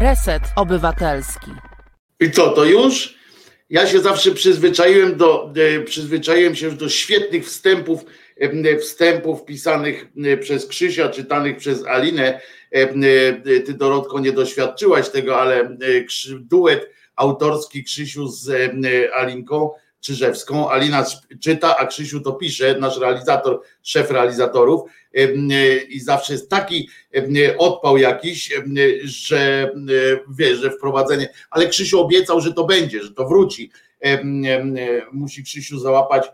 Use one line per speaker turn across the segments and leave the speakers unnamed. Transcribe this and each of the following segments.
Reset Obywatelski.
I co, to już? Ja się zawsze przyzwyczaiłem do, e, przyzwyczaiłem się do świetnych wstępów, e, wstępów pisanych e, przez Krzysia, czytanych przez Alinę. Ty Dorotko nie doświadczyłaś tego, ale duet autorski Krzysiu z Alinką Czyżewską. Alina czyta, a Krzysiu to pisze, nasz realizator, szef realizatorów i zawsze jest taki odpał jakiś, że wiesz, że wprowadzenie, ale Krzysiu obiecał, że to będzie, że to wróci. Musi Krzysiu załapać,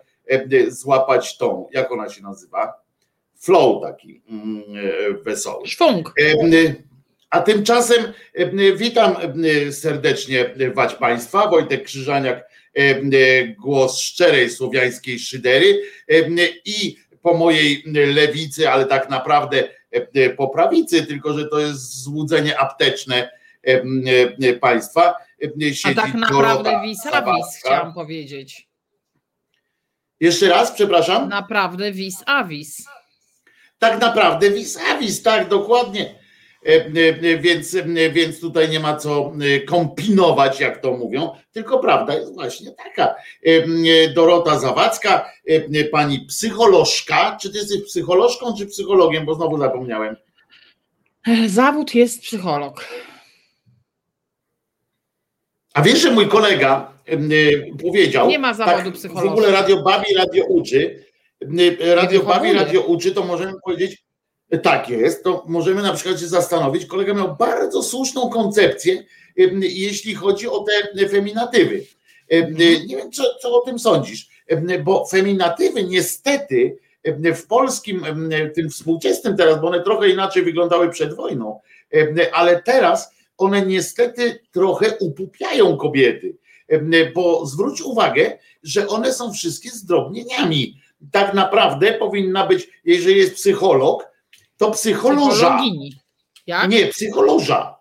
złapać tą, jak ona się nazywa? Flow taki mm, wesoły.
Szwung.
A tymczasem witam serdecznie wać Państwa, Wojtek Krzyżaniak, głos szczerej słowiańskiej szydery i po mojej lewicy, ale tak naprawdę e, po prawicy, tylko że to jest złudzenie apteczne e, e, państwa.
A tak naprawdę vis-a-vis chciałam powiedzieć.
Jeszcze raz, przepraszam?
Naprawdę vis-a-vis.
Tak naprawdę vis-a-vis, tak, dokładnie. Więc, więc tutaj nie ma co kombinować, jak to mówią, tylko prawda jest właśnie taka. Dorota Zawadzka, pani psycholożka, czy ty jesteś psycholożką, czy psychologiem, bo znowu zapomniałem.
Zawód jest psycholog.
A wiesz, że mój kolega powiedział.
Nie ma zawodu tak, psychologa.
W ogóle Radio Babi, Radio Uczy. Radio Babi, Radio Uczy, to możemy powiedzieć, tak jest, to możemy na przykład się zastanowić. Kolega miał bardzo słuszną koncepcję, jeśli chodzi o te feminatywy. Mhm. Nie wiem, co, co o tym sądzisz, bo feminatywy niestety w polskim, tym współczesnym teraz, bo one trochę inaczej wyglądały przed wojną, ale teraz one niestety trochę upupiają kobiety, bo zwróć uwagę, że one są wszystkie zdrobnieniami. Tak naprawdę powinna być, jeżeli jest psycholog, to psycholoża. Jak? Nie, psycholoża.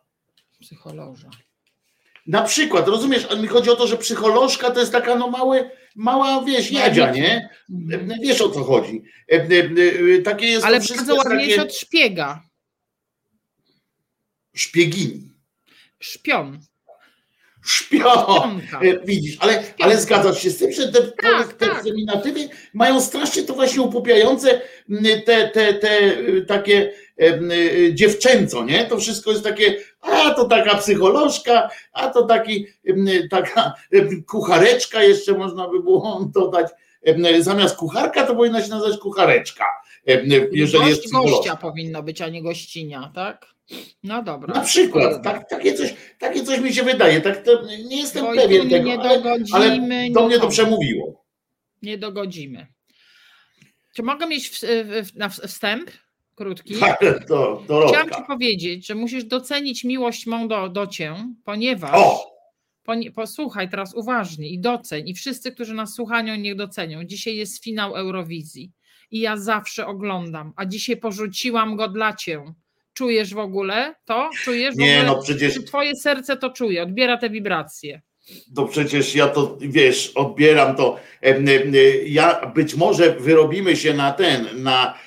Psycholoża.
Na przykład, rozumiesz, mi chodzi o to, że psycholożka to jest taka no mały, mała, wieś, jadzia, nie? Mhm. Wiesz o co chodzi. E, e, e, takie jest
Ale bardzo ładniejsze takie... od szpiega.
Szpiegini.
Szpion.
Szpion. Widzisz, ale, ale zgadzasz się z tym, że te, tak, te tak. feminatywy mają strasznie to właśnie upupiające te, te, te takie dziewczęco, nie? To wszystko jest takie, a to taka psycholożka, a to taki, taka kuchareczka jeszcze można by było dodać. Zamiast kucharka to powinna się nazywać kuchareczka, jeżeli Gość, jest psycholożka.
gościa powinno być, a nie gościnia, tak? No dobra.
Na przykład, tak, takie, coś, takie coś mi się wydaje. Tak, to nie jestem pewien tego, nie dogodzimy, ale, do mnie to przemówiło.
Nie dogodzimy. Czy mogę mieć w, w, na wstęp krótki?
to, to
Chciałam ci powiedzieć, że musisz docenić miłość mą do, do cię, ponieważ o! posłuchaj teraz uważnie i doceń i wszyscy, którzy nas słuchają, niech docenią. Dzisiaj jest finał Eurowizji i ja zawsze oglądam, a dzisiaj porzuciłam go dla cię Czujesz w ogóle to? Czujesz
Nie, no przecież.
Twoje serce to czuje, odbiera te wibracje.
To przecież ja to wiesz, odbieram to. Ja być może wyrobimy się na ten, na,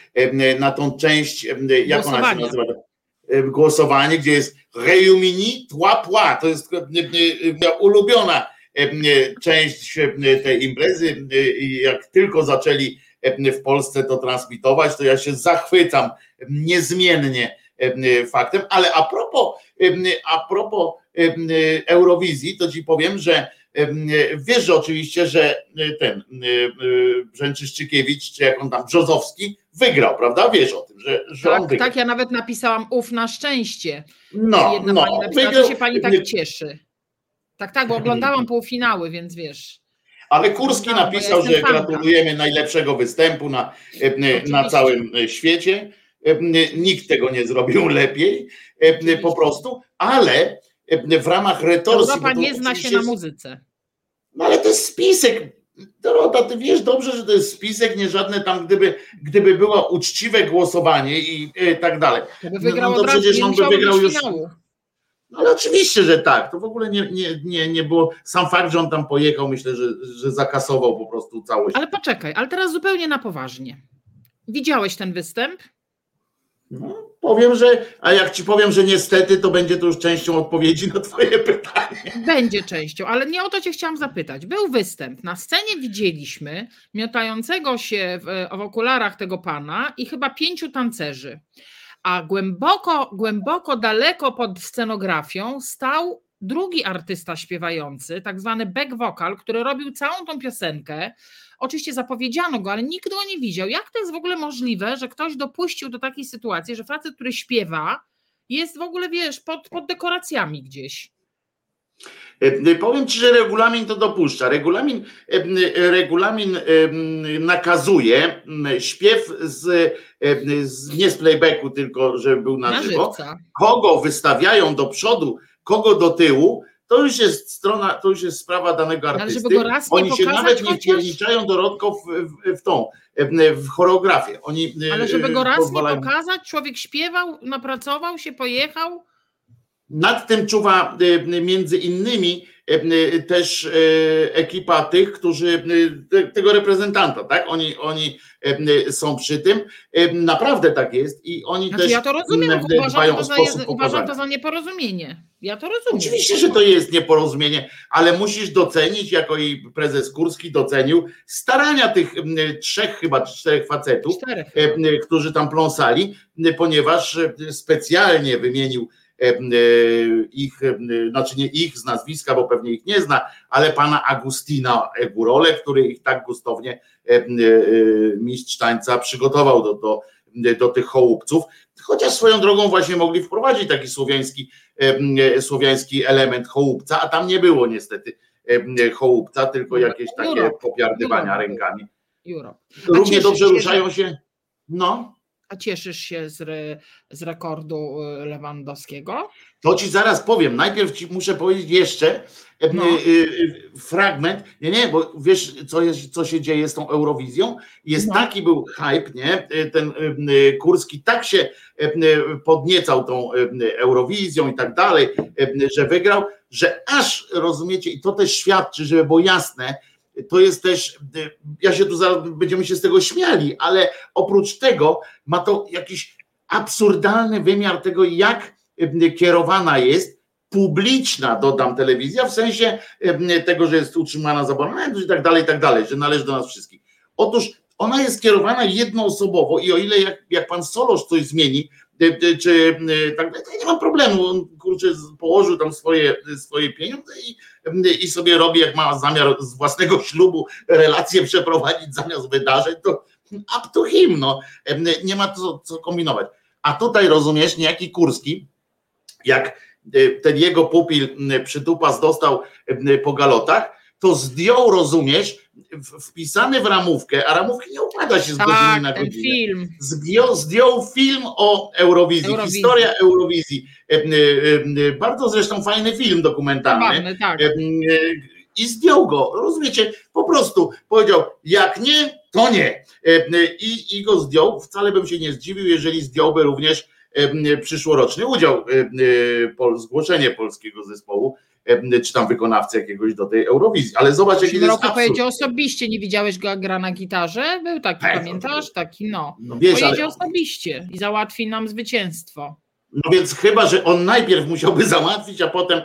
na tą część, jak ona się nazywa? Głosowanie, gdzie jest Reumini Tła To jest ulubiona część tej imprezy. Jak tylko zaczęli w Polsce to transmitować, to ja się zachwycam niezmiennie faktem, ale a propos, a propos Eurowizji, to ci powiem, że wiesz, że oczywiście, że ten Brzęczyszczykiewicz, czy jak on tam, Brzozowski, wygrał, prawda? Wiesz o tym, że, że
tak,
on wygrał.
Tak, ja nawet napisałam uf na szczęście. No, Jedna no, pani napisała, wygrał, się pani tak cieszy. Tak, tak, bo oglądałam półfinały, więc wiesz.
Ale Kurski napisał, że gratulujemy najlepszego występu na, na całym świecie. Nikt tego nie zrobił lepiej, po prostu, ale w ramach retorsji.
Europa nie zna się na muzyce.
No ale to jest spisek. Dorota, ty wiesz dobrze, że to jest spisek, nie żadne tam, gdyby, gdyby było uczciwe głosowanie i e, tak dalej.
By wygrał no, no to przecież on by wygrał już.
No ale oczywiście, że tak. To w ogóle nie, nie, nie, nie było. Sam fakt, że on tam pojechał, myślę, że, że zakasował po prostu całość.
Ale poczekaj, ale teraz zupełnie na poważnie. Widziałeś ten występ?
No, powiem, że, a jak ci powiem, że niestety, to będzie to już częścią odpowiedzi na twoje pytanie.
Będzie częścią, ale nie o to cię chciałam zapytać. Był występ. Na scenie widzieliśmy miotającego się w, w okularach tego pana i chyba pięciu tancerzy. A głęboko, głęboko, daleko pod scenografią stał drugi artysta śpiewający, tak zwany back vocal, który robił całą tą piosenkę. Oczywiście zapowiedziano go, ale nikt go nie widział. Jak to jest w ogóle możliwe, że ktoś dopuścił do takiej sytuacji, że facet, który śpiewa, jest w ogóle, wiesz, pod, pod dekoracjami gdzieś?
E, powiem Ci, że regulamin to dopuszcza. Regulamin, e, regulamin e, nakazuje śpiew z, z, nie z playbacku, tylko żeby był na, na żywo. Kogo wystawiają do przodu, kogo do tyłu, to już jest strona, to już jest sprawa danego artysty. Oni się nawet nie wpierniczają dorodko w, w, w tą, w choreografię. Oni
Ale żeby go raz pozwalają... nie pokazać, człowiek śpiewał, napracował się, pojechał.
Nad tym czuwa między innymi też ekipa tych, którzy tego reprezentanta, tak? Oni, oni są przy tym. Naprawdę tak jest i oni znaczy, też
ja to rozumiem, uważam, to, za, uważam to za nieporozumienie. Ja to rozumiem.
Oczywiście, że to jest nieporozumienie, ale musisz docenić, jako i prezes Kurski docenił, starania tych trzech, chyba czterech facetów, czterech. którzy tam pląsali, ponieważ specjalnie wymienił ich, znaczy nie ich z nazwiska, bo pewnie ich nie zna, ale pana Agustina Egurole, który ich tak gustownie mistrz tańca przygotował do, do, do tych chołupców. Chociaż swoją drogą właśnie mogli wprowadzić taki słowiański, słowiański element chołupca, a tam nie było niestety chołupca, tylko jakieś takie popiardywania rękami. Równie dobrze ruszają się. No.
A cieszysz się z, re, z rekordu y, Lewandowskiego?
To ci zaraz powiem. Najpierw ci muszę powiedzieć jeszcze no. Y, y, fragment. Nie, nie, bo wiesz, co, jest, co się dzieje z tą Eurowizją? Jest no. taki był hype, nie? Ten Kurski tak się podniecał tą Eurowizją i tak dalej, że wygrał, że aż rozumiecie, i to też świadczy, żeby było jasne, to jest też, ja się tu zaraz będziemy się z tego śmiali, ale oprócz tego ma to jakiś absurdalny wymiar tego, jak kierowana jest publiczna, dodam, telewizja, w sensie tego, że jest utrzymana za abonament i tak dalej, i tak dalej, że należy do nas wszystkich. Otóż ona jest kierowana jednoosobowo i o ile jak, jak pan Solosz coś zmieni, czy tak, to ja nie mam problemu, on kurczę położył tam swoje, swoje pieniądze i, i sobie robi, jak ma zamiar z własnego ślubu relacje przeprowadzić zamiast wydarzeń, to up to him, no. nie ma co, co kombinować. A tutaj rozumiesz, niejaki Kurski, jak ten jego pupil przytupas dostał po galotach, to zdjął, rozumiesz, wpisany w ramówkę, a ramówki nie układa się z tak, godziny na godzinę.
Film.
Zdjął, zdjął film o Eurowizji, Eurowizji. historia Eurowizji. E, e, e, bardzo zresztą fajny film dokumentalny. Zabawny, tak. I zdjął go, rozumiecie? Po prostu powiedział, jak nie, to nie. I, I go zdjął. Wcale bym się nie zdziwił, jeżeli zdjąłby również przyszłoroczny udział, zgłoszenie polskiego zespołu czy tam wykonawcy jakiegoś do tej Eurowizji. Ale zobacz, jaki jest
roku powiedział osobiście, nie widziałeś go gra na gitarze? Był taki, Ech, pamiętasz? Taki, no. no wiesz, Pojedzie ale... osobiście i załatwi nam zwycięstwo.
No więc chyba, że on najpierw musiałby załatwić, a potem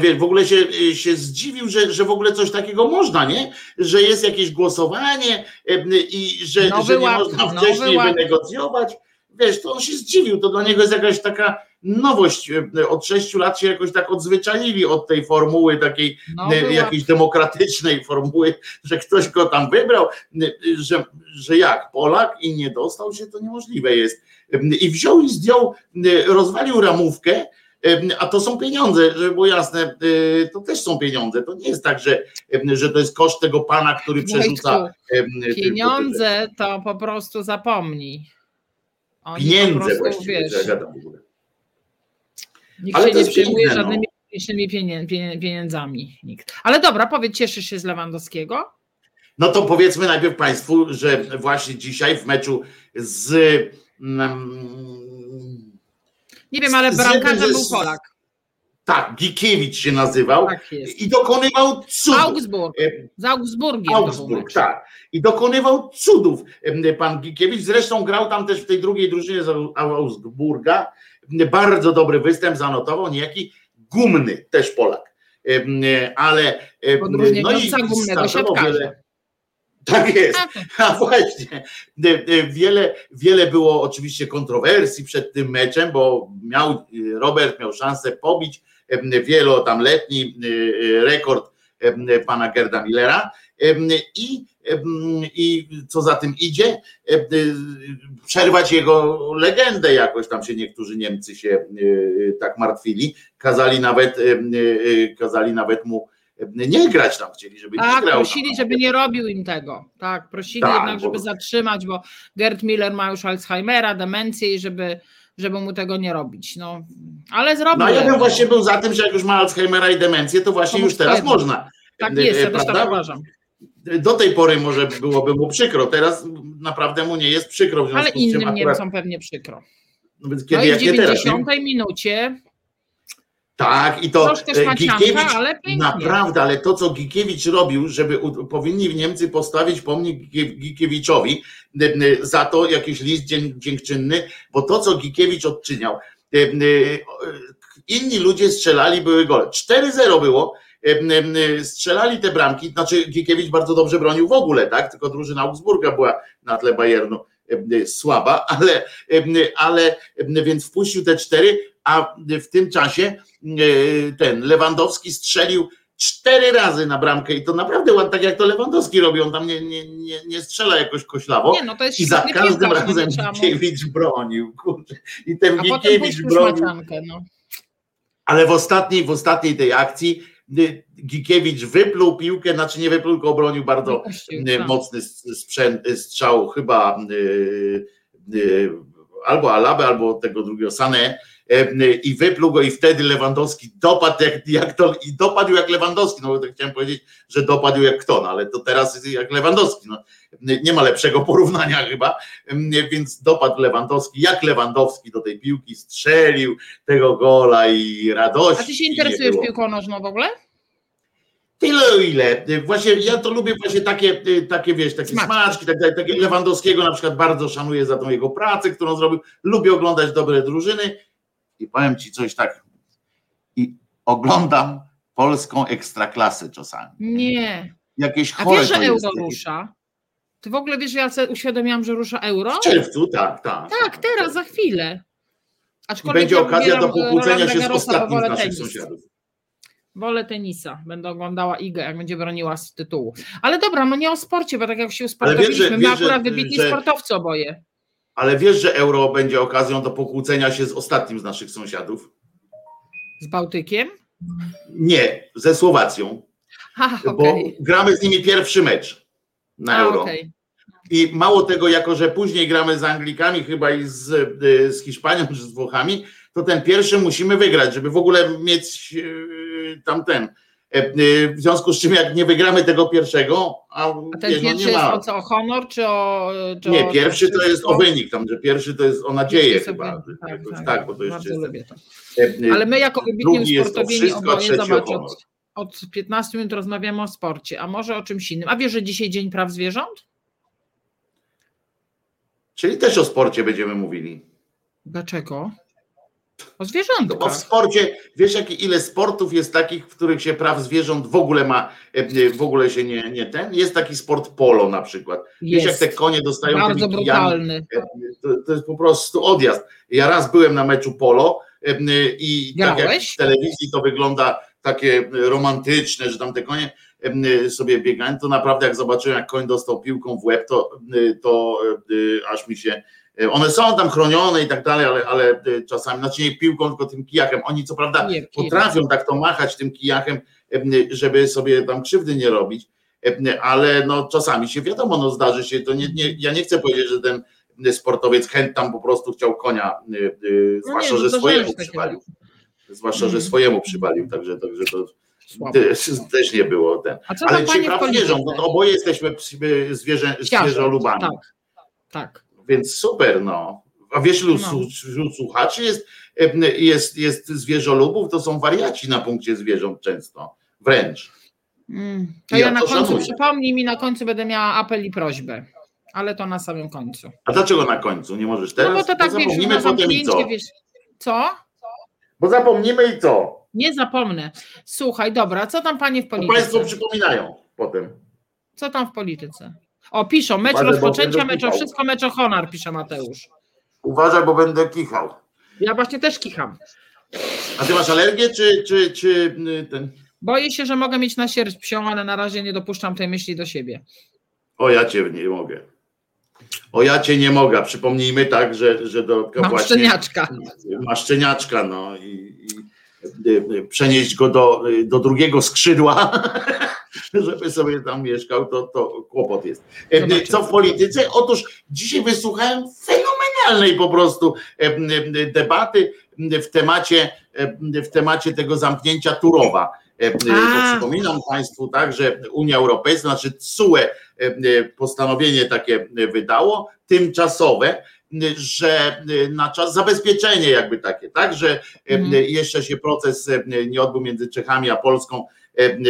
wiesz, w ogóle się, się zdziwił, że, że w ogóle coś takiego można, nie? Że jest jakieś głosowanie i że, że nie można wcześniej wynegocjować. Wiesz, to on się zdziwił, to dla niego jest jakaś taka nowość. E, od sześciu lat się jakoś tak odzwyczaili od tej formuły takiej no, e, jakiejś demokratycznej formuły, że ktoś go tam wybrał, e, że, że jak Polak i nie dostał się, to niemożliwe jest. I wziął i zdjął, rozwalił ramówkę, a to są pieniądze, żeby było jasne, to też są pieniądze. To nie jest tak, że, że to jest koszt tego pana, który przerzuca.
Pieniądze to po prostu zapomnij.
Oni Pieniądze prostu, właściwie, wiesz,
Nikt Ale się nie przejmuje no. żadnymi publicznymi pieniędzmi. Nikt. Ale dobra, powiedz, cieszysz się z Lewandowskiego?
No to powiedzmy najpierw Państwu, że właśnie dzisiaj w meczu z. Mm,
nie wiem, ale bramkarzem był Polak.
Tak, Gikiewicz się nazywał
Tak
i dokonywał cudów.
Augsburg.
E,
Z Augsburgiem.
Augsburg, tak. I dokonywał cudów pan Gikiewicz. Zresztą grał tam też w tej drugiej drużynie z Au- Augsburga. Bardzo dobry występ zanotował, niejaki Gumny, też Polak. Em, Ale no i startował wiele. Tak jest. A właśnie, E, e, wiele, wiele było oczywiście kontrowersji przed tym meczem, bo miał e, Robert miał szansę pobić e, e, rekord pana Gerda Millera i, i co za tym idzie, e, przerwać jego legendę jakoś tam się niektórzy Niemcy się e, tak martwili, kazali nawet, e, kazali nawet mu nie grać tam, chcieli, żeby nie
Tak,
grał.
prosili, żeby nie robił im tego. Tak, prosili
Tak,
jednak,
bo-
żeby zatrzymać, bo Gerd Miller ma już Alzheimera, demencję i żeby, żeby mu tego nie robić. No, ale zrobił.
No ja bym właśnie był za tym, że jak już ma Alzheimera i demencję, to właśnie
To
już teraz można.
Tak jest, ja też tak uważam.
Do tej pory może byłoby mu przykro, teraz naprawdę mu nie jest przykro. W
Ale innym
akurat,
Niemcom pewnie przykro.
no więc
No
kiedy
i w
jak nie teraz. nie?
90 minucie
Tak, i to e, Gikiewicz,
ale
naprawdę, ale to co Gikiewicz robił, żeby powinni Niemcy postawić pomnik Gikie- Gikiewiczowi za to jakiś list dziękczynny, bo to co Gikiewicz odczyniał, e, e, inni ludzie strzelali, były gole. 4-0 było, strzelali te bramki, znaczy Gikiewicz bardzo dobrze bronił w ogóle, tak, tylko drużyna Augsburga była na tle Bayernu e, słaba, ale, e, ale więc wpuścił te cztery, a w tym czasie ten Lewandowski strzelił cztery razy na bramkę i to naprawdę ładnie, tak jak to Lewandowski robi, on tam nie, nie, nie, nie strzela jakoś koślawo
Nie, no
i za każdym
no
razem Gikiewicz bronił, kurczę. I ten
A
Gikiewicz bronił,
no.
ale w ostatniej, w ostatniej tej akcji y, Gikiewicz wypluł piłkę, znaczy nie wypluł, tylko obronił bardzo
Puścił,
y,
tak.
mocny sprzęt, y, strzał chyba y, albo Alabę, albo tego drugiego Sané i wypluł go i wtedy Lewandowski dopadł jak, jak to, i dopadł jak Lewandowski, no bo tak chciałem powiedzieć, że dopadł jak kto, no ale to teraz jest jak Lewandowski, no. nie ma lepszego porównania chyba, więc dopadł Lewandowski, jak Lewandowski do tej piłki strzelił tego gola i radości.
A ty się interesujesz piłką nożną w ogóle?
Tyle o ile. Właśnie ja to lubię właśnie takie, takie wiesz, takie
Smaczki.
smaczki, tak, tak, takie Lewandowskiego na przykład bardzo szanuję za tą jego pracę, którą zrobił. Lubię oglądać dobre drużyny i powiem ci coś tak. I oglądam polską ekstraklasę czasami.
Nie.
Jakieś
A
chore
wiesz, że euro rusza? Ty w ogóle wiesz, że ja sobie uświadomiłam, że rusza euro?
W czerwcu, tak, tak.
Tak, teraz, za chwilę.
I
Aczkolwiek
będzie
ja
okazja do
wybieram
pokłócenia się z ostatnim z
wolę
naszych
tenis.
sąsiadów.
Wolę tenisa. Będę oglądała Igę, jak będzie broniła z tytułu. Ale dobra, no nie o sporcie, bo tak jak się
Ale wiesz,
my
wiesz,
akurat wybitni
że-
sportowcy oboje.
Ale wiesz, że euro będzie okazją do pokłócenia się z ostatnim z naszych sąsiadów?
Z Bałtykiem?
Nie, ze Słowacją.
Ha,
bo
okej.
gramy z nimi pierwszy mecz na
A,
euro.
okej.
I mało tego, jako że później gramy z Anglikami chyba i z, y, z Hiszpanią czy z Włochami, to ten pierwszy musimy wygrać, żeby w ogóle mieć y, tamten. E, y, W związku z czym jak nie wygramy tego pierwszego, a,
A ten
wiesz, no
pierwszy
nie
jest
ma.
o co, o honor, czy o... Czy
Nie, pierwszy to jest o wynik, tam, że pierwszy to jest o nadzieję
Jest
chyba.
wynik, tak,
Jakoś
tak.
tak, bo to jeszcze jest.
to.
e,
Ale my jako wybitni
jest a
oboje, zobacz, od, od 15 minut rozmawiamy o sporcie, a może o czymś innym. A wiesz, że dzisiaj Dzień Praw Zwierząt?
Czyli też o sporcie będziemy mówili.
Dlaczego? O
No bo w sporcie, wiesz jaki, ile sportów jest takich, w których się praw zwierząt w ogóle ma, e, w ogóle się nie, nie ten. Jest taki sport polo na przykład. Wiesz jak
Jest.
te konie dostają
Bardzo
tymi
brutalny.
e, to, to jest po prostu odjazd. Ja raz byłem na meczu polo e, i tak jak w telewizji to wygląda takie romantyczne, że tam te konie e, sobie biegają, to naprawdę jak zobaczyłem jak koń dostał piłką w łeb, to, e, to e, aż mi się one są tam chronione i tak dalej, ale, ale czasami, znaczy nie piłką, tylko tym kijakiem. Oni co prawda
Nie,
potrafią tak to machać tym kijachem, żeby sobie tam krzywdy nie robić, ale no czasami się wiadomo, no zdarzy się, to nie, nie, ja nie chcę powiedzieć, że ten sportowiec chęt tam po prostu chciał konia, zwłaszcza,
no nie,
że swojemu przywalił. Zwłaszcza, że
Mhm.
swojemu przywalił, także, także to też, nie było ten. Ale ci praw zwierząt, no to oboje jesteśmy zwierzę, zwierzolubami.
Tak, tak.
Więc super, no. A wiesz, no. wśród słuchaczy jest, jest, jest zwierzolubów, to są wariaci na punkcie zwierząt często, wręcz.
Mm, to ja, ja, na to końcu, szanuję. przypomnij mi, na końcu będę miała apel i prośbę, ale to na samym końcu.
A dlaczego na końcu? Nie możesz teraz?
No bo to tak, bo zapomnimy wiesz, potem i co? Wiesz, co?
Bo zapomnimy i co?
Nie zapomnę. Słuchaj, dobra, co tam panie w polityce?
Państwo przypominają potem.
Co tam w polityce? O, piszą, mecz Uważaj, rozpoczęcia, mecz o wszystko, mecz o honor, pisze Mateusz.
Uważaj, bo będę kichał.
Ja właśnie też kicham.
A ty masz alergię, czy, czy, czy y, ten...
Boję się, że mogę mieć na sierść psią, ale na razie nie dopuszczam tej myśli do siebie.
O, ja cię nie mogę. O, ja cię nie mogę. Przypomnijmy tak, że, że do
Mam właśnie... szczeniaczka.
Ma szczeniaczka, no i, i przenieść go do, do drugiego skrzydła, żeby sobie tam mieszkał, to, to kłopot jest. Co w polityce? Otóż dzisiaj wysłuchałem fenomenalnej po prostu debaty w temacie, w temacie tego zamknięcia Turowa. Przypominam Państwu tak, że Unia Europejska, znaczy CUE postanowienie takie wydało, tymczasowe, że y, na czas zabezpieczenie jakby takie, tak, że mhm. jeszcze się proces nie odbył między Czechami a Polską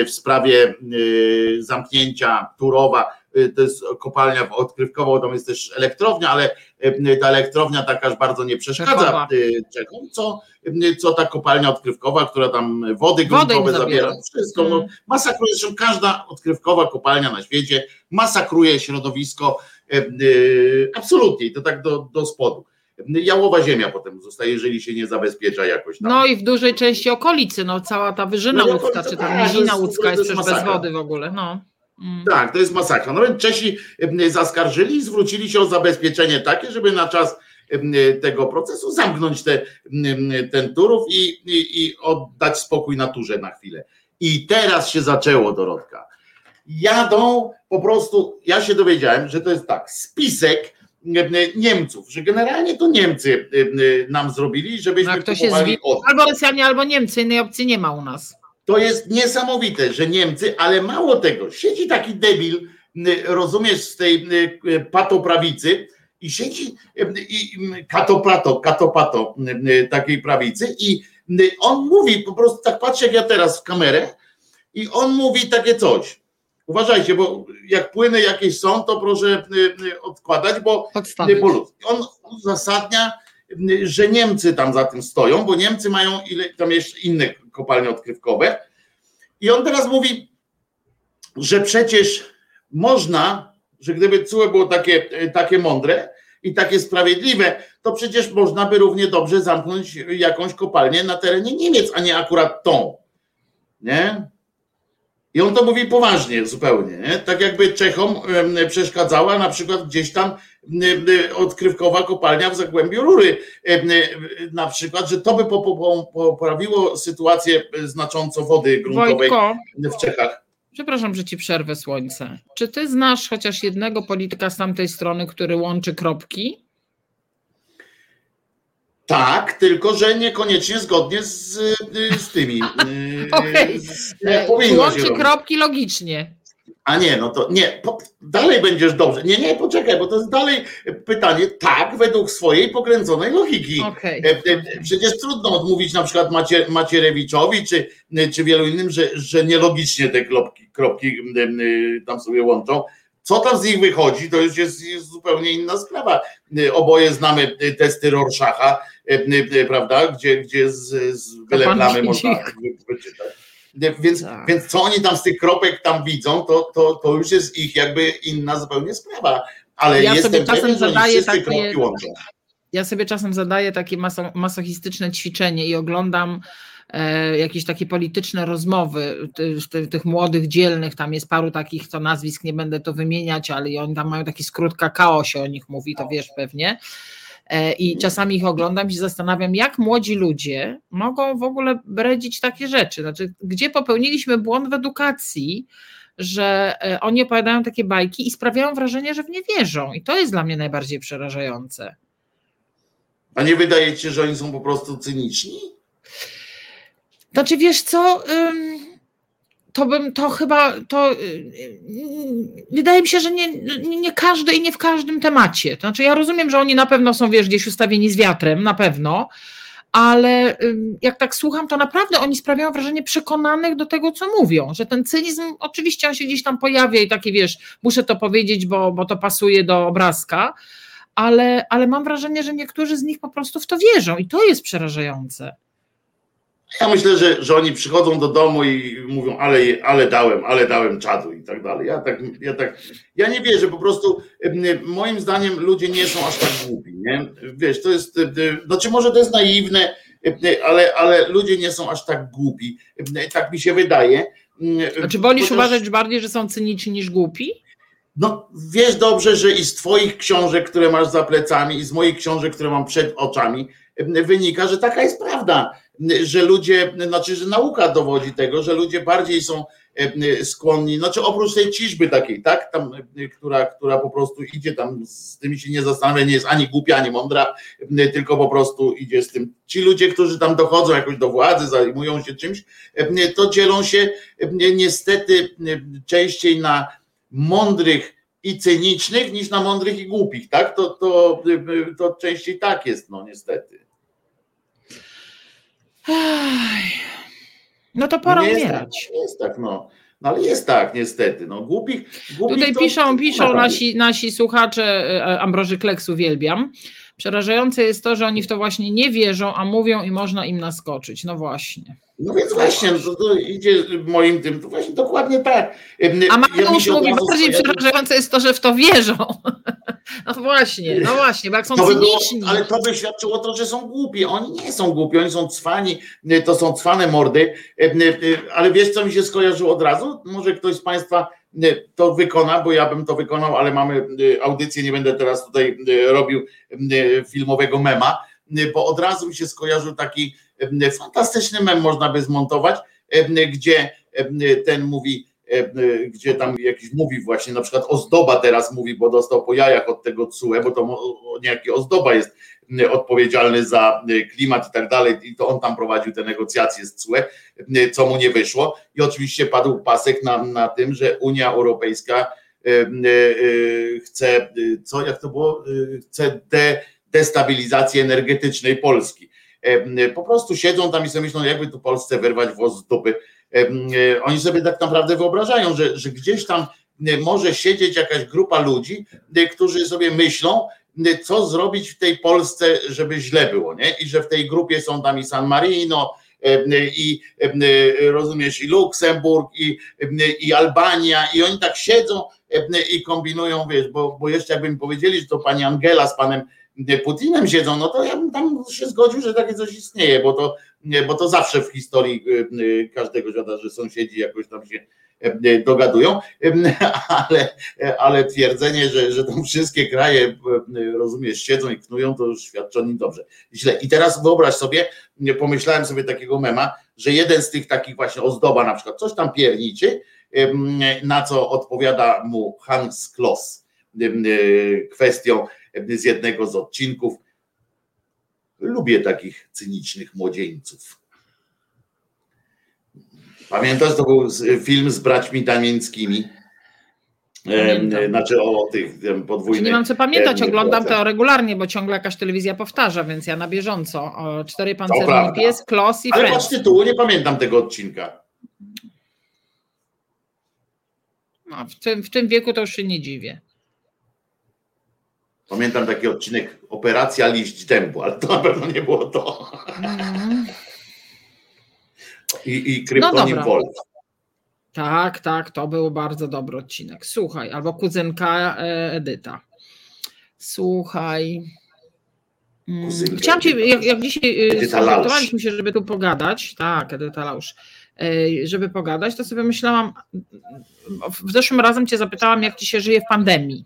w sprawie zamknięcia Turowa, to jest kopalnia odkrywkowa, tam jest też elektrownia, ale ta elektrownia taka aż bardzo nie przeszkadza Czechom, co, co ta kopalnia odkrywkowa, która tam wody gruntowe zabiera, wszystko, no, mhm. masakruje, zresztą każda odkrywkowa kopalnia na świecie masakruje środowisko, E, e, absolutnie, to tak do, do spodu. Jałowa ziemia potem zostaje, jeżeli się nie zabezpiecza jakoś. Tam.
No i w dużej części okolicy, no cała ta wyżyna no, łódzka, czy tam tak, nizina łódzka jest, jest bez wody w ogóle. No.
Mm. Tak, to jest masakra. No więc Czesi zaskarżyli i zwrócili się o zabezpieczenie takie, żeby na czas tego procesu zamknąć te, ten Turów i, i, i oddać spokój naturze na chwilę. I teraz się zaczęło, Dorotka jadą po prostu, ja się dowiedziałem, że to jest tak, spisek Niemców, że generalnie to Niemcy nam zrobili, żebyśmy no, kupowali
od... Albo Rosjanie, albo Niemcy, innej opcji nie ma u nas.
To jest niesamowite, że Niemcy, ale mało tego, siedzi taki debil, rozumiesz, z tej patoprawicy i siedzi i katopato, katopato takiej prawicy i on mówi, po prostu tak patrzę jak ja teraz w kamerę i on mówi takie coś, Uważajcie, bo jak płyny jakieś są, to proszę y, y, odkładać, bo,
Odstawić.
bo on uzasadnia, y, że Niemcy tam za tym stoją, bo Niemcy mają ile, tam jeszcze inne kopalnie odkrywkowe. I on teraz mówi, że przecież można, że gdyby CUE było takie, takie mądre i takie sprawiedliwe, to przecież można by równie dobrze zamknąć jakąś kopalnię na terenie Niemiec, a nie akurat tą. Nie? I on to mówi poważnie zupełnie, nie? tak jakby Czechom przeszkadzała na przykład gdzieś tam odkrywkowa kopalnia w Zagłębiu Rury, na przykład, że to by poprawiło sytuację znacząco wody gruntowej Wojtko, w Czechach.
Przepraszam, że ci przerwę słońce. Czy ty znasz chociaż jednego polityka z tamtej strony, który łączy kropki?
Tak, tylko że niekoniecznie zgodnie z, y, z tymi.
okay. E, łączy kropki logicznie.
A nie, no to nie, po, dalej będziesz dobrze. Nie, nie, poczekaj, bo to jest dalej pytanie, tak, według swojej pokręconej logiki.
Okay.
E, przecież trudno odmówić na przykład Macie, Macierewiczowi czy, czy wielu innym, że, że nielogicznie te kropki, kropki tam sobie łączą. Co tam z nich wychodzi, to już jest, jest zupełnie inna sprawa. Oboje znamy testy Rorschacha, e, prawda, gdzie, gdzie z, z byle plamy można wyczytać. Więc, tak. więc co oni tam z tych kropek tam widzą, to, to, to już jest ich jakby inna zupełnie sprawa. Ale ja jestem sobie czasem pewien, zadaję takie, kropki łączą.
Ja sobie czasem zadaję takie maso, masochistyczne ćwiczenie i oglądam jakieś takie polityczne rozmowy tych, tych młodych, dzielnych, tam jest paru takich, co nazwisk nie będę to wymieniać, ale oni tam mają taki skrót kakao się o nich mówi, to wiesz pewnie. E, i czasami ich oglądam i się zastanawiam, jak młodzi ludzie mogą w ogóle bredzić takie rzeczy. Znaczy, gdzie popełniliśmy błąd w edukacji, że e, oni opowiadają takie bajki i sprawiają wrażenie, że w nie wierzą. I to jest dla mnie najbardziej przerażające.
A nie wydaje ci się, że oni są po prostu cyniczni?
Znaczy, wiesz co? to bym, to chyba, to wydaje mi się, że nie, nie każdy i nie w każdym temacie. Znaczy ja rozumiem, że oni na pewno są, wiesz, gdzieś ustawieni z wiatrem, na pewno, ale jak tak słucham, to naprawdę oni sprawiają wrażenie przekonanych do tego, co mówią, że ten cynizm, oczywiście on się gdzieś tam pojawia i taki, wiesz, muszę to powiedzieć, bo, bo to pasuje do obrazka, ale, ale mam wrażenie, że niektórzy z nich po prostu w to wierzą i to jest przerażające.
Ja myślę, że, że oni przychodzą do domu i mówią, ale, ale dałem, ale dałem czadu i tak dalej. Ja tak, ja tak, ja nie wierzę, po prostu moim zdaniem ludzie nie są aż tak głupi, nie? Wiesz, to jest, znaczy może to jest naiwne, ale, ale ludzie nie są aż tak głupi, tak mi się wydaje.
Znaczy wolisz uważać bardziej, że są cyniczni niż głupi?
No wiesz dobrze, że i z twoich książek, które masz za plecami i z moich książek, które mam przed oczami, wynika, że taka jest prawda że ludzie, znaczy, że nauka dowodzi tego, że ludzie bardziej są e, skłonni, znaczy oprócz tej ciżby takiej, tak, tam, e, która, która po prostu idzie tam, z tymi się nie zastanawia, nie jest ani głupia, ani mądra, e, tylko po prostu idzie z tym. Ci ludzie, którzy tam dochodzą jakoś do władzy, zajmują się czymś, to dzielą się niestety częściej na mądrych i cynicznych niż na mądrych i głupich, tak? To, to, to częściej tak jest, no niestety.
No to pora no umierać.
Tak, jest tak, no. No ale jest tak, niestety. No, głupich, głupich
Tutaj
to,
piszą, piszą nasi, nasi słuchacze e, Ambroży Kleks uwielbiam. Przerażające jest to, że oni w to właśnie nie wierzą, a mówią i można im naskoczyć. No właśnie.
No więc właśnie, to, to idzie moim tym, to właśnie dokładnie tak.
A Mariusz ja mówi, bardziej przerażające jest to, że w to wierzą. No właśnie, no właśnie, bo jak są to cyniczni.
Było, ale to by świadczyło to, że są głupi. Oni nie są głupi, oni są cwani, to są cwane mordy. Ale wiesz, co mi się skojarzyło od razu? Może ktoś z Państwa to wykona, bo ja bym to wykonał, ale mamy audycję, nie będę teraz tutaj robił filmowego mema, bo od razu mi się skojarzył taki fantastyczny mem, można by zmontować, gdzie ten mówi, gdzie tam jakiś mówi właśnie, na przykład Ozdoba teraz mówi, bo dostał po jajach od tego CUE, bo to niejaki Ozdoba jest odpowiedzialny za klimat i tak dalej i to on tam prowadził te negocjacje z CUE, co mu nie wyszło i oczywiście padł pasek na, na tym, że Unia Europejska chce, co jak to było, chce de, destabilizacji energetycznej Polski. Po prostu siedzą tam i sobie myślą, jakby tu Polsce wyrwać włos z dupy. Oni sobie tak naprawdę wyobrażają, że, że gdzieś tam może siedzieć jakaś grupa ludzi, którzy sobie myślą, co zrobić w tej Polsce, żeby źle było, nie? I że w tej grupie są tam i San Marino, i rozumiesz, i Luksemburg, i, i Albania, i oni tak siedzą i kombinują, wiesz, bo, bo jeszcze jakby mi powiedzieli, że to pani Angela z panem Putinem siedzą, no to ja bym tam się zgodził, że takie coś istnieje, bo to, bo to zawsze w historii każdego świata, że sąsiedzi jakoś tam się dogadują, ale, ale twierdzenie, że, że tam wszystkie kraje, rozumiesz, siedzą i knują, to już świadczy o nim dobrze. Źle. I teraz wyobraź sobie, pomyślałem sobie takiego mema, że jeden z tych takich właśnie ozdoba na przykład coś tam pierniczy, na co odpowiada mu Hans Kloss kwestią z jednego z odcinków. Lubię takich cynicznych młodzieńców. Pamiętasz, to był film z braćmi Damieńskimi? Pamiętam. Znaczy o tych podwójnych.
Nie mam co pamiętać, oglądam to regularnie, bo ciągle jakaś telewizja powtarza, więc ja na bieżąco. O, cztery pancerni pies, Klos i
Ale patrz tytułu, nie pamiętam tego odcinka.
No, w, tym, w tym wieku to już się nie dziwię.
Pamiętam taki odcinek Operacja Liść Dębu, ale to na pewno nie było to. Mm. I, i Kryptonim no Wolf.
Tak, tak, to był bardzo dobry odcinek. Słuchaj, albo kuzynka e, Edyta. Słuchaj. Mm, kuzynka Chciałam cię, jak, jak dzisiaj e, zorientowaliśmy się, żeby tu pogadać, tak, Edyta Lausz, e, żeby pogadać, to sobie myślałam, w zeszłym razem cię zapytałam, jak ci się żyje w pandemii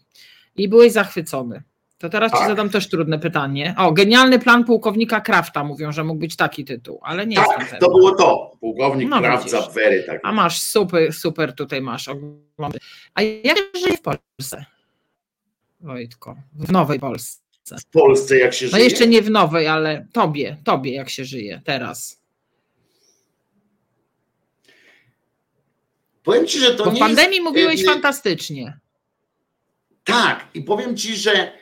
i byłeś zachwycony. To teraz tak. ci zadam też trudne pytanie. O, genialny plan pułkownika Krafta, mówią, że mógł być taki tytuł, ale nie
tak, to było to. Pułkownik no, Kraft za
tak. A masz super, super tutaj masz. A jak żyje w Polsce? Wojtko, w nowej Polsce.
W Polsce jak się
no
żyje?
No jeszcze nie w nowej, ale tobie, tobie jak się żyje teraz.
Powiem ci, że to
Bo
nie
w pandemii
jest,
mówiłeś fantastycznie.
Tak, i powiem ci, że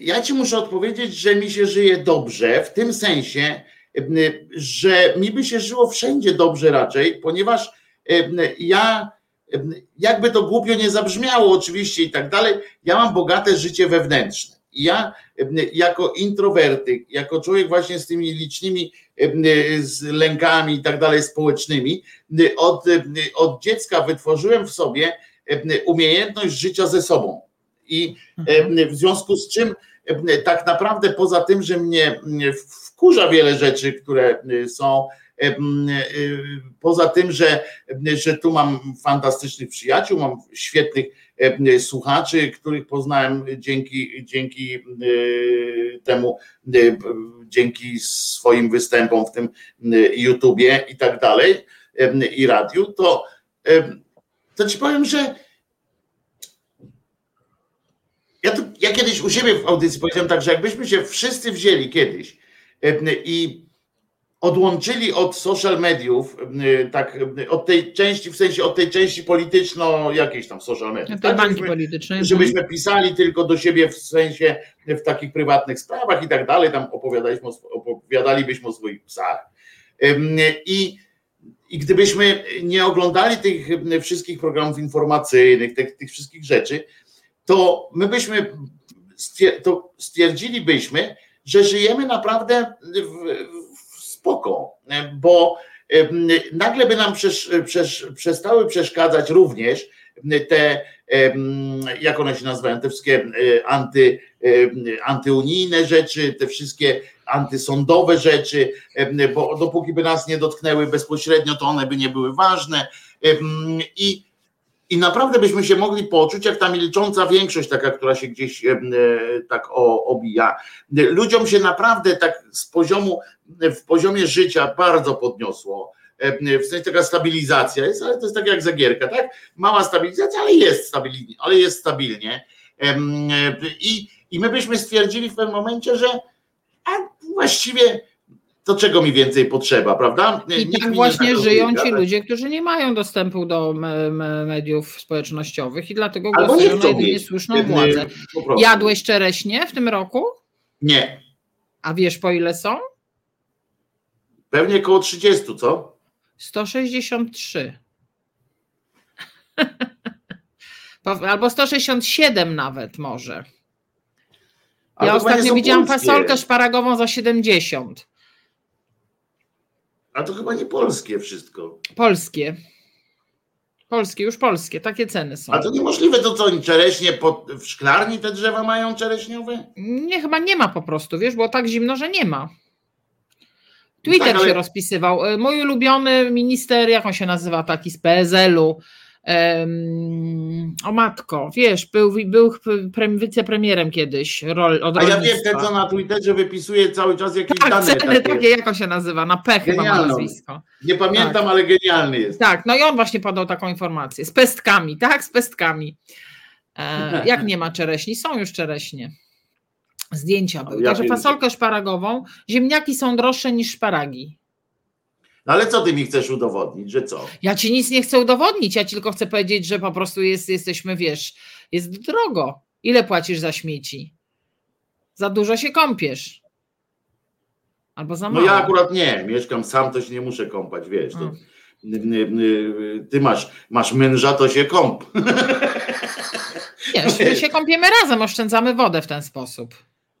ja ci muszę odpowiedzieć, że mi się żyje dobrze, w tym sensie, że mi by się żyło wszędzie dobrze raczej, ponieważ ja, jakby to głupio nie zabrzmiało oczywiście i tak dalej, ja mam bogate życie wewnętrzne. Ja jako introwertyk, jako człowiek właśnie z tymi licznymi z lękami i tak dalej społecznymi, od, od dziecka wytworzyłem w sobie umiejętność życia ze sobą. I
Mhm.
w związku z czym tak naprawdę poza tym, że mnie wkurza wiele rzeczy, które są, poza tym, że, że tu mam fantastycznych przyjaciół, mam świetnych słuchaczy, których poznałem dzięki, dzięki temu, dzięki swoim występom w tym YouTubie i tak dalej, i radiu, to, to ci powiem, że ja, ja kiedyś u siebie w audycji powiedziałem tak, że jakbyśmy się wszyscy wzięli kiedyś i odłączyli od social mediów, tak, od tej części, w sensie od tej części polityczno jakiejś tam social mediów.
Tej
tak,
bańki
żebyśmy-
politycznej.
żebyśmy pisali tylko do siebie w sensie w takich prywatnych sprawach i tak dalej, tam opowiadaliśmy, opowiadalibyśmy o swoich psach. I, I gdybyśmy nie oglądali tych wszystkich programów informacyjnych, tych, tych wszystkich rzeczy, to my byśmy to stwierdzilibyśmy, że żyjemy naprawdę w, spoko, bo nagle by nam przesz, przesz, przestały przeszkadzać również te, jak one się nazywają, te wszystkie e, anty, antyunijne rzeczy, te wszystkie antysądowe rzeczy, bo dopóki by nas nie dotknęły bezpośrednio, to one by nie były ważne. I, i naprawdę byśmy się mogli poczuć, jak ta milcząca większość, taka, która się gdzieś e, tak obija. Ludziom się naprawdę tak z poziomu, w poziomie życia bardzo podniosło. W sensie taka stabilizacja jest, ale to jest tak jak zagierka, tak? Mała stabilizacja, ale jest stabilnie, ale jest stabilnie. Em, I, I my byśmy stwierdzili w pewnym momencie, że a właściwie to czego mi więcej potrzeba, prawda?
I
Nikt
tak
nie
właśnie żyją ci ludzie, którzy nie mają dostępu do me- me- mediów społecznościowych i dlatego
Albo nie
głosują na jedynie słuszną władzę. Jadłeś czereśnie w tym roku?
Nie,
A wiesz po ile są?
pewnie koło 30, co?
163. Po- Albo 167 nawet może. Ja ostatnio widziałam
polskie.
fasolkę szparagową za 70.
A to chyba nie polskie wszystko.
Polskie. Polskie, już polskie, takie ceny są.
A to niemożliwe, to co oni czereśnie pod, w szklarni te drzewa mają czereśniowe?
Nie, chyba nie ma po prostu, wiesz, było tak zimno, że nie ma. Twitter
Tak, ale-
się rozpisywał. Y, Mój ulubiony minister, jak on się nazywa, taki z PSL-u. Em, o matko, wiesz, był, był pre- wicepremierem kiedyś rol, od
A ja wiem, ten co na Twitterze wypisuje cały czas jakieś
Tak,
dane
ceny
takie.
takie, jak on się nazywa, na P chyba ma nazwisko.
Nie pamiętam, ale genialny jest.
Tak, no i on właśnie podał taką informację. Z pestkami, tak, z pestkami. E, jak nie ma czereśni? Są już czereśnie. Zdjęcia były.
Ja
Także fasolkę szparagową. Ziemniaki są droższe niż szparagi.
No ale co ty mi chcesz udowodnić, że co?
Ja ci nic nie chcę udowodnić, ja tylko chcę powiedzieć, że po prostu jest, jesteśmy, wiesz, jest drogo. Ile płacisz za śmieci? Za dużo się kąpiesz. Albo za
No
mało.
ja akurat nie, mieszkam sam, to się nie muszę kąpać, wiesz. To,
Mm.
ty masz, masz męża, to się kąp.
Wiesz, my się kąpiemy razem, oszczędzamy wodę w ten sposób.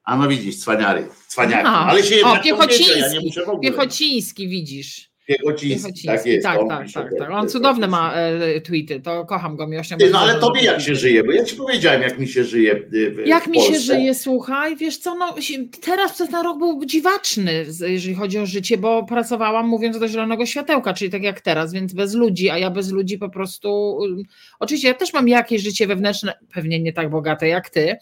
A no widzisz, cwaniary, cwaniary.
No.
Ale się
O, Piechociński.
ja nie muszę w ogóle.
Piechociński widzisz.
Piechociński,
Piechociński.
tak jest.
tak,
on
tak, tak, tak. On cudowne ma e, tweety, to kocham go. Miłością
no ale tobie jak się żyje, bo ja ci powiedziałem, jak mi się żyje y, w,
Jak
w
mi się żyje, słuchaj, wiesz co, no teraz przez ten rok był dziwaczny, jeżeli chodzi o życie, bo pracowałam mówiąc do zielonego światełka, czyli tak jak teraz, więc bez ludzi, a ja bez ludzi po prostu, oczywiście ja też mam jakieś życie wewnętrzne, pewnie nie tak bogate jak ty,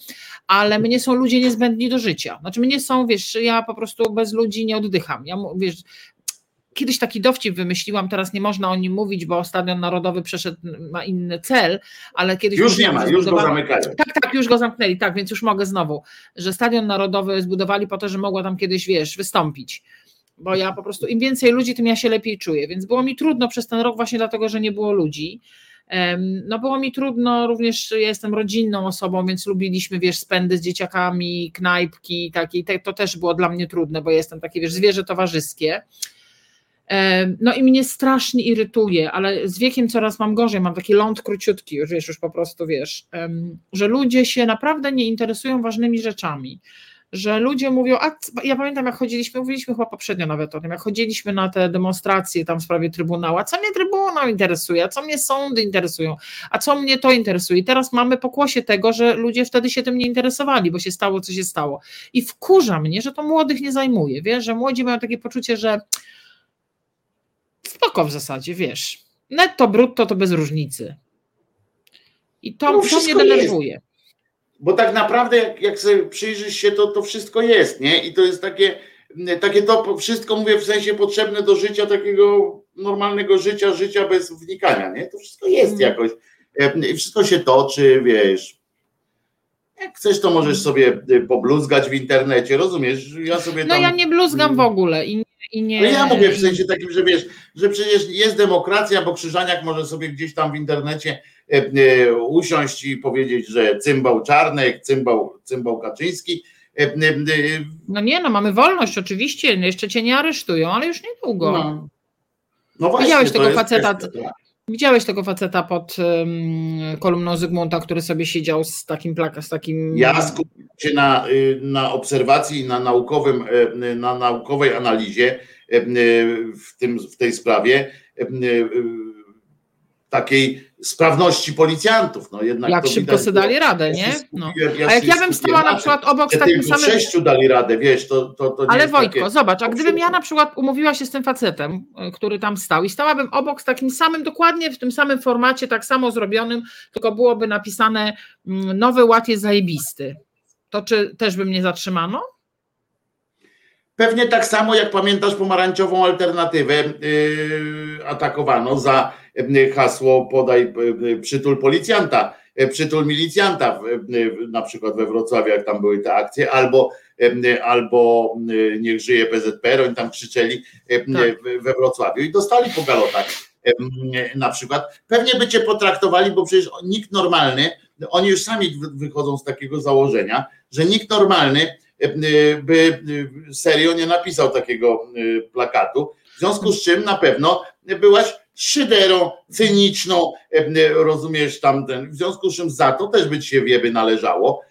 ale mnie są ludzie niezbędni do życia, znaczy mnie są, wiesz, ja po prostu bez ludzi nie oddycham, ja wiesz, Kiedyś taki dowcip wymyśliłam, teraz nie można o nim mówić, bo Stadion Narodowy przeszedł, ma inny cel, ale kiedyś
Już nie ma, już go zamykają.
tak, tak, już go zamknęli, tak, więc już mogę znowu, że Stadion Narodowy zbudowali po to, że mogła tam kiedyś, wiesz, wystąpić bo ja po prostu im więcej ludzi, tym ja się lepiej czuję, więc było mi trudno przez ten rok właśnie dlatego, że nie było ludzi. No było mi trudno, również ja jestem rodzinną osobą, więc lubiliśmy, wiesz, spędy z dzieciakami, knajpki, takie, to też było dla mnie trudne, bo jestem takie, wiesz, zwierzę towarzyskie. No i mnie strasznie irytuje, ale z wiekiem coraz mam gorzej, mam taki ląd króciutki, już wiesz, już po prostu wiesz, że ludzie się naprawdę nie interesują ważnymi rzeczami że ludzie mówią, a ja pamiętam jak chodziliśmy, mówiliśmy chyba poprzednio nawet o tym, jak chodziliśmy na te demonstracje tam w sprawie Trybunału, a co mnie Trybunał interesuje, a co mnie sądy interesują, a co mnie to interesuje. I teraz mamy pokłosie tego, że ludzie wtedy się tym nie interesowali, bo się stało, co się stało. I wkurza mnie, że to młodych nie zajmuje, wiesz, że młodzi mają takie poczucie, że spoko w zasadzie, wiesz, netto, brutto to bez różnicy. I to, no, to mnie denerwuje. Jest
bo tak naprawdę jak, jak sobie przyjrzysz się, to to wszystko jest, nie? I to jest takie, takie to wszystko, mówię w sensie potrzebne do życia, takiego normalnego życia, życia bez wnikania, nie? To wszystko jest mm. jakoś. E, I wszystko się toczy, wiesz. Jak chcesz, to możesz mm. sobie e, pobluzgać w internecie, rozumiesz?
Ja sobie no tam... No ja nie bluzgam w ogóle i i nie...
No ja mówię w sensie takim, że wiesz, że przecież jest demokracja, bo Krzyżaniak może sobie gdzieś tam w internecie e, e, usiąść i powiedzieć, że cymbał Czarnek, cymbał, cymbał Kaczyński. E,
no nie, no mamy wolność oczywiście, no jeszcze cię nie aresztują, ale już niedługo. No, no właśnie, Widziałeś tego faceta, kwestia, tak. Widziałeś tego faceta pod um, kolumną Zygmunta, który sobie siedział z takim plaka, z takim.
Ja skupiam się na, y, na obserwacji, na naukowym, y, na naukowej analizie y, w, tym, w tej sprawie takiej sprawności policjantów. No jednak
Jak szybko sobie dali radę, nie? No. a jak ja bym stała na przykład obok z takim samym.
sześciu dali radę, wiesz, to, to, to
Ale Wojtko, takie... zobacz, a gdybym ja na przykład umówiła się z tym facetem, e, który tam stał i stałabym obok z takim samym, dokładnie w tym samym formacie, tak samo zrobionym, tylko byłoby napisane mm, nowy ład jest zajebisty. To czy też by mnie zatrzymano?
Pewnie tak samo jak pamiętasz pomarańczową alternatywę yy, atakowano za hasło podaj yy, przytul policjanta, przytul milicjanta na przykład we Wrocławiu, jak tam były te akcje, albo, albo niech żyje PZPR, oni tam krzyczeli tak. we Wrocławiu i dostali po galotach na przykład. Pewnie by cię potraktowali, bo przecież nikt normalny, oni już sami wychodzą z takiego założenia, że nikt normalny E, by e, serio nie napisał takiego e, plakatu. W związku z czym na pewno byłaś szyderą, cyniczną, rozumiesz tamten. W związku z czym za to też by ci się wieby należało.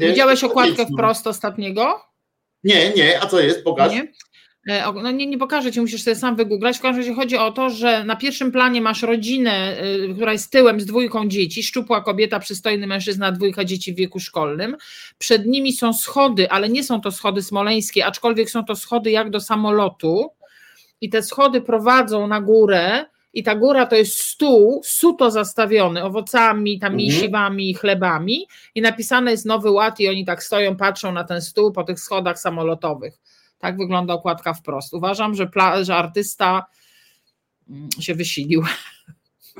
Widziałeś okładkę wprost ostatniego?
Nie, nie, a co jest? Pokaż. Nie?
E, no nie, nie pokażę ci, musisz sobie sam wygooglać. W każdym razie chodzi o to, że na pierwszym planie masz rodzinę, y, która jest tyłem z dwójką dzieci, szczupła kobieta, przystojny mężczyzna, dwójka dzieci w wieku szkolnym. Przed nimi są schody, ale nie są to schody smoleńskie, aczkolwiek są to schody jak do samolotu. I te schody prowadzą na górę, i ta góra to jest stół, suto zastawiony owocami, tam mhm. mięsiwami, chlebami i napisane jest Nowy Ład i oni tak stoją, patrzą na ten stół po tych schodach samolotowych. Tak wygląda okładka wprost. Uważam, że, że artysta mm, się wysilił.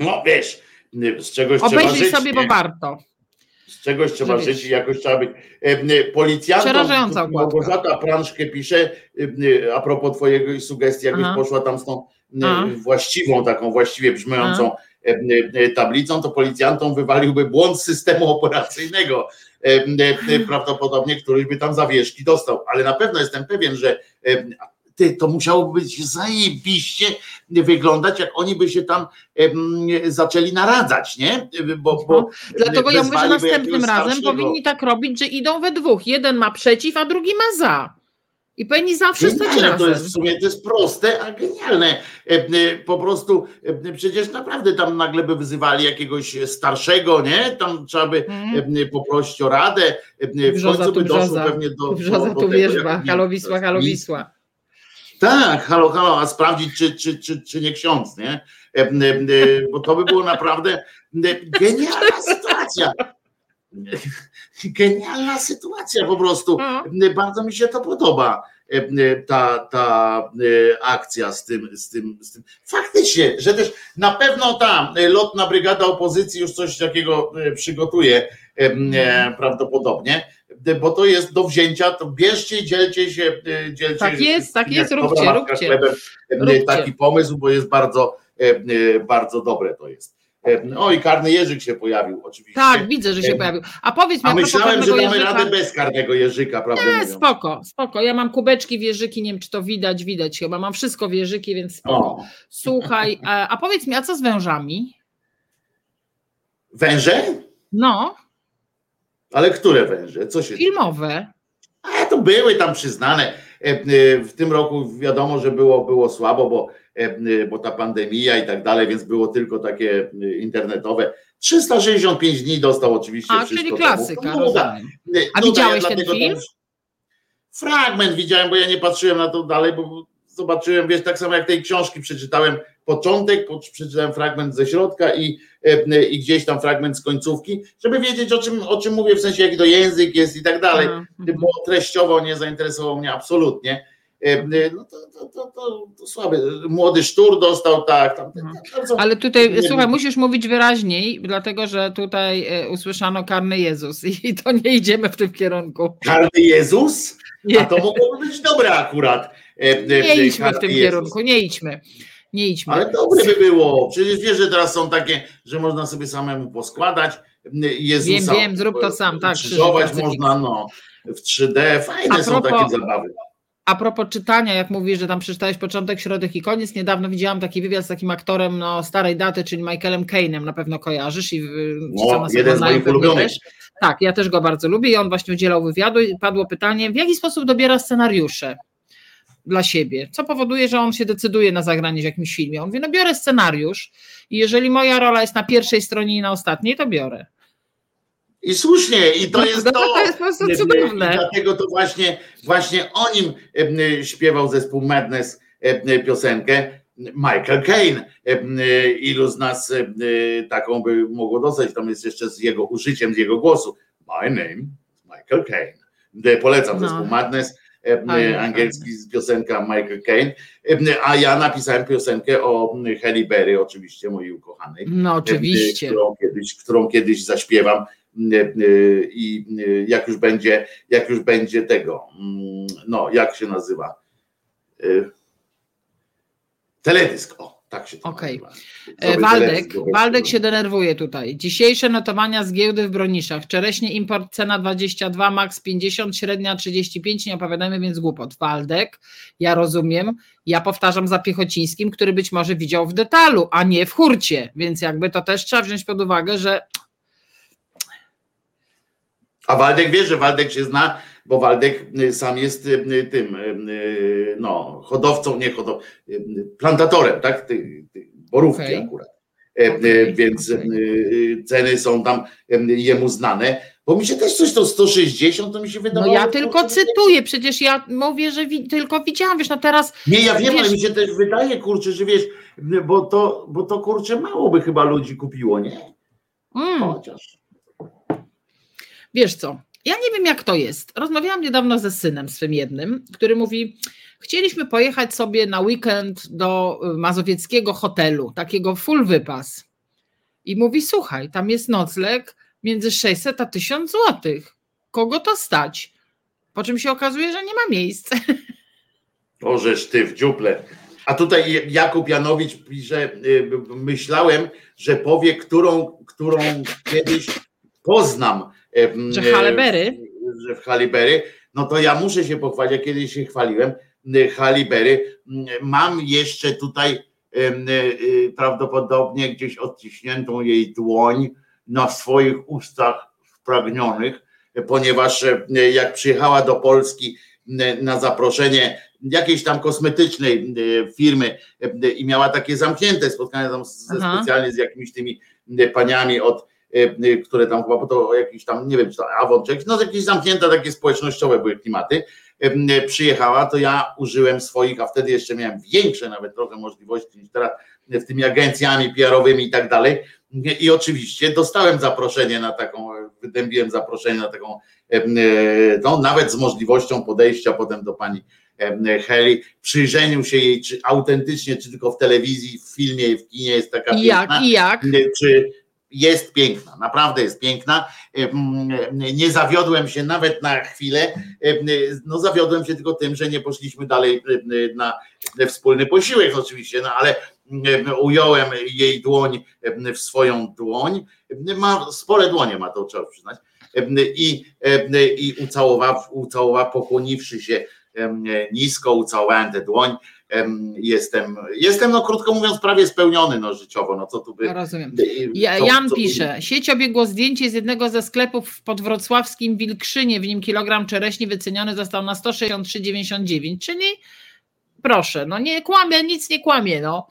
No wiesz, z czegoś Obejrzyj trzeba żyć.
sobie, bo warto.
Z czegoś trzeba żyć i jakoś trzeba być. Policjantom Małgorzata Pranszkę pisze, a propos twojego sugestii, jakbyś Aha. poszła tam z tą Aha. właściwą, taką właściwie brzmiącą tablicą, to policjantom wywaliłby błąd systemu operacyjnego prawdopodobnie któryś by tam zawieszki dostał, ale na pewno jestem pewien, że ty, to musiało być zajebiście wyglądać, jak oni by się tam zaczęli naradzać, nie?
Bo, bo no, Dlatego ja mówię, że następnym razem starszego... powinni tak robić, że idą we dwóch. Jeden ma przeciw, a drugi ma za. I powinni zawsze stać razem.
To jest w sumie to jest proste, a genialne. E, e, po prostu e, przecież naprawdę tam nagle by wyzywali jakiegoś starszego, nie? Tam trzeba by mm. poprosić o radę. W
brzoza, końcu by doszło pewnie do. Brzoza, do, do tu wierzba, halowisła, halowisła.
Tak, halo, halo, a sprawdzić, czy, czy, czy, czy nie ksiądz, nie? Bo to by było naprawdę genialna sytuacja. Genialna sytuacja po prostu. No. Bardzo mi się to podoba. ta, ta akcja z tym, z, tym, z tym. Faktycznie, że też na pewno ta lotna brygada opozycji już coś takiego przygotuje mhm. prawdopodobnie, bo to jest do wzięcia, to bierzcie dzielcie się. Dzielcie
tak jest, tak jest, róbcie, róbcie.
Róbcie. Taki pomysł, bo jest bardzo, bardzo dobre to jest. O i karny Jerzyk się pojawił oczywiście.
Tak, widzę, że się pojawił. A powiedz mi,
a myślałem, że damy Jerzyka... radę bez karnego Jerzyka, prawda?
Nie, spoko, spoko. Ja mam kubeczki wieżyki, nie wiem czy to widać, widać chyba. Mam wszystko wieżyki, więc spoko. O. Słuchaj, a, a powiedz mi, a co z wężami?
Węże?
No.
Ale które węże? Co się
Filmowe.
A to były tam przyznane. E, e, w tym roku wiadomo, że było, było słabo, bo E, bo ta pandemia i tak dalej, więc było tylko takie internetowe. 365 dni dostał oczywiście
A, czyli klasyka, no, A no, widziałeś ja ten film?
Fragment widziałem, bo ja nie patrzyłem na to dalej, bo zobaczyłem, wiesz, tak samo jak tej książki przeczytałem początek, przeczytałem fragment ze środka i, e, i gdzieś tam fragment z końcówki, żeby wiedzieć o czym, o czym mówię, w sensie jaki to język jest i tak dalej, bo treściowo nie zainteresował mnie absolutnie E, e, no to, to, to, to, słaby. Młody sztur dostał, tak. Tam,
mhm. Ale tutaj, nie, słuchaj, musisz mówić wyraźniej, dlatego że tutaj e, usłyszano karny Jezus i to nie idziemy w tym kierunku.
Karny Jezus? Nie. A to mogłoby być dobre akurat.
Nie idźmy w tym Jezus. kierunku, nie idźmy. Nie idźmy.
Ale dobre by było. Przecież wiesz, że teraz są takie, że można sobie samemu poskładać. Jezusa,
wiem, wiem, zrób to sam, tak.
Krzyżować można, no, w 3D. Fajne propos, są takie zabawy.
A propos czytania, jak mówisz, że tam przeczytałeś początek, środek i koniec, niedawno widziałam taki wywiad z takim aktorem no, starej daty, czyli Michaelem Kane'em, na pewno kojarzysz i
no, jeden z moich ulubionych.
Tak, ja też go bardzo lubię i on właśnie udzielał wywiadu i padło pytanie, w jaki sposób dobiera scenariusze dla siebie? Co powoduje, że on się decyduje na zagranie w jakimś filmie? On mówi, no biorę scenariusz i jeżeli moja rola jest na pierwszej stronie i na ostatniej, to biorę.
I słusznie, i to jest to.
To jest po prostu cudowne.
I dlatego to właśnie, właśnie o nim śpiewał zespół Madness piosenkę. Michael Caine. Ilu z nas taką by mogło dostać? Tam jest jeszcze z jego użyciem, z jego głosu. My name Michael Caine. Polecam no. zespół Madness. Angielski piosenka Michael Caine, a ja napisałem piosenkę o Halle Berry, oczywiście mojej ukochanej.
No oczywiście.
Którą kiedyś, którą kiedyś zaśpiewam i jak już będzie, jak już będzie tego, no jak się nazywa? Y, teledysk, o, tak się to
okay. E, Waldek, Waldek się denerwuje tutaj. Dzisiejsze notowania z giełdy w Broniszach. Czereśnie import cena 22, max 50, średnia 35, nie opowiadamy więc głupot. Waldek, ja rozumiem, ja powtarzam za Piechocińskim, który być może widział w detalu, a nie w hurcie, więc jakby to też trzeba wziąć pod uwagę, że
a Waldek wie, że Waldek się zna, bo Waldek y, sam jest y, y, tym no, hodowcą, nie hodowcą, plantatorem, tak? Borówki okay. akurat. E, okay, Więc okay. ceny są tam jemu znane. Bo mi się też coś to 160, to mi się wydawało.
No ja tylko cytuję, przecież ja mówię, że wi tylko widziałam, wiesz, no teraz.
Nie, ja wiem, wiesz... ale mi się też wydaje, kurczę, że wiesz, bo to, bo to kurczę mało by chyba ludzi kupiło, nie?
Mm. Chociaż. Wiesz co, ja nie wiem jak to jest. Rozmawiałam niedawno ze synem swym jednym, który mówi, chcieliśmy pojechać sobie na weekend do y, mazowieckiego hotelu, takiego full wypas. I mówi, słuchaj, tam jest nocleg między 600 a 1000 złotych. Kogo to stać? Po czym się okazuje, że nie ma miejsc.
Ożeż ty w dziuple. A tutaj Jakub Janowicz pisze, y, myślałem, że powie, którą, którą kiedyś poznam
że Halibery?
Że w Halibery. No to ja muszę się pochwalić, ja kiedyś się chwaliłem, Halibery. Mam jeszcze tutaj prawdopodobnie gdzieś odciśniętą jej dłoń na swoich ustach spragnionych, ponieważ jak przyjechała do Polski na zaproszenie jakiejś tam kosmetycznej firmy i miała takie zamknięte spotkania tam specjalnie z jakimiś tymi paniami od E, e, które tam chyba, bo to jakiś tam, nie wiem, czy to Avon, czy no jakieś zamknięte takie społecznościowe były klimaty, e, przyjechała, to ja użyłem swoich, a wtedy jeszcze miałem większe nawet trochę możliwości niż teraz, w tymi agencjami PR-owymi i tak dalej. I oczywiście dostałem zaproszenie na taką, wydębiłem zaproszenie na taką, no nawet z możliwością podejścia potem do pani Heli, przyjrzeniu się jej, czy autentycznie, czy tylko w telewizji, w filmie, w kinie jest taka
I jak, i jak?
Czy jest piękna, naprawdę jest piękna. Nie zawiodłem się nawet na chwilę. No zawiodłem się tylko tym, że nie poszliśmy dalej na wspólny posiłek oczywiście, no ale ująłem jej dłoń w swoją dłoń. Ma spore dłonie, ma to trzeba przyznać. I, i ucałował, ucałował, pokłoniwszy się nisko, ucałowałem tę dłoń jestem, jestem no krótko mówiąc prawie spełniony no życiowo, no co tu by...
Rozumiem. Ja, Jan co, pisze, sieć obiegło zdjęcie z jednego ze sklepów pod wrocławskim Wilkrzynie, w nim kilogram czereśni wyceniony został na 163,99, czyli proszę, no nie kłamie, nic nie kłamie, no.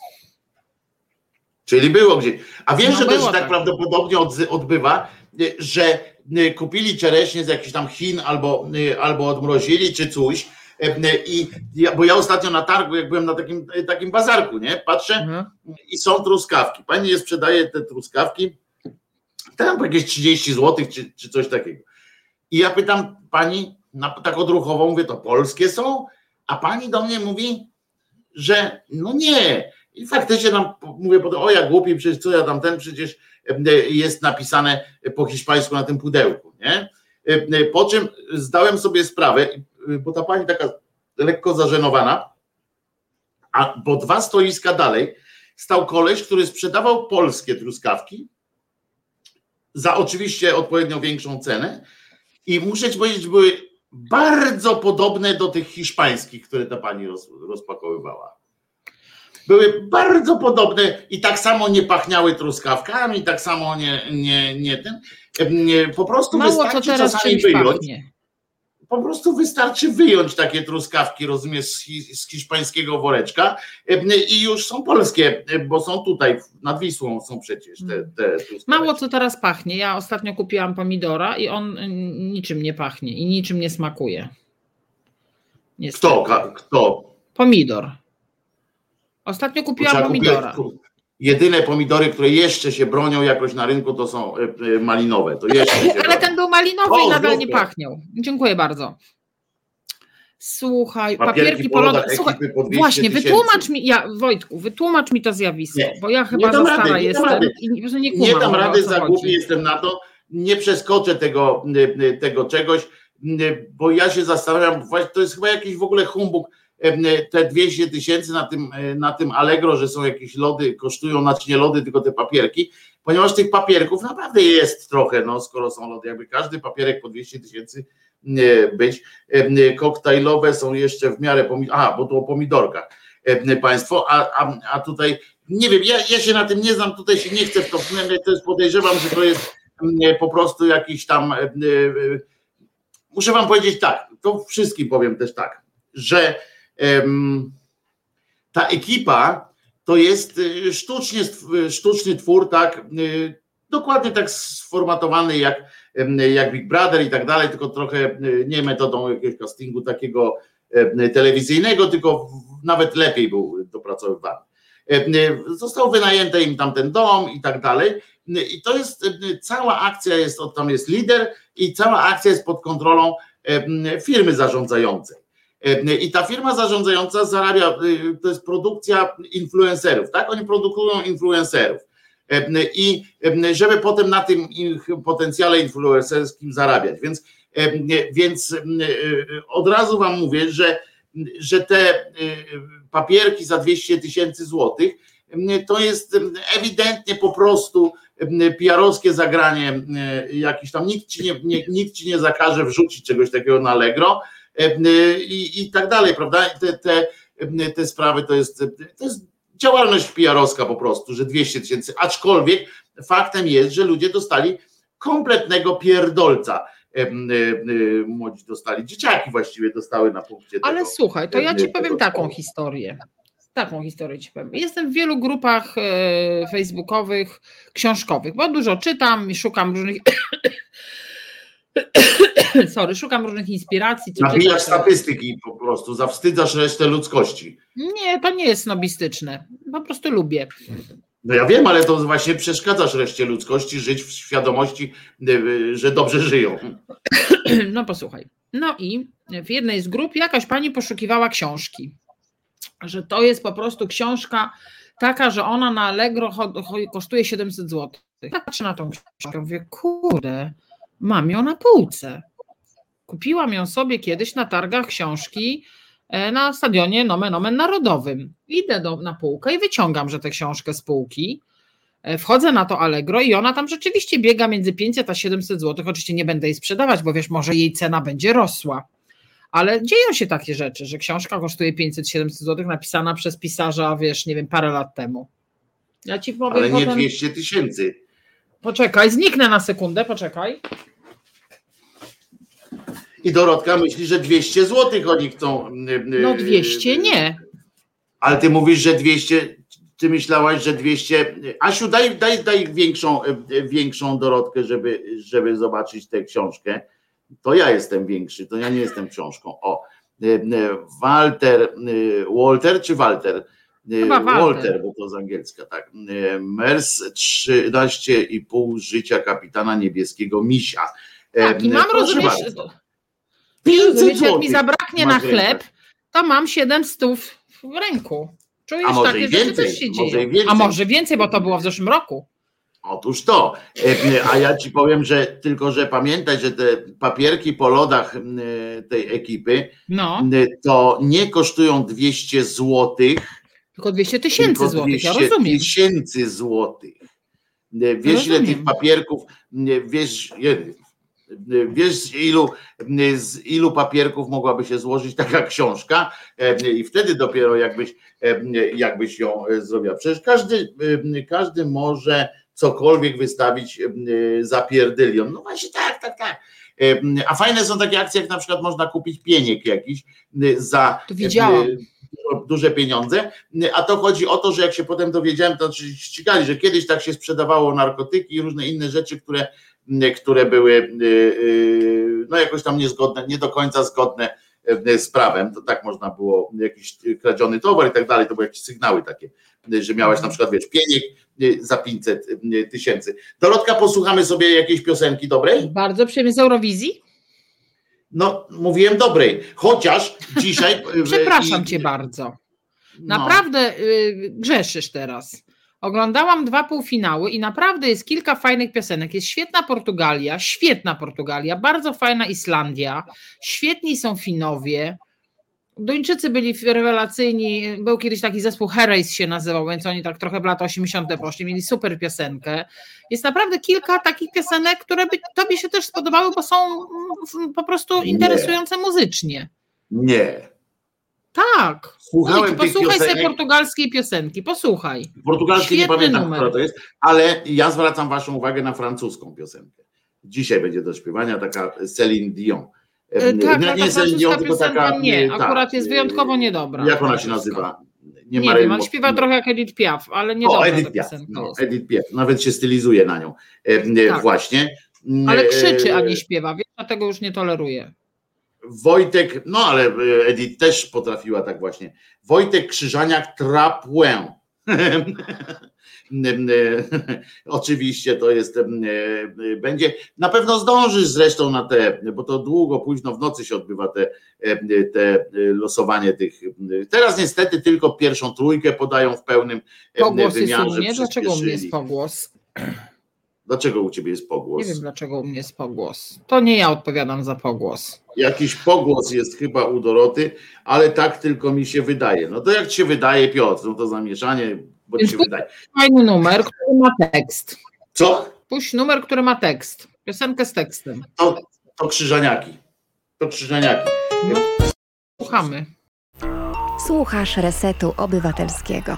Czyli było gdzieś. A wiesz, no że to się tak, tak prawdopodobnie odbywa, że kupili czereśnie z jakichś tam Chin albo, albo odmrozili czy coś, i bo ja ostatnio na targu, jak byłem na takim, takim bazarku, nie? Patrzę mhm. i są truskawki. Pani je sprzedaje te truskawki, tam jakieś 30 zł czy, czy coś takiego. I ja pytam pani, na, tak odruchowo mówię, to polskie są? A pani do mnie mówi, że no nie. I faktycznie tam mówię, o ja głupi, przecież co ja tam ten, przecież jest napisane po hiszpańsku na tym pudełku, nie? Po czym zdałem sobie sprawę, bo ta pani taka lekko zażenowana, a bo dwa stoiska dalej stał koleś, który sprzedawał polskie truskawki za oczywiście odpowiednio większą cenę i muszę ci powiedzieć, były bardzo podobne do tych hiszpańskich, które ta pani roz, rozpakowywała. Były bardzo podobne i tak samo nie pachniały truskawkami, tak samo nie, nie, nie ten. Nie, po prostu
Mało wystarczy co teraz czasami wyjąć. Pachnie
po prostu wystarczy wyjąć takie truskawki, rozumiesz, z, hiszpańskiego woreczka i już są polskie, bo są tutaj, nad Wisłą są przecież te, te
Mało co teraz pachnie. Ja ostatnio kupiłam pomidora i on niczym nie pachnie i niczym nie smakuje.
Niestety. Kto? Kto?
Pomidor. Ostatnio kupiłam pomidora
jedyne pomidory, które jeszcze się bronią jakoś na rynku, to są e, e, malinowe. To jeszcze
Ale bronią. ten był malinowy o, i nadal nie pachniał. Dziękuję bardzo. Słuchaj, papierki, papierki polowe. Słuchaj, właśnie, wytłumacz mi, ja, Wojtku, wytłumacz mi to zjawisko, nie, bo ja chyba za stara rady, jestem i nie, nie,
nie dam rady, za głupi jestem na to, nie przeskoczę tego, tego czegoś, bo ja się zastanawiam, to jest chyba jakiś w ogóle humbug te 200 tysięcy na tym, e, na tym Allegro, że są jakieś lody, kosztują, znaczy nie lody, tylko te papierki, ponieważ tych papierków naprawdę jest trochę, no skoro są lody, jakby każdy papierek po 200 tysięcy być. Koktajlowe są jeszcze w miarę, a bo to o pomidorkach państwo, a, a, a tutaj nie wiem, ja, ja się na tym nie znam, tutaj się nie chcę w to to jest podejrzewam, że to jest po prostu jakiś tam muszę wam powiedzieć tak, to wszystkim powiem też tak, że ta ekipa to jest y, sztucznie, sztuczny twór, tak, y, dokładnie tak sformatowany jak, jak Big Brother i tak dalej, tylko trochę y, nie metodą jakiegoś castingu takiego telewizyjnego, tylko nawet lepiej był dopracowywany. Został wynajęty im tam ten dom i tak dalej. I to jest cała akcja jest, tam jest lider i cała akcja jest pod kontrolą firmy zarządzającej. I ta firma zarządzająca zarabia, y, to jest produkcja influencerów, tak? Oni produkują influencerów. I żeby potem na tym potencjale influencerskim zarabiać. Więc, więc od razu Wam mówię, że, że te papierki za 200 tysięcy złotych to jest ewidentnie po prostu PR-owskie zagranie jakiś tam, nikt ci nie, nie, nikt ci nie zakaże wrzucić czegoś takiego na Allegro, i, i tak dalej, prawda? Te, te, te sprawy to jest, to jest działalność PR-owska po prostu, że 200 tysięcy, aczkolwiek faktem jest, że ludzie dostali kompletnego pierdolca młodzi dostali, dzieciaki właściwie dostały na punkcie
Ale tego, słuchaj, to ja ci powiem taką historię. Taką historię ci powiem. Jestem w wielu grupach e, facebookowych, książkowych, bo dużo czytam i szukam różnych sorry, szukam różnych inspiracji.
Nabijasz statystyki po prostu, zawstydzasz resztę ludzkości.
Nie, to nie jest snobistyczne. Po prostu lubię.
No ja wiem, ale to właśnie przeszkadzasz reszcie ludzkości żyć w świadomości, y, że dobrze żyją.
No posłuchaj. No i w jednej z grup jakaś pani poszukiwała książki, że to jest po prostu książka taka, że ona na Allegro kosztuje 700 zł. Ja patrzę na tą książkę, mówię, kurde, mam ją na półce. Kupiłam ją sobie kiedyś na targach książki e, na stadionie Nomen Omen Narodowym. Idę do, na półkę i wyciągam, że tę książkę z półki. E, wchodzę na to Allegro i ona tam rzeczywiście biega między 500 a 700 zł. Oczywiście nie będę jej sprzedawać, bo wiesz, może jej cena będzie rosła. Ale dzieją się takie rzeczy, że książka kosztuje 500-700 zł, napisana przez pisarza, wiesz, nie wiem, parę lat temu.
Ja ci powiem. Ale nie potem... 200 tysięcy.
Poczekaj, zniknę na sekundę, poczekaj.
I Dorotka myśli, że 200 zł oni chcą.
No 200 nie.
Ale ty mówisz, że 200, ty myślałaś, że 200. Asiu, daj, daj, daj większą, większą Dorotkę, żeby, żeby zobaczyć tę książkę. To ja jestem większy, to ja nie jestem książką. O, Walter, Walter czy Walter?
Chyba
Walter, bo to z angielska, tak. Mers 13,5 życia kapitana niebieskiego Misia.
Tak, i mam rozumieć, rozumieć jak mi zabraknie na chleb, to mam 7 stów w ręku.
Czujesz, a może takie więcej, rzeczy też się dzieje.
A może więcej, bo to było w zeszłym roku.
Otóż to. E, a ja ci powiem, że tylko, że pamiętaj, że te papierki po lodach tej ekipy no. to nie kosztują 200 złotych.
Tylko 200 tysięcy złotych, ja rozumiem.
tysięcy złotych. Wiesz, ile tych papierków, wiesz, wiesz z ilu, z ilu papierków mogłaby się złożyć taka książka i wtedy dopiero jakbyś, jakbyś ją zrobiła. Przecież każdy, każdy może cokolwiek wystawić za pierdylion. No właśnie tak, tak, tak. A fajne są takie akcje, jak na przykład można kupić pieniek jakiś za duże pieniądze, a to chodzi o to, że jak się potem dowiedziałem, to ścigali, że kiedyś tak się sprzedawało narkotyki i różne inne rzeczy, które, które były y, y, no jakoś tam niezgodne, nie do końca zgodne z prawem, to tak można było, jakiś kradziony towar i tak dalej, to były jakieś sygnały takie, że miałeś na przykład, wiesz, pieniek y, za 500 tysięcy. Dorotka, posłuchamy sobie jakiejś piosenki dobrej?
Bardzo przyjemnie z Eurowizji?
No, mówiłem dobrej, chociaż dzisiaj.
Przepraszam i, cię bardzo. No. Naprawdę no. grzeszysz teraz. Oglądałam dwa półfinały i naprawdę jest kilka fajnych piosenek. Jest świetna Portugalia, świetna Portugalia, bardzo fajna Islandia, świetni są Finowie. Duńczycy byli rewelacyjni. Był kiedyś taki zespół Herreys się nazywał, więc oni tak trochę w lata 80. poszli, mieli super piosenkę. Jest naprawdę kilka takich piosenek, które by tobie się też spodobały, bo są mm, po prostu interesujące
Nie.
muzycznie.
Nie.
Tak. Słuchałem posłuchaj sobie portugalskiej piosenki, posłuchaj.
Portugalskiej nie pamiętam, numer. która to jest, ale ja zwracam waszą uwagę na francuską piosenkę. Dzisiaj będzie do śpiewania taka Celine Dion.
E, tak, nie, nie Celine Dion, tylko taka... Nie, tak, akurat jest wyjątkowo niedobra.
Jak ona się nazywa?
Nie, nie wiem, on śpiewa trochę jak Edith Piaf, ale nie o, Edith Piaf,
no, Edith Piaf, nawet się stylizuje na nią e, tak. właśnie.
Ale krzyczy, a nie śpiewa, więc dlatego już nie toleruje.
Wojtek, no ale e, Edith też potrafiła tak właśnie. Wojtek Krzyżaniak Trapłę. Oczywiście to jest, e, będzie, na pewno zdążysz zresztą na te, bo to długo, późno w nocy się odbywa te, e, te losowanie tych. Teraz niestety tylko pierwszą trójkę podają w pełnym
pogłos wymiarze. Jest Dlaczego u mnie jest pogłos?
Dlaczego u ciebie jest pogłos?
Nie wiem, dlaczego u mnie jest pogłos. To nie ja odpowiadam za pogłos.
Jakiś pogłos jest chyba u Doroty, ale tak tylko mi się wydaje. No to jak ci się wydaje, Piotr, no to zamieszanie, bo Więc ci się wydaje.
Fajny numer, który ma tekst.
Co?
Puść numer, który ma tekst. Piosenkę z tekstem.
To, to krzyżaniaki. To krzyżaniaki. No,
słuchamy.
Słuchasz Resetu Obywatelskiego.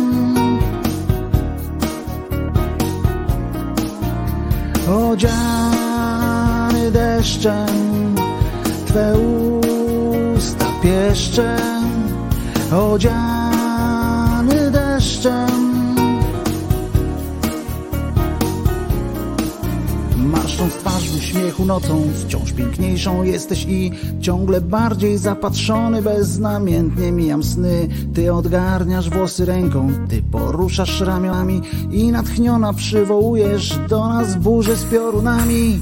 Odziany deszczem Twe usta pieszczem Odziany uśmiechu nocą Wciąż piękniejszą jesteś i Ciągle bardziej zapatrzony Beznamiętnie mijam sny. Ty odgarniasz włosy ręką Ty poruszasz ramionami I natchniona przywołujesz Do nas burzę z piorunami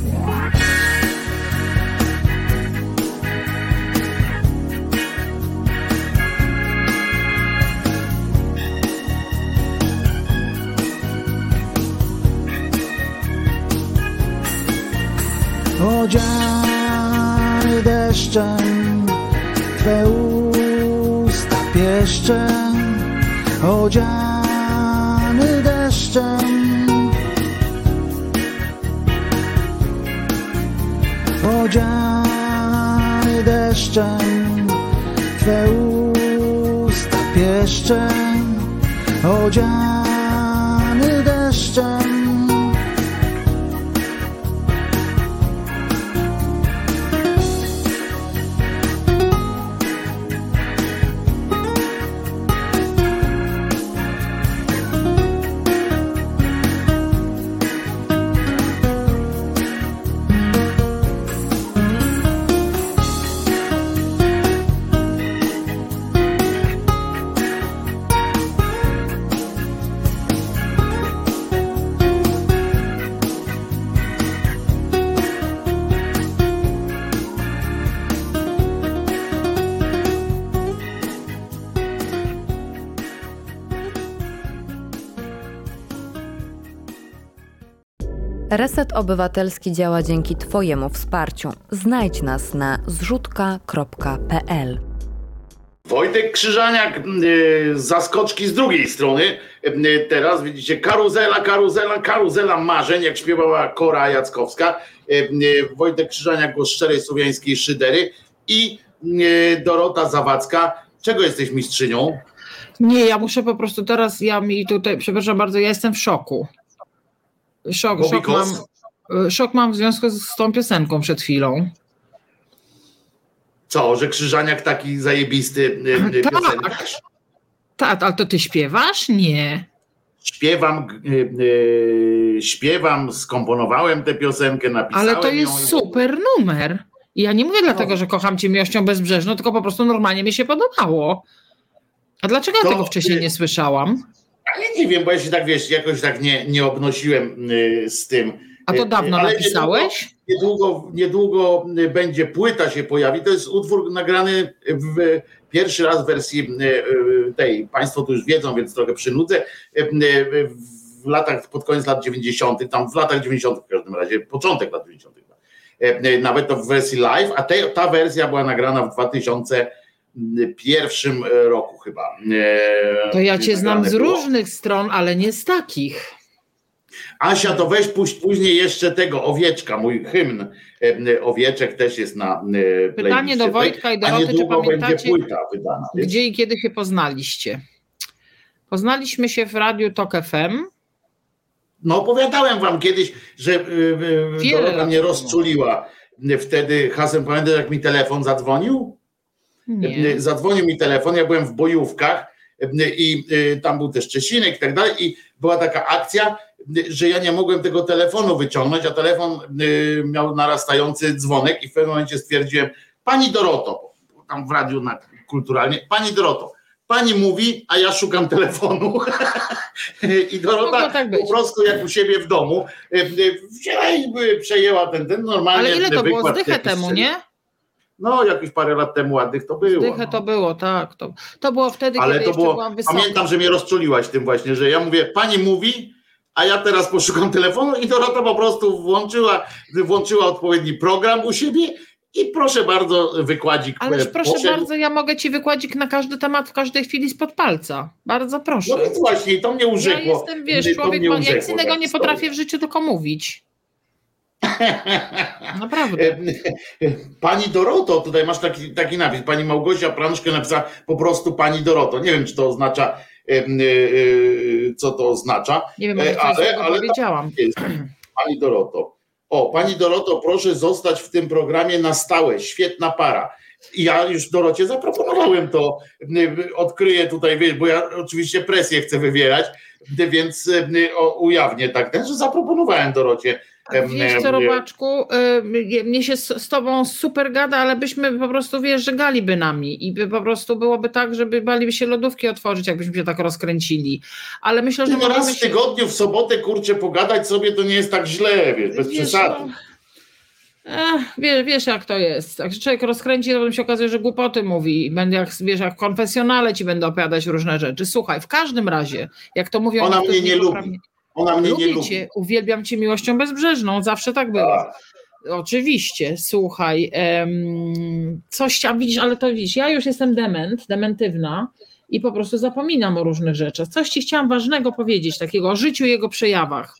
Deszczem Twe usta pieszczem Odziany deszczem. Odziany deszczem Twe usta pieszczem Odziany deszczem
Reset Obywatelski działa dzięki Twojemu wsparciu. Znajdź nas na zrzutka.pl.
Wojtek Krzyżaniak, y, zaskoczki z drugiej strony. Y, Teraz widzicie karuzela, karuzela, karuzela marzeń, jak śpiewała Kora Jackowska. Y, Wojtek Krzyżaniak, głos szczerej słowiańskiej szydery i Dorota Zawadzka. Czego jesteś mistrzynią?
Nie, ja muszę po prostu teraz, ja mi tutaj, przepraszam bardzo, ja jestem w szoku. Szok, szok, mam, y, szok mam w związku z, tą piosenką przed chwilą.
Co, że Krzyżaniak taki zajebisty y, y,
Tak.
piosenkarz?
Tak, ale to ty śpiewasz? Nie.
Śpiewam, śpiewam, skomponowałem tę piosenkę, napisałem
Ale to jest
i-
super numer. Ja nie mówię dlatego,
No.
że kocham cię miłością bezbrzeżną, tylko po prostu normalnie mi się podobało. A dlaczego ja
To
tego wcześniej nie słyszałam?
Ale nie wiem, bo ja się tak wiesz, jakoś tak nie, nie obnosiłem y, z tym.
A to
Y,
dawno
ale
napisałeś?
Niedługo, niedługo y, będzie płyta się pojawi. To jest utwór nagrany w pierwszy raz w wersji tej. Państwo tu już wiedzą, więc trochę przynudzę. W latach, pod koniec lat 90., tam w latach 90. w każdym razie, początek lat 90. Y, y, Nawet to w wersji live, a te, ta wersja była nagrana w 2001 roku chyba.
To ja cię znam z
było.
różnych stron, ale nie z takich.
Asia, to weź później jeszcze tego owieczka, mój hymn e, owieczek też jest na e,
Pytanie do Wojtka i Doroty, czy pamiętacie,
wydana.
gdzie i kiedy się poznaliście? Poznaliśmy się w Radiu Tok FM.
No opowiadałem wam kiedyś, że e,
Wiele
Dorota mnie rozczuliła wtedy hasem pamiętasz, jak mi telefon zadzwonił?
Nie.
Zadzwonił mi telefon, ja byłem w bojówkach i tam był też Czesinek i tak dalej i była taka akcja, że ja nie mogłem tego telefonu wyciągnąć, a telefon miał narastający dzwonek i w pewnym momencie stwierdziłem, pani Doroto, tam w radiu na, kulturalnie, pani Doroto, pani mówi, a ja szukam telefonu. I Dorota tak po prostu jak u siebie w domu wzięła i przejęła ten, ten normalnie.
Ale ile to było zdychę temu, nie?
No, jakieś parę lat temu ładnych to było.
Zdychę
no.
to było, tak. To, to było wtedy,
Ale
kiedy
to było,
byłam wysoka.
pamiętam, że mnie rozczuliłaś tym właśnie, że ja mówię, pani mówi, a ja teraz poszukam telefonu i Dorota po prostu włączyła, włączyła odpowiedni program u siebie i proszę bardzo, wykładzik.
Ależ
e,
proszę
poszedł.
bardzo, ja mogę ci wykładzik na każdy temat w każdej chwili spod palca. Bardzo proszę.
No więc właśnie, to mnie
ja
urzekło.
jestem, wiesz, człowiek, ja nic innego nie potrafię w życiu, tylko mówić. Naprawdę.
Pani Doroto, tutaj masz taki, taki napis. Pani Małgosia Prążkę napisała po prostu Pani Doroto. Nie wiem, czy to oznacza, e, e, co to oznacza.
Nie wiem,
e, ale-
ale, powiedziałam.
Jest. Pani Doroto. O, Pani Doroto, proszę zostać w tym programie na stałe. Świetna para. Ja już Dorocie zaproponowałem to. Odkryję tutaj, bo ja oczywiście presję chcę wywierać, więc ujawnię tak, że zaproponowałem Dorocie. Em,
Wiesz co, Robaczku, y, mnie się z, z tobą super gada, ale byśmy po prostu, wiesz, że galiby nami i by po prostu byłoby tak, żeby baliby się lodówki otworzyć, jakbyśmy się tak rozkręcili. Ale myślę, że
No raz w
się...
tygodniu, w sobotę, kurczę, pogadać sobie to nie jest tak źle, wiesz, bez
Wiesz,
przesady.
no, Ech, wiesz, wiesz jak to jest. Jak się człowiek rozkręci, to się okazuje, że głupoty mówi. I Będę jak, wiesz, jak w konfesjonale ci będę opowiadać różne rzeczy. Słuchaj, w każdym razie, jak to mówią...
Ona mnie nie lubi. Ona mnie nie
Lubię
lubi.
cię, uwielbiam cię miłością bezbrzeżną, zawsze tak było.
Tak.
Oczywiście, słuchaj, em, coś tam widzisz, ale to widzisz, ja już jestem dement, dementywna i po prostu zapominam o różnych rzeczach. Coś ci chciałam ważnego powiedzieć, takiego o życiu i jego przejawach.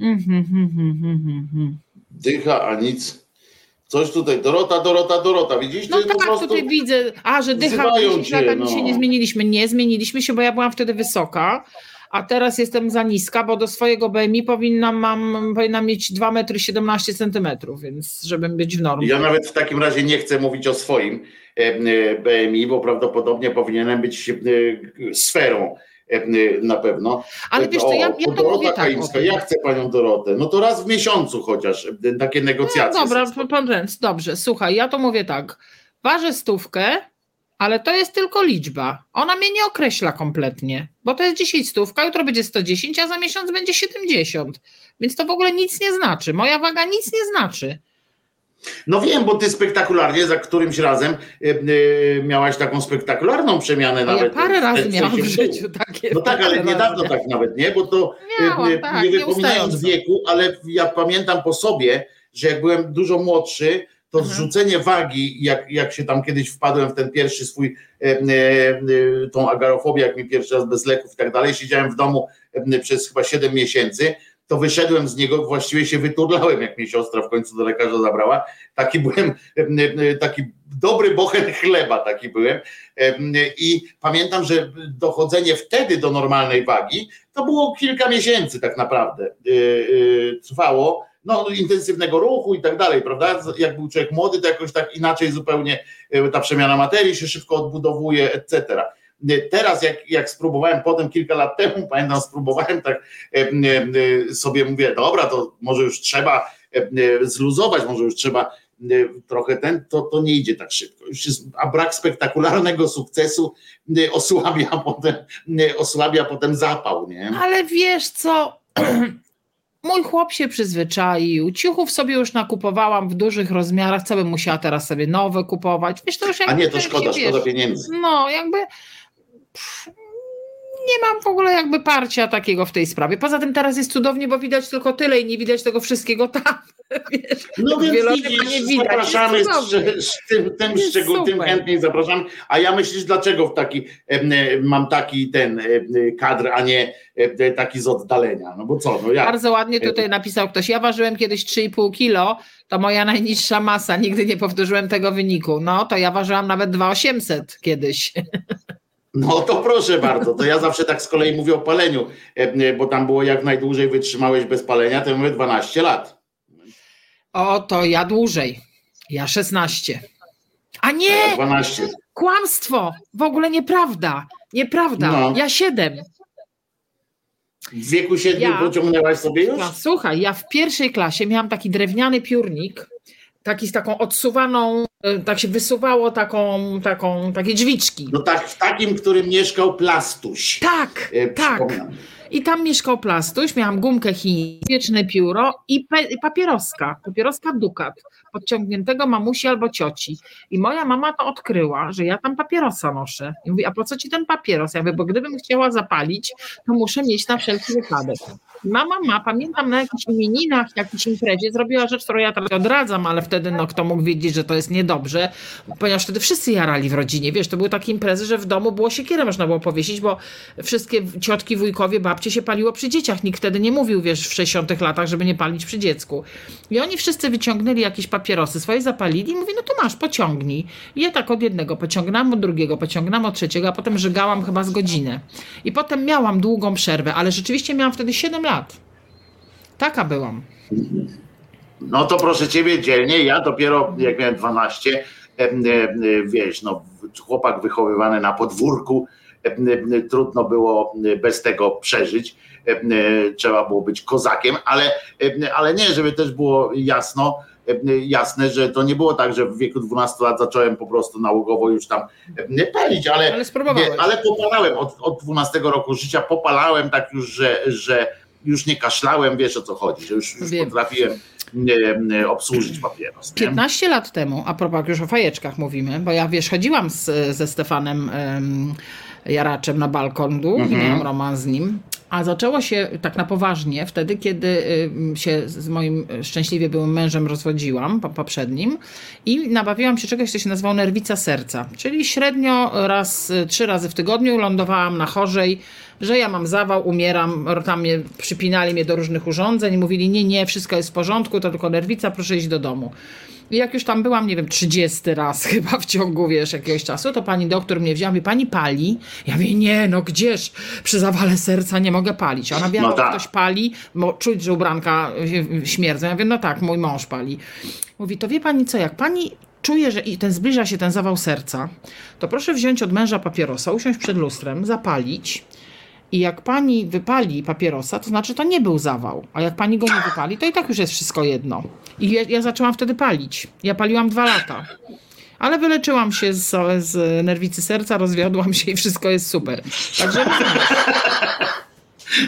Mhm, mhm, mhm.
Dycha, a nic. Coś tutaj, Dorota, Dorota, Dorota, widzisz?
No
po
tak,
prostu...
tutaj widzę, a że dycha, myślisz,
cię,
nic
no.
się nie zmieniliśmy. Nie, zmieniliśmy się, bo ja byłam wtedy wysoka, a teraz jestem za niska, bo do swojego BMI powinnam, mam, powinnam mieć 2 metry 17 centymetrów, więc żebym być w normie.
Ja nawet w takim razie nie chcę mówić o swoim e, e, BMI, bo prawdopodobnie powinienem być e, sferą na pewno.
Ale wiesz co, ja, ja to
Dorota
mówię tak.
Kaimska, ja chcę panią Dorotę. No to raz w miesiącu chociaż takie negocjacje.
No dobra, pan Renz, dobrze, słuchaj, ja to mówię tak. Ważę stówkę, ale to jest tylko liczba. Ona mnie nie określa kompletnie, bo to jest 10 stówka, jutro będzie 110, a za miesiąc będzie 70. Więc to w ogóle nic nie znaczy. Moja waga nic nie znaczy.
No wiem, bo ty spektakularnie za którymś razem e, e, miałaś taką spektakularną przemianę
A
nawet.
ja parę razy miałam w życiu takie.
No tak, ale niedawno tak nawet, nie? Bo to
Miałam,
e,
tak,
nie wypominając wieku, ale ja pamiętam po sobie, że jak byłem dużo młodszy, to
Mhm.
zrzucenie wagi, jak, jak się tam kiedyś wpadłem w ten pierwszy swój, e, e, e, tą agarofobię, jak mi pierwszy raz bez leków i tak dalej, siedziałem w domu e, przez chyba 7 miesięcy, to wyszedłem z niego, właściwie się wyturlałem, jak mnie siostra w końcu do lekarza zabrała. Taki byłem, e, taki dobry bochen chleba, taki byłem. I pamiętam, że dochodzenie wtedy do normalnej wagi, to było kilka miesięcy tak naprawdę trwało, no intensywnego ruchu i tak dalej, prawda? Jak był człowiek młody, to jakoś tak inaczej zupełnie e, ta przemiana materii się szybko odbudowuje, etc. E, Teraz jak, jak spróbowałem potem kilka lat temu, pamiętam, spróbowałem tak e, sobie mówię, dobra, to może już trzeba zluzować, może już trzeba trochę ten, to, to nie idzie tak szybko. Już jest, a brak spektakularnego sukcesu osłabia potem, osłabia potem zapał, nie?
Ale wiesz co? Mój chłop się przyzwyczaił. Ciuchów sobie już nakupowałam w dużych rozmiarach. Co bym musiała teraz sobie nowe kupować? Wiesz, to już
A nie, to szkoda, szkoda
wiesz,
pieniędzy.
No, jakby pff, nie mam w ogóle jakby parcia takiego w tej sprawie. Poza tym teraz jest cudownie, bo widać tylko tyle i nie widać tego wszystkiego tam. Wiesz,
No więc widzisz,
nie widać.
zapraszamy, z, z tym, tym,
super.
chętniej zapraszam. A ja myślisz, dlaczego w taki, e, mam taki ten em, kadr, a nie e, taki z oddalenia? No bo co, no jak?
Bardzo ładnie tutaj napisał ktoś. Ja ważyłem kiedyś 3,5 kilo, to moja najniższa masa. Nigdy nie powtórzyłem tego wyniku. No, to ja ważyłam nawet 2,800 kiedyś.
No to proszę bardzo, to ja zawsze tak z kolei mówię o paleniu, e, bo tam było jak najdłużej wytrzymałeś bez palenia, to mówię 12 lat.
O, to ja dłużej. Ja 16. A nie!
12.
Kłamstwo! W ogóle nieprawda. Nieprawda.
No.
Ja 7.
W wieku siedmiu
Ja-
pociągnęłaś sobie już?
No, słuchaj, ja w pierwszej klasie miałam taki drewniany piórnik, taki z taką odsuwaną, e, tak się wysuwało taką, taką, takie drzwiczki.
No tak, w takim, którym mieszkał Plastuś.
Tak,
E,
tak. I tam mieszkał Plastuś, miałam gumkę chińską, wieczne pióro i papieroska, papieroska Dukat, podciągniętego mamusi albo cioci. I moja mama to odkryła, że ja tam papierosa noszę. I mówi, a po co ci ten papieros? Ja mówię, bo gdybym chciała zapalić, to muszę mieć na wszelki wypadek. Mama ma, pamiętam na jakichś imieninach, jakiejś imprezie, zrobiła rzecz, którą ja teraz odradzam, ale wtedy no, kto mógł wiedzieć, że to jest niedobrze, ponieważ wtedy wszyscy jarali w rodzinie, wiesz, to były takie imprezy, że w domu było siekierę można było powiesić, bo wszystkie ciotki, wujkowie, babcie się paliło przy dzieciach. Nikt wtedy nie mówił, wiesz, w 60 latach, żeby nie palić przy dziecku. I oni wszyscy wyciągnęli jakieś papierosy swoje, zapalili i mówi, no to masz, pociągnij. I ja tak od jednego pociągnęłam, od drugiego pociągnęłam, od trzeciego, a potem żygałam chyba z godzinę. I potem miałam długą przerwę, ale rzeczywiście miałam wtedy 7 lat. Taka byłam.
No to proszę ciebie dzielnie, ja dopiero jak miałem 12, em, em, wiesz, no chłopak wychowywany na podwórku, trudno było bez tego przeżyć. E, Trzeba było być kozakiem, ale, ale nie, żeby też było jasno, jasne, że to nie było tak, że w wieku 12 lat zacząłem po prostu nałogowo już tam em, palić, ale,
Ale
nie, ale popalałem od, od 12 roku życia, popalałem tak już, że, że już nie kaszlałem, wiesz o co chodzi, że już, już
Wiem.
potrafiłem obsłużyć papieros. Nie?
15 lat temu, a propos już o fajeczkach mówimy, bo ja wiesz, chodziłam z, ze Stefanem em, Jaraczem na balkon dół i
Mhm.
miałam romans z nim. A zaczęło się tak na poważnie wtedy, kiedy się z moim szczęśliwie byłym mężem rozwodziłam, po, poprzednim, i nabawiłam się czegoś, co się nazywało nerwica serca. Czyli średnio raz, y, trzy razy w tygodniu lądowałam na chorzej, że ja mam zawał, umieram, tam mnie, przypinali mnie do różnych urządzeń, mówili nie, nie, wszystko jest w porządku, to tylko nerwica, proszę iść do domu. I jak już tam byłam, nie wiem, 30 raz chyba w ciągu, wiesz, jakiegoś czasu, to pani doktor mnie wzięła, mówi, pani pali? Ja mówię, nie, no gdzież, przy zawale serca nie mogę palić. A Ona wie,
No
no
tak.
ktoś pali, bo czuć, że ubranka śmierdzą. Ja mówię, no tak, mój mąż pali. Mówi, to wie pani co, jak pani czuje, że i ten zbliża się ten zawał serca, to proszę wziąć od męża papierosa, usiąść przed lustrem, zapalić i jak pani wypali papierosa, to znaczy to nie był zawał. A jak pani go nie wypali, to i tak już jest wszystko jedno. I ja, ja zaczęłam wtedy palić. Ja paliłam dwa lata. Ale wyleczyłam się z, z nerwicy serca, rozwiodłam się i wszystko jest super. Także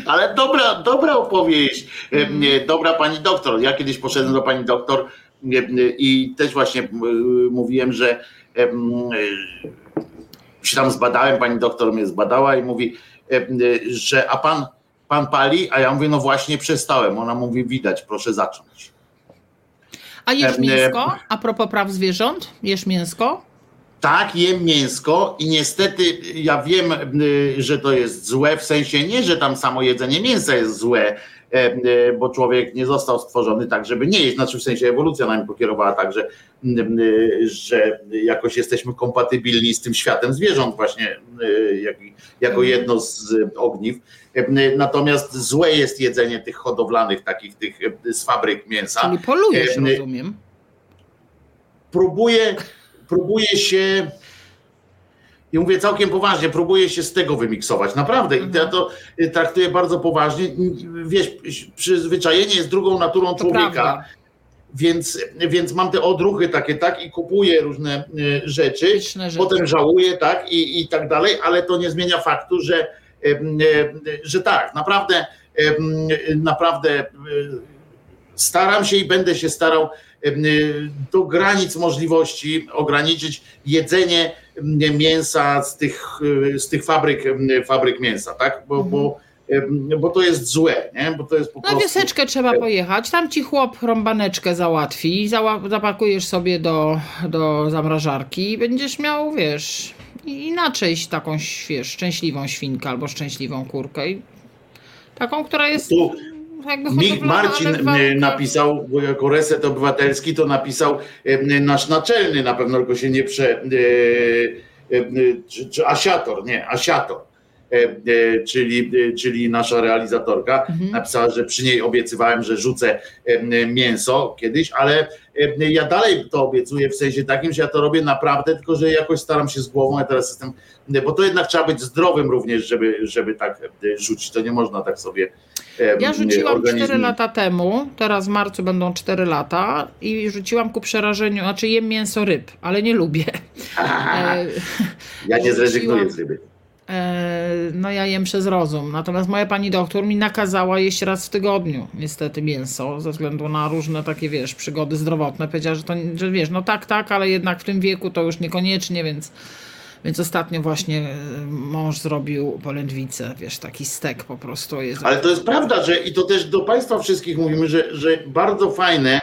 Ale dobra, dobra opowieść. Nie, Dobra pani doktor. Ja kiedyś poszedłem do pani doktor e, i też właśnie e, mówiłem, że się tam zbadałem, pani doktor mnie zbadała i mówi, że a pan, pan pali? A ja mówię, no właśnie przestałem. Ona mówi, widać, proszę zacząć.
A jesz
nie.
mięsko? A propos praw zwierząt? Jesz mięsko?
Tak, jem mięsko i niestety ja wiem, że to jest złe, w sensie nie, że tam samo jedzenie mięsa jest złe, e, bo człowiek nie został stworzony tak, żeby nie jeść, znaczy w sensie ewolucja nami pokierowała tak, że, że jakoś jesteśmy kompatybilni z tym światem zwierząt właśnie jak, jako jedno z ogniw. E, Natomiast złe jest jedzenie tych hodowlanych, takich tych z fabryk mięsa
Czyli polujesz,
em,
rozumiem.
próbuję, próbuję się. I mówię całkiem poważnie, próbuję się z tego wymiksować. Naprawdę. I ja to y, traktuję bardzo poważnie. Wiesz, przyzwyczajenie jest drugą naturą człowieka, więc, więc mam te odruchy takie, tak, i kupuję różne y, rzeczy.
Rzeczy.
Potem żałuję, tak, i, i tak dalej, ale to nie zmienia faktu, że, em, że tak, naprawdę, naprawdę staram się i będę się starał do granic możliwości ograniczyć jedzenie mięsa z tych, e, z tych fabryk, fabryk mięsa, tak? Bo, bo, em, bo to jest złe, nie? Bo to jest po
Na
prostu.
wioseczkę trzeba pojechać, tam ci chłop rąbaneczkę załatwi, zała- zapakujesz sobie do, do zamrażarki i będziesz miał, wiesz, inaczej taką, wiesz, szczęśliwą świnkę albo szczęśliwą kurkę. I taką, która jest
Tu Mich
hodowlana,
Marcin e, napisał, bo jako reset obywatelski, to napisał e, nasz naczelny, na pewno tylko się nie prze. e, Czy, czy asiator, nie, asiator. czyli, czyli nasza realizatorka, mhm. napisała, że przy niej obiecywałem, że rzucę mięso kiedyś, ale ja dalej to obiecuję w sensie takim, że ja to robię naprawdę, tylko że jakoś staram się z głową, ja teraz jestem, bo to jednak trzeba być zdrowym również, żeby, żeby tak rzucić, to nie można tak sobie
Ja rzuciłam organizmu. 4 lata temu, teraz w marcu będą 4 lata i rzuciłam ku przerażeniu, znaczy jem mięso ryb, ale nie lubię.
E, ja nie zrezygnuję z ryby.
E, no ja jem przez rozum. Natomiast moja pani doktor mi nakazała jeść raz w tygodniu niestety mięso, ze względu na różne takie, wiesz, przygody zdrowotne. Powiedziała, że to, że wiesz, no tak, tak, ale jednak w tym wieku to już niekoniecznie, więc więc ostatnio właśnie e, mąż zrobił polędwicę, wiesz, taki stek po prostu. Jest
Ale to jest prawda, że i to też do Państwa wszystkich mówimy, że, że bardzo fajne,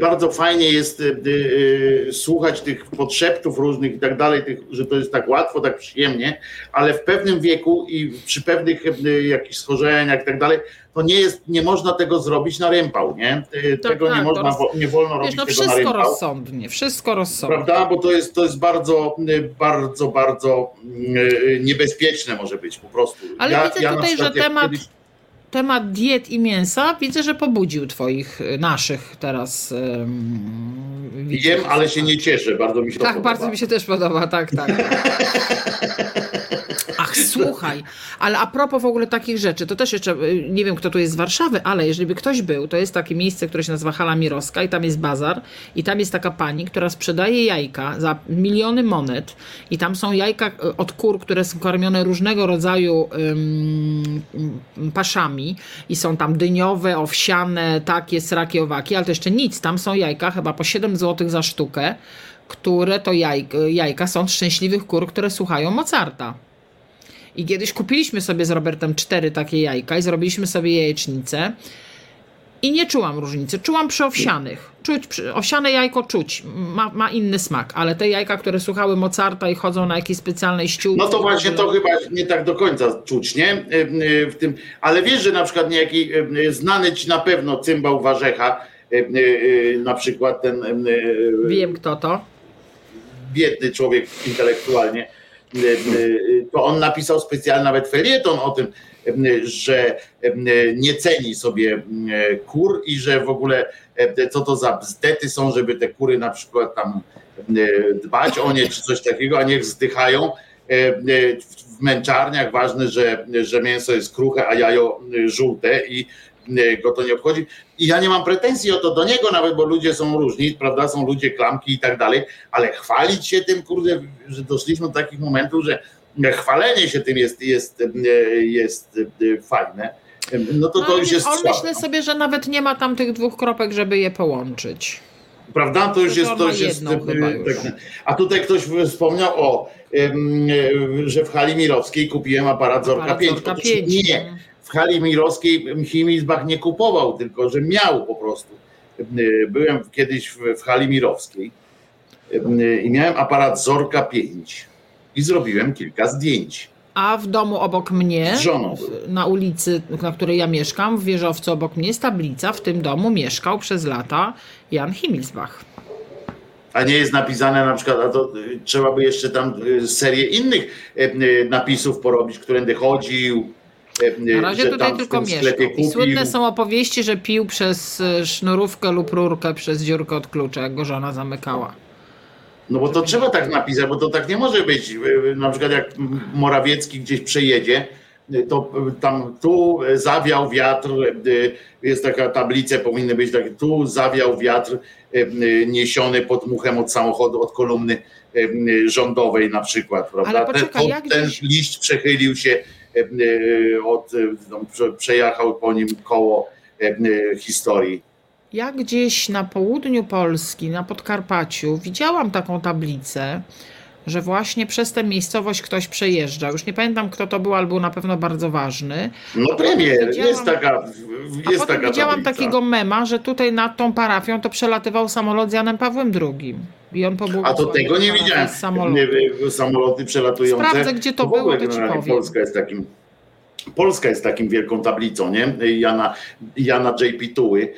bardzo fajnie jest y, y, słuchać tych podszeptów różnych i tak dalej, że to jest tak łatwo, tak przyjemnie, ale w pewnym wieku i przy pewnych y, jakichś schorzeniach i tak dalej, to nie jest, nie można tego zrobić na rympał, nie? Tego tak, nie można, roz... nie wolno robić no, tego na rympał.
Wszystko rozsądnie, wszystko rozsądnie.
Prawda? Bo to jest, to jest bardzo, bardzo, bardzo niebezpieczne może być po prostu.
Ale ja, widzę ja tutaj, że temat... Kiedyś temat diet i mięsa widzę, że pobudził twoich, y, naszych teraz. Um,
Wiem, ale się nie cieszę, bardzo mi się
tak,
podoba.
Tak, bardzo mi się też podoba, tak, tak. Ach, słuchaj, ale a propos w ogóle takich rzeczy, to też jeszcze, y, nie wiem kto tu jest z Warszawy, ale jeżeli by ktoś był, to jest takie miejsce, które się nazywa Hala Mirowska i tam jest bazar i tam jest taka pani, która sprzedaje jajka za miliony monet i tam są jajka y, od kur, które są karmione różnego rodzaju paszami i są tam dyniowe, owsiane, takie, sraki, owaki, ale to jeszcze nic, tam są jajka chyba po 7 zł za sztukę, które to jajka, jajka są szczęśliwych kur, które słuchają Mozarta. I kiedyś kupiliśmy sobie z Robertem cztery takie jajka i zrobiliśmy sobie jajecznicę. I nie czułam różnicy. Czułam przy owsianych. Czuć, przy, owsiane jajko czuć. Ma, ma, inny smak, ale te jajka, które słuchały Mozarta i chodzą na jakiejś specjalnej ściółce.
No to właśnie to chyba nie tak do końca czuć, nie? W tym, ale wiesz, że na przykład niejaki znany ci na pewno cymbał Warzecha, na przykład ten.
Wiem kto to.
Biedny człowiek intelektualnie to on napisał specjalny nawet felieton o tym, że nie ceni sobie kur i że w ogóle co to za bzdety są, żeby te kury na przykład tam dbać o nie czy coś takiego, a niech zdychają w męczarniach. Ważne, że, że mięso jest kruche, a jajo żółte i go to nie obchodzi. I ja nie mam pretensji o to do niego nawet, bo ludzie są różni, prawda, są ludzie klamki i tak dalej, ale chwalić się tym, kurde, że doszliśmy do takich momentów, że chwalenie się tym jest, jest, jest fajne. No to no, to już jest
On myślę sobie, że nawet nie ma tam tych dwóch kropek, żeby je połączyć.
Prawda? To już jest. To już jest tak, a tutaj ktoś wspomniał o, że w hali Mirowskiej kupiłem aparat Zorka 5. Zorka 5. Nie, hali mirowskiej Chimizbach nie kupował, tylko że miał po prostu. Byłem kiedyś w hali mirowskiej i miałem aparat Zorka 5 i zrobiłem kilka zdjęć.
A w domu obok mnie, na ulicy, na której ja mieszkam, w wieżowcu obok mnie jest tablica. W tym domu mieszkał przez lata Jan Himilsbach.
A nie jest napisane na przykład, a to y, trzeba by jeszcze tam y, serię innych y, napisów porobić, którędy chodził,
na razie tutaj tylko mieszkał. I słynne są opowieści, że pił przez e, sznurówkę lub rurkę przez dziurkę od klucza, jak go żona zamykała.
No bo to trzeba tak napisać, bo to tak nie może być. E, na przykład jak Morawiecki gdzieś przejedzie, e, to tam tu zawiał wiatr, jest taka tablica, powinny być takie, tu zawiał wiatr niesiony pod muchem od samochodu, od kolumny rządowej na przykład, prawda? Ale poczekaj, ten, ten gdzieś... liść przechylił się E, od, no, przejechał po nim koło e, historii.
Ja gdzieś na południu Polski, na Podkarpaciu, widziałam taką tablicę, że właśnie przez tę miejscowość ktoś przejeżdża. Już nie pamiętam, kto to był, ale był na pewno bardzo ważny.
No premier, jest taka jest
a potem widziałam
tablica.
takiego mema, że tutaj nad tą parafią to przelatywał samolot z Janem Pawłem II. I on
A to tego nie widziałem. Samoloty. samoloty przelatujące.
Sprawdzę, gdzie to, było, to ci powiem.
Polska jest takim Polska jest takim wielką tablicą, nie? Jana, Jana JP Tuły,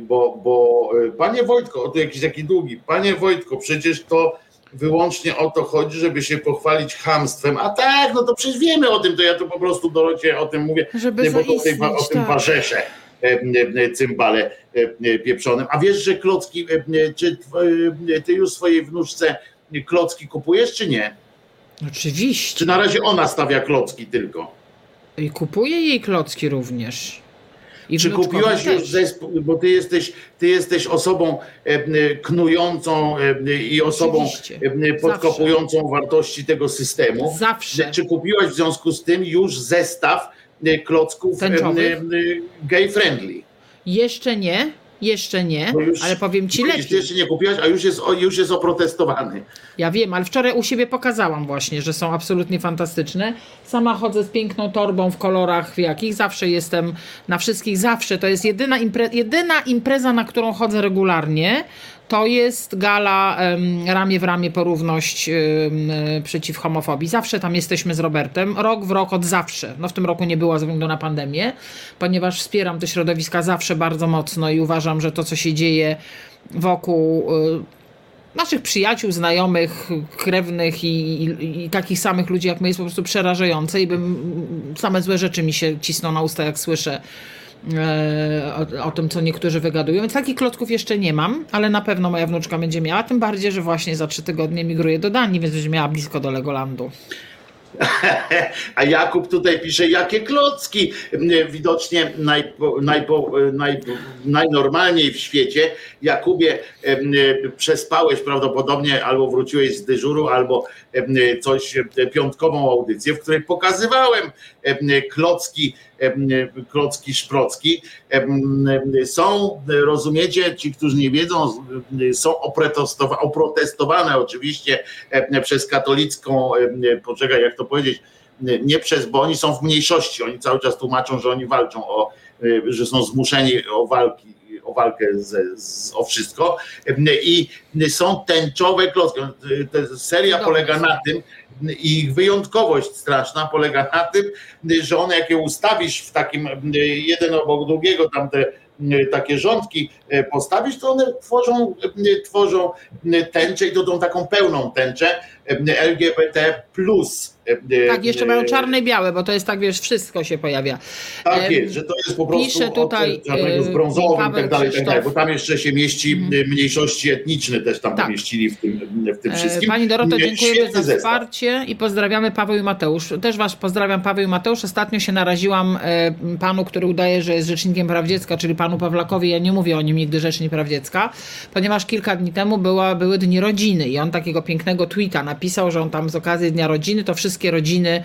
bo, bo panie Wojtko, to jakiś taki długi, panie Wojtko, przecież to wyłącznie o to chodzi, żeby się pochwalić hamstwem. A tak, no to przecież wiemy o tym, to ja tu po prostu Dorocie o tym mówię,
Żeby
bo to o, tej,
zaistnieć,
o tym
tak.
warzesze e, e, cymbale e, pieprzonym. A wiesz, że klocki, czy ty już swojej wnuczce klocki kupujesz, czy nie?
Oczywiście.
Czy na razie ona stawia klocki tylko?
I kupuję jej klocki również. I
Czy kupiłaś już
też.
zespół, bo ty jesteś, ty jesteś osobą e, knującą e, i osobą
Oczywiście.
e, podkopującą wartości tego systemu.
Zawsze.
Czy kupiłaś w związku z tym już zestaw klocków
Tęczowych?
gay friendly?
Jeszcze nie, jeszcze nie,
już-
ale powiem ci lepiej.
jeszcze nie kupiłaś, a już jest, już jest oprotestowany.
Ja wiem, ale wczoraj u siebie pokazałam właśnie, że są absolutnie fantastyczne. Sama chodzę z piękną torbą w kolorach w jakich zawsze jestem na wszystkich, zawsze. To jest jedyna, impre, jedyna impreza, na którą chodzę regularnie. To jest gala ramię w ramię porówność e, przeciw homofobii. Zawsze tam jesteśmy z Robertem, rok w rok od zawsze. No w tym roku nie było ze względu na pandemię, ponieważ wspieram te środowiska zawsze bardzo mocno i uważam, że to, co się dzieje wokół y, naszych przyjaciół, znajomych, krewnych i, i, i takich samych ludzi jak my jest po prostu przerażające i bym same złe rzeczy mi się cisną na usta, jak słyszę e, o, o tym, co niektórzy wygadują. Więc takich klocków jeszcze nie mam, ale na pewno moja wnuczka będzie miała, tym bardziej, że właśnie za trzy tygodnie migruje do Danii, więc będzie miała blisko do Legolandu.
A Jakub tutaj pisze, jakie klocki. Widocznie najpo, najpo, naj, najnormalniej w świecie. Jakubie, przespałeś prawdopodobnie, albo wróciłeś z dyżuru, albo coś, piątkową audycję, w której pokazywałem em, klocki, klocki szprocki. Są, rozumiecie, ci, którzy nie wiedzą, są oprotestowa- oprotestowane oczywiście przez katolicką, poczekaj, jak to powiedzieć, nie przez, bo oni są w mniejszości, oni cały czas tłumaczą, że oni walczą o, że są zmuszeni o walki, o walkę z, z, o wszystko i są tęczowe klocki. Ta seria
Dobra.
polega na tym, i ich wyjątkowość straszna polega na tym, że one jak je ustawisz w takim jeden obok drugiego, tam te takie rządki y, postawisz, to one tworzą, y, tworzą y, tęczę i to tą taką pełną tęczę LGBT plus. y,
Tak, jeszcze mają czarne i białe, bo to jest tak, wiesz, wszystko się pojawia.
Tak jest, że to jest po prostu
pisze tutaj,
czarnego z brązowym tak dalej, tak dalej, bo tam jeszcze się mieści
Mhm.
mniejszości etniczne też tam
Tak.
pomieścili w tym, w tym
E,
wszystkim.
Pani Doroto, dziękujemy
świetny
za
zestaw.
wsparcie i pozdrawiamy Paweł i Mateusz. Też Was pozdrawiam Paweł i Mateusz. Ostatnio się naraziłam e, panu, który udaje, że jest rzecznikiem praw dziecka, czyli panu Pawlakowi. Ja nie mówię o nim nigdy rzecznik praw dziecka, ponieważ kilka dni temu była, były dni rodziny i on takiego pięknego tweeta napisał, że on tam z okazji Dnia Rodziny to wszystkie rodziny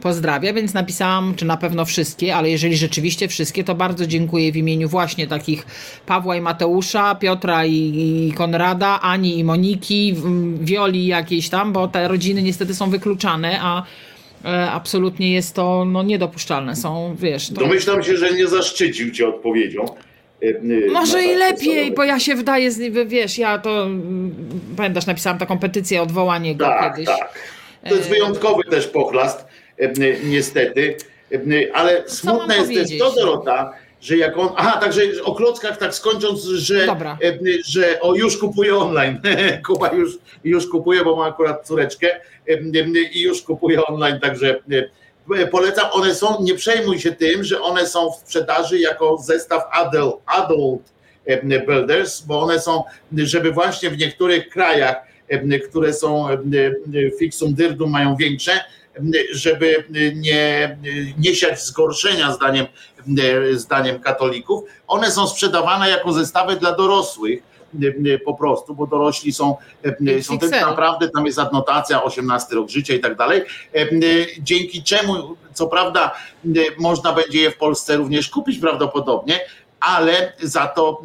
pozdrawia, więc napisałam, czy na pewno wszystkie, ale jeżeli rzeczywiście wszystkie, to bardzo dziękuję w imieniu właśnie takich Pawła i Mateusza, Piotra i, Konrada, Ani i Moniki, Wioli jakiejś tam, bo te rodziny niestety są wykluczane, a e, absolutnie jest to no, niedopuszczalne. Są, wiesz, to...
Domyślam się, że nie zaszczycił cię odpowiedzią.
Może i lepiej, bo ja się wydaje, z- wiesz, ja to mm, pamiętasz, napisałam taką petycję o odwołanie go
Tak,
kiedyś.
tak. To jest
E,
wyjątkowy też pochlast, y, niestety, y, ale smutne jest też to, Dorota, że jak on, aha, także o klockach tak skończąc, że,
Dobra.
że o już kupuje online, Kuba już, już kupuje, bo ma akurat córeczkę i już kupuje online, także polecam, one są, nie przejmuj się tym, że one są w sprzedaży jako zestaw adult, adult e, builders, bo one są, żeby właśnie w niektórych krajach, e, które są e, fixum dyrdum mają większe, e, żeby nie, nie siać zgorszenia zdaniem, e, zdaniem katolików, one są sprzedawane jako zestawy dla dorosłych e, po prostu, bo dorośli są, e, są tym
XXL.
naprawdę, tam jest adnotacja 18 rok życia i tak dalej, e, dzięki czemu co prawda e, można będzie je w Polsce również kupić prawdopodobnie, ale za to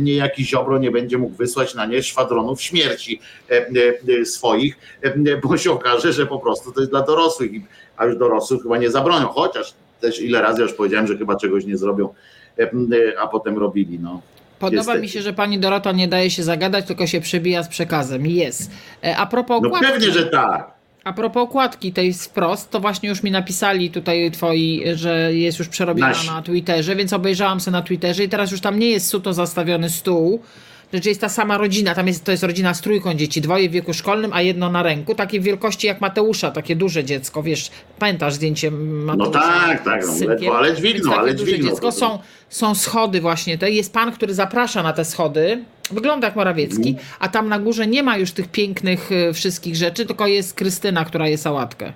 niejaki Ziobro nie będzie mógł wysłać na nie szwadronów śmierci e, e, e, swoich, e, bo się okaże, że po prostu to jest dla dorosłych, a już dorosłych chyba nie zabronią, chociaż też ile razy już powiedziałem, że chyba czegoś nie zrobią, e, e, a potem robili. No.
Podoba
Niestety.
mi się, że pani Dorota nie daje się zagadać, tylko się przebija z przekazem. Jest. E, A propos
no
okładki,
pewnie, że tak.
a propos okładki tej wprost, to właśnie już mi napisali tutaj twoi, że jest już przerobiona na Twitterze, więc obejrzałam sobie na Twitterze i teraz już tam nie jest suto zastawiony stół, że jest ta sama rodzina, tam jest, to jest rodzina z trójką dzieci, dwoje w wieku szkolnym, a jedno na ręku, takiej wielkości jak Mateusza, takie duże dziecko, wiesz, pamiętasz zdjęcie Mateusza?
No tak, tak, no, ledwo, ale dźwigno, ale dźwigno.
Dziecko. Są, są schody właśnie, te jest pan, który zaprasza na te schody, wygląda jak Morawiecki, mm. a tam na górze nie ma już tych pięknych y, wszystkich rzeczy, tylko jest Krystyna, która je sałatkę.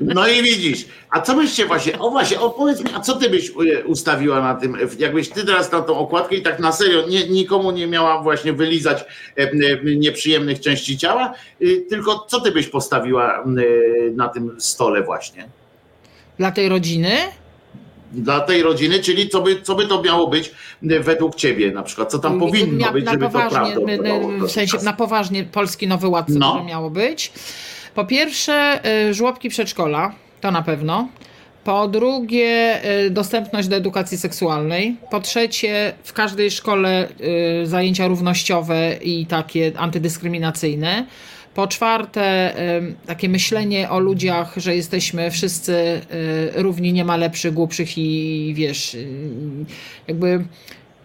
No i widzisz, a co byście właśnie, o właśnie, opowiedz mi, a co ty byś e, ustawiła na tym, jakbyś ty teraz na tą okładkę i tak na serio, nie, nikomu nie miała właśnie wylizać e, e, nieprzyjemnych części ciała, tylko co ty byś postawiła na tym stole właśnie?
Dla tej rodziny?
Dla tej rodziny, czyli co by, co by to miało być według ciebie na przykład, co tam powinno być, żeby to prawda
W sensie na poważnie Polski Nowy Ład, co no. miało być? Po pierwsze, y, żłobki przedszkola, to na pewno. Po drugie, y, dostępność do edukacji seksualnej. Po trzecie, w każdej szkole y, zajęcia równościowe i takie antydyskryminacyjne. Po czwarte, takie myślenie o ludziach, że jesteśmy wszyscy równi, nie ma lepszych, głupszych i wiesz, jakby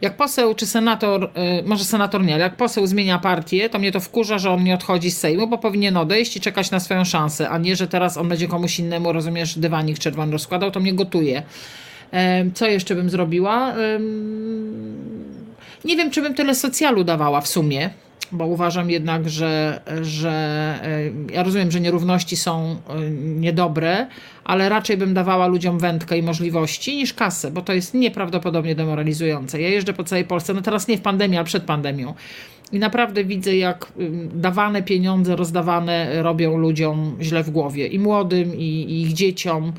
jak poseł czy senator, y, może senator nie, ale jak poseł zmienia partię, to mnie to wkurza, że on nie odchodzi z Sejmu, bo powinien odejść i czekać na swoją szansę, a nie, że teraz on będzie komuś innemu, rozumiesz, dywanik czerwony rozkładał, to mnie gotuje. Co jeszcze bym zrobiła? Nie wiem, czy bym tyle socjalu dawała w sumie, bo uważam jednak, że, że e, ja rozumiem, że nierówności są e, niedobre, ale raczej bym dawała ludziom wędkę i możliwości niż kasę, bo to jest nieprawdopodobnie demoralizujące. Ja jeżdżę po całej Polsce, no teraz nie w pandemii, ale przed pandemią. I naprawdę widzę, jak dawane pieniądze, rozdawane robią ludziom źle w głowie. I młodym, i, i ich dzieciom.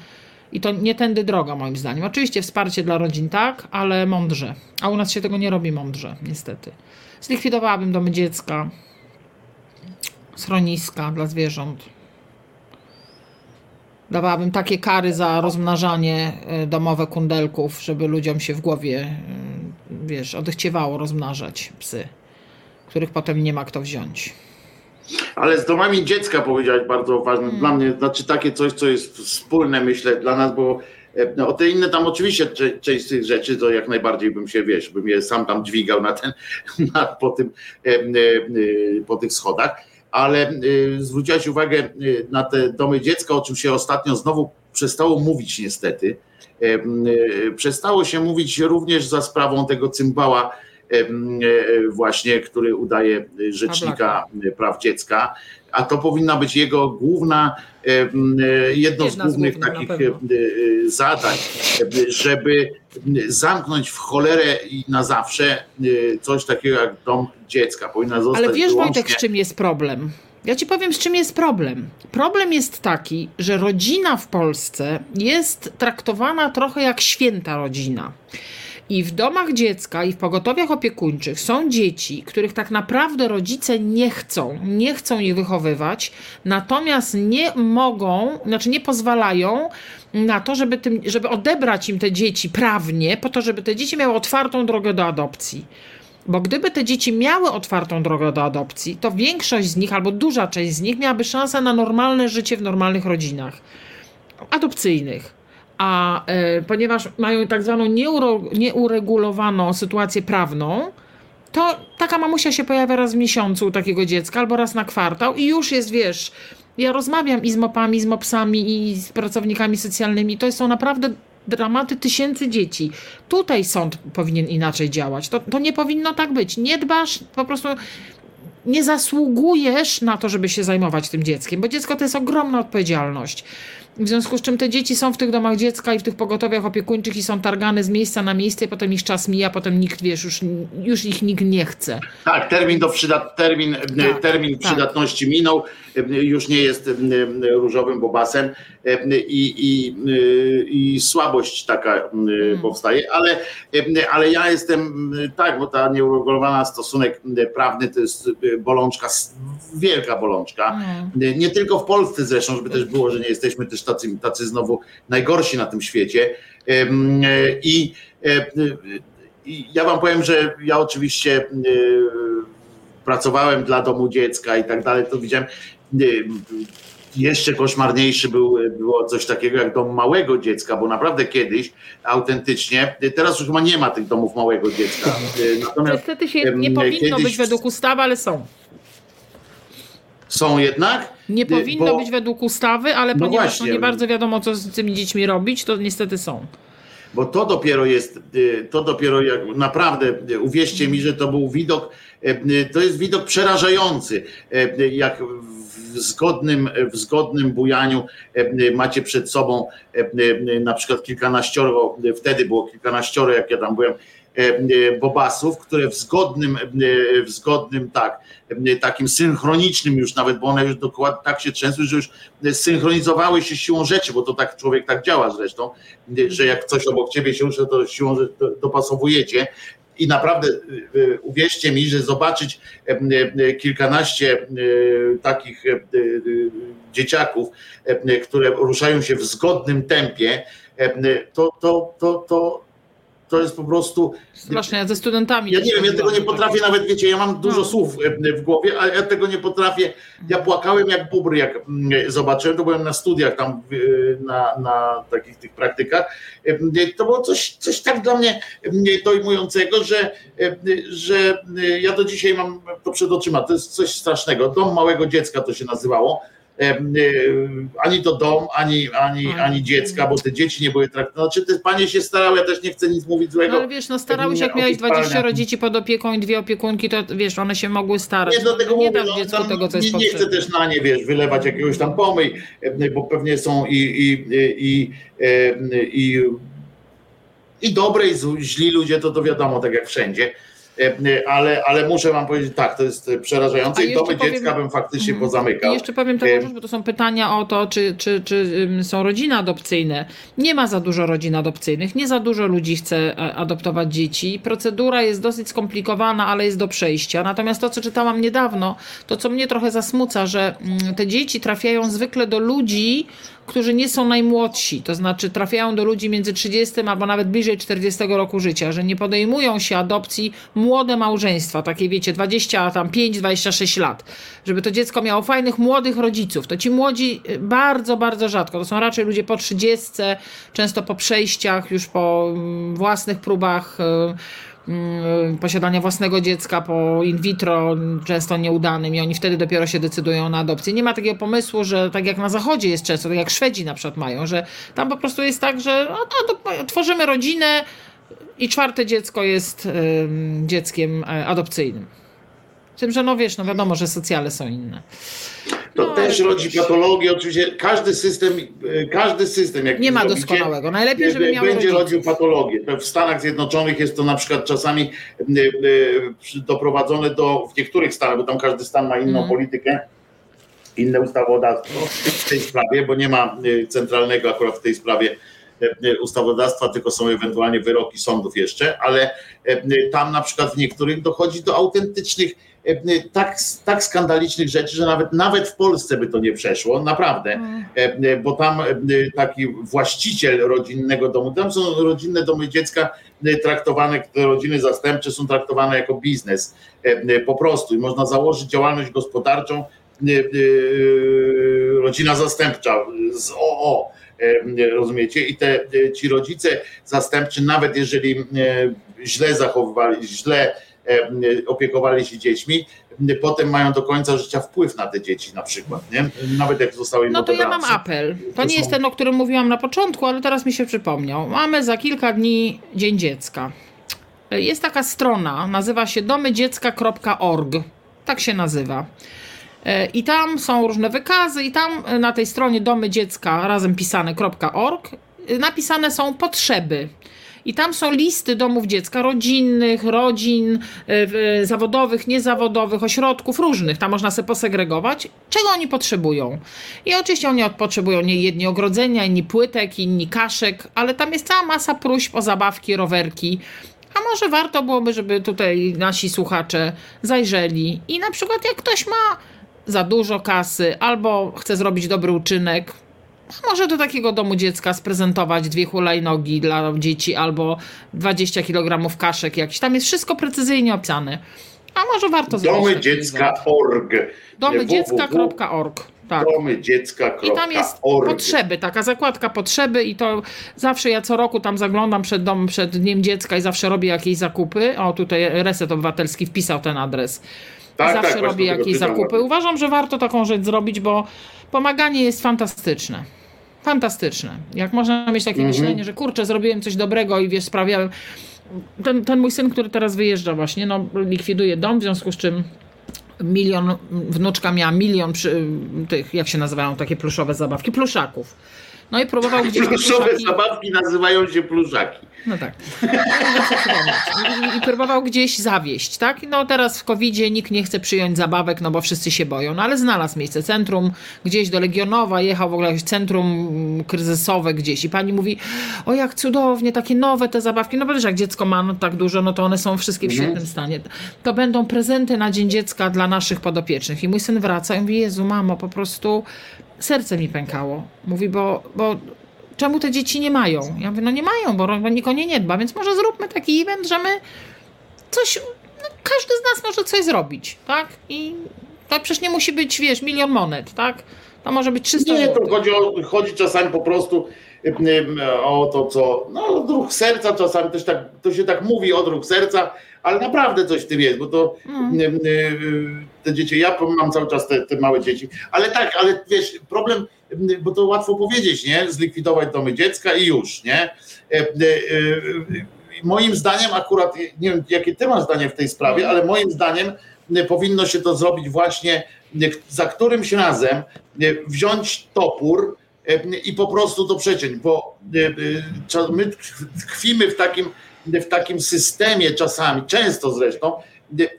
I to nie tędy droga, moim zdaniem. Oczywiście wsparcie dla rodzin tak, ale mądrze. A u nas się tego nie robi mądrze, niestety. Zlikwidowałabym domy dziecka, schroniska dla zwierząt. Dawałabym takie kary za rozmnażanie e, domowe kundelków, żeby ludziom się w głowie, e, wiesz, odechciewało rozmnażać psy, których potem nie ma kto wziąć.
Ale z domami dziecka powiedziałeś bardzo ważne. Hmm. Dla mnie, znaczy takie coś, co jest wspólne, myślę, dla nas, bo o te inne tam oczywiście część z tych rzeczy, to jak najbardziej bym się, wiesz, bym je sam tam dźwigał na ten, na, po, tym, e, e, po tych schodach, ale zwróciłaś uwagę na te domy dziecka, o czym się ostatnio znowu przestało mówić niestety. Przestało się mówić również za sprawą tego cymbała, właśnie, który udaje rzecznika praw dziecka, a to powinna być jego główna, jedno Jedna z głównych z takich zadań, żeby zamknąć w cholerę i na zawsze coś takiego jak dom dziecka. Powinna zostać
Ale wiesz wyłącznie... Wojtek, z czym jest problem? Ja ci powiem, z czym jest problem. Problem jest taki, że rodzina w Polsce jest traktowana trochę jak święta rodzina. I w domach dziecka i w pogotowiach opiekuńczych są dzieci, których tak naprawdę rodzice nie chcą, nie chcą ich wychowywać, natomiast nie mogą, znaczy nie pozwalają na to, żeby, tym, żeby odebrać im te dzieci prawnie, po to, żeby te dzieci miały otwartą drogę do adopcji. Bo gdyby te dzieci miały otwartą drogę do adopcji, to większość z nich albo duża część z nich miałaby szansę na normalne życie w normalnych rodzinach adopcyjnych a e, ponieważ mają tak zwaną nieuro, nieuregulowaną sytuację prawną, to taka mamusia się pojawia raz w miesiącu u takiego dziecka albo raz na kwartał i już jest, wiesz, ja rozmawiam i z mopami, z mopsami, i z pracownikami socjalnymi. To są naprawdę dramaty tysięcy dzieci. Tutaj sąd powinien inaczej działać. To, to nie powinno tak być. Nie dbasz, po prostu nie zasługujesz na to, żeby się zajmować tym dzieckiem, bo dziecko to jest ogromna odpowiedzialność. W związku z czym te dzieci są w tych domach dziecka i w tych pogotowiach opiekuńczych i są targane z miejsca na miejsce, i potem ich czas mija, potem nikt, wiesz, już, już ich nikt nie chce.
Tak, termin, do przydat, termin, tak, termin tak. przydatności minął, już nie jest różowym bobasem i, i, i słabość taka hmm. powstaje, ale, ale ja jestem, tak, bo ta nieuregulowana stosunek prawny to jest bolączka, wielka bolączka. Hmm. Nie tylko w Polsce zresztą, żeby też było, że nie jesteśmy też tacy, tacy znowu najgorsi na tym świecie. I, i ja wam powiem, że ja oczywiście pracowałem dla domu dziecka i tak dalej, to widziałem jeszcze koszmarniejszy był, było coś takiego jak dom małego dziecka, bo naprawdę kiedyś autentycznie, teraz już chyba nie ma tych domów małego dziecka.
Natomiast Niestety się nie powinno być według ustawy, ale są.
Są jednak?
Nie powinno bo... być według ustawy, ale no ponieważ no właśnie, no nie bardzo wiadomo, co z tymi dziećmi robić, to niestety są.
Bo to dopiero jest, y, to dopiero jak naprawdę, y, uwierzcie mi, że to był widok, y, to jest widok przerażający, jak w zgodnym, w zgodnym bujaniu macie przed sobą na przykład kilkanaścioro, wtedy było kilkanaścioro, jak ja tam byłem, E, e, bobasów, które w zgodnym, e, w zgodnym tak, takim synchronicznym już nawet, bo one już dokładnie tak się trzęsły, że już synchronizowały się siłą rzeczy, bo to tak człowiek tak działa zresztą, że jak coś obok ciebie się rusza, to siłą rzeczy dopasowujecie. I naprawdę uwierzcie mi, że zobaczyć kilkanaście takich dzieciaków, które ruszają się w zgodnym tempie, to, to, to, to to jest po prostu.
Strasznie, ja ze studentami.
Ja nie wiem, ja tego nie potrafię nawet, wiecie, ja mam dużo no. słów e, w głowie, ale ja tego nie potrafię. Ja płakałem jak bubr, jak mm, zobaczyłem, to byłem na studiach tam na, na takich tych praktykach. E, to było coś, coś tak dla mnie dojmującego, że, e, że ja do dzisiaj mam to przed oczyma. To jest coś strasznego. Dom małego dziecka to się nazywało ani to dom, ani, ani, ani dziecka, bo te dzieci nie były traktowane. Znaczy te panie się starały, ja też nie chcę nic mówić złego.
No, ale wiesz, no starały się, jak miałeś 20 dzieci pod opieką i dwie opiekunki, to wiesz, one się mogły starać.
Nie, do tego nie dasz no, dziecku tego, co jest nie, nie chcę też na nie, wiesz, wylewać jakiegoś tam pomyj, bo pewnie są i, i, i, i, i dobre i źli ludzie, to to wiadomo, tak jak wszędzie E, ale, ale muszę wam powiedzieć, tak, to jest przerażające i domy powiem, dziecka bym faktycznie mm, pozamykał.
I jeszcze powiem taką e, rzecz, bo to są pytania o to, czy, czy, czy są rodziny adopcyjne. Nie ma za dużo rodzin adopcyjnych, nie za dużo ludzi chce e, adoptować dzieci. Procedura jest dosyć skomplikowana, ale jest do przejścia. Natomiast to, co czytałam niedawno, to co mnie trochę zasmuca, że mm, te dzieci trafiają zwykle do ludzi, którzy nie są najmłodsi, to znaczy trafiają do ludzi między 30 albo nawet bliżej 40 roku życia, że nie podejmują się adopcji młode małżeństwa, takie wiecie, 20, tam 5, 26 lat, żeby to dziecko miało fajnych młodych rodziców. To ci młodzi y, bardzo, bardzo rzadko, to są raczej ludzie po 30, często po przejściach, już po mm, własnych próbach y, Mm, posiadania własnego dziecka po in vitro, często nieudanym, i oni wtedy dopiero się decydują na adopcję. Nie ma takiego pomysłu, że tak jak na Zachodzie jest często, tak jak Szwedzi na przykład mają, że tam po prostu jest tak, że no, no, tworzymy rodzinę i czwarte dziecko jest dzieckiem e, adopcyjnym. Tym, że no wiesz, no wiadomo, że socjale są inne.
To no, też rodzi patologię, oczywiście każdy system, e, każdy system jak
nie ma doskonałego. Najlepiej, żeby miał
będzie rodził patologię. W Stanach Zjednoczonych jest to na przykład czasami e, e, doprowadzone do, w niektórych stanach, bo tam każdy stan ma inną mm. politykę, inne ustawodawstwo w tej sprawie, bo nie ma centralnego akurat w tej sprawie ustawodawstwa, tylko są ewentualnie wyroki sądów jeszcze, ale tam na przykład w niektórych dochodzi do autentycznych E, tak, tak skandalicznych rzeczy, że nawet, nawet w Polsce by to nie przeszło, naprawdę, mm. e, e, bo tam taki właściciel rodzinnego domu, tam są rodzinne domy dziecka traktowane, te rodziny zastępcze są traktowane jako biznes po prostu i można założyć działalność gospodarczą rodzina zastępcza z OO, rozumiecie? I te, ci rodzice zastępczy, nawet jeżeli źle zachowywali, źle E, opiekowali się dziećmi, potem mają do końca życia wpływ na te dzieci na przykład, nie? Nawet jak zostały im
No to ja mam apel. To, nie jest ten, o którym mówiłam na początku, ale teraz mi się przypomniał. Mamy za kilka dni Dzień Dziecka. Jest taka strona, nazywa się domydziecka.org. Tak się nazywa. E, I tam są różne wykazy, i tam na tej stronie domydziecka razem pisane.org napisane są potrzeby i tam są listy domów dziecka, rodzinnych, rodzin, yy, zawodowych, niezawodowych, ośrodków różnych. Tam można sobie posegregować, czego oni potrzebują. I oczywiście oni potrzebują nie jedni ogrodzenia, inni płytek, inni kaszek, ale tam jest cała masa próśb o zabawki, rowerki. A może warto byłoby, żeby tutaj nasi słuchacze zajrzeli i na przykład jak ktoś ma za dużo kasy albo chce zrobić dobry uczynek, może do takiego domu dziecka sprezentować dwie hulajnogi dla dzieci albo 20 kg kaszek jakiś. Tam jest wszystko precyzyjnie opisane. A może warto
zrobić. Domy dziecka.org.
Domydziecka.org. Tak.
domy dziecka.
I tam jest potrzeby, taka zakładka potrzeby i to zawsze ja co roku tam zaglądam przed dom, przed Dniem Dziecka i zawsze robię jakieś zakupy. O, tutaj Reset Obywatelski wpisał ten adres.
Tak,
zawsze
tak,
robię jakieś zakupy. Uważam, że warto taką rzecz zrobić, bo pomaganie jest fantastyczne. Fantastyczne. Jak można mieć takie
Mhm.
myślenie, że kurczę, zrobiłem coś dobrego i wiesz, sprawiałem. Ten, ten mój syn, który teraz wyjeżdża właśnie, no likwiduje dom, w związku z czym milion, wnuczka miała milion przy, tych, jak się nazywają takie pluszowe zabawki, pluszaków. No i próbował gdzieś te
Pluszowe
pluszaki...
zabawki nazywają się pluszaki.
No tak. I, I próbował gdzieś zawieść, tak? No teraz w covid nikt nie chce przyjąć zabawek, no bo wszyscy się boją. No ale znalazł miejsce, centrum gdzieś do Legionowa, jechał w ogóle jakieś centrum mm, kryzysowe gdzieś i pani mówi, o jak cudownie, takie nowe te zabawki. No bo wiesz, jak dziecko ma no, tak dużo, no to one są wszystkie w świetnym stanie. To będą prezenty na Dzień Dziecka dla naszych podopiecznych. I mój syn wraca i mówi, Jezu mamo, po prostu serce mi pękało. Mówi, bo, bo czemu te dzieci nie mają? Ja mówię, no nie mają, bo, nikt o nie nie dba, więc może zróbmy taki event, że my coś, no każdy z nas może coś zrobić, tak? I to przecież nie musi być, wiesz, milion monet, tak? To może być 300
Nie, to chodzi, o, chodzi czasami po prostu o to, co. No, odruch serca czasami też tak, to się tak mówi, odruch serca, ale naprawdę coś w tym jest, bo to
Mm.
ym, ym, te dzieci, ja mam cały czas te, te małe dzieci, ale tak, ale wiesz, problem, bo to łatwo powiedzieć, nie? Zlikwidować domy dziecka i już, nie? E, e, e, Moim zdaniem, akurat nie wiem, jakie ty masz zdanie w tej sprawie, ale moim zdaniem e, powinno się to zrobić właśnie e, za którymś razem e, wziąć topór e, i po prostu to przeciąć, bo e, e, my tkwimy w takim, w takim systemie czasami, często zresztą,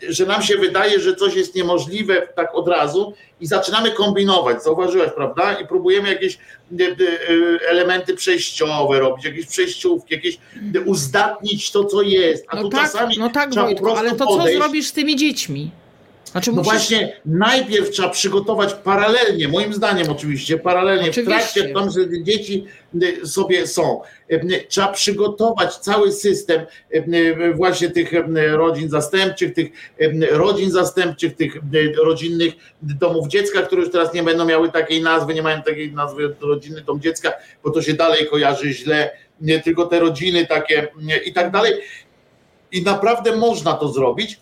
że nam się wydaje, że coś jest niemożliwe tak od razu i zaczynamy kombinować, zauważyłaś, prawda? I próbujemy jakieś e, elementy przejściowe robić, jakieś przejściówki, jakieś uzdatnić to, co jest. A
No
tu
tak,
czasami
no tak Wojtku, ale to co
podejść.
zrobisz z tymi dziećmi? Znaczy
No
musisz...
właśnie, najpierw trzeba przygotować paralelnie, moim zdaniem oczywiście, paralelnie
Oczywiście.
w trakcie tam, że dzieci y, sobie są. Y, Trzeba przygotować cały system y, y, właśnie tych y, rodzin zastępczych, tych y, rodzin zastępczych, tych y, rodzinnych domów dziecka, które już teraz nie będą miały takiej nazwy, nie mają takiej nazwy rodzinny dom dziecka, bo to się dalej kojarzy źle, tylko te rodziny takie i tak dalej. I naprawdę można to zrobić.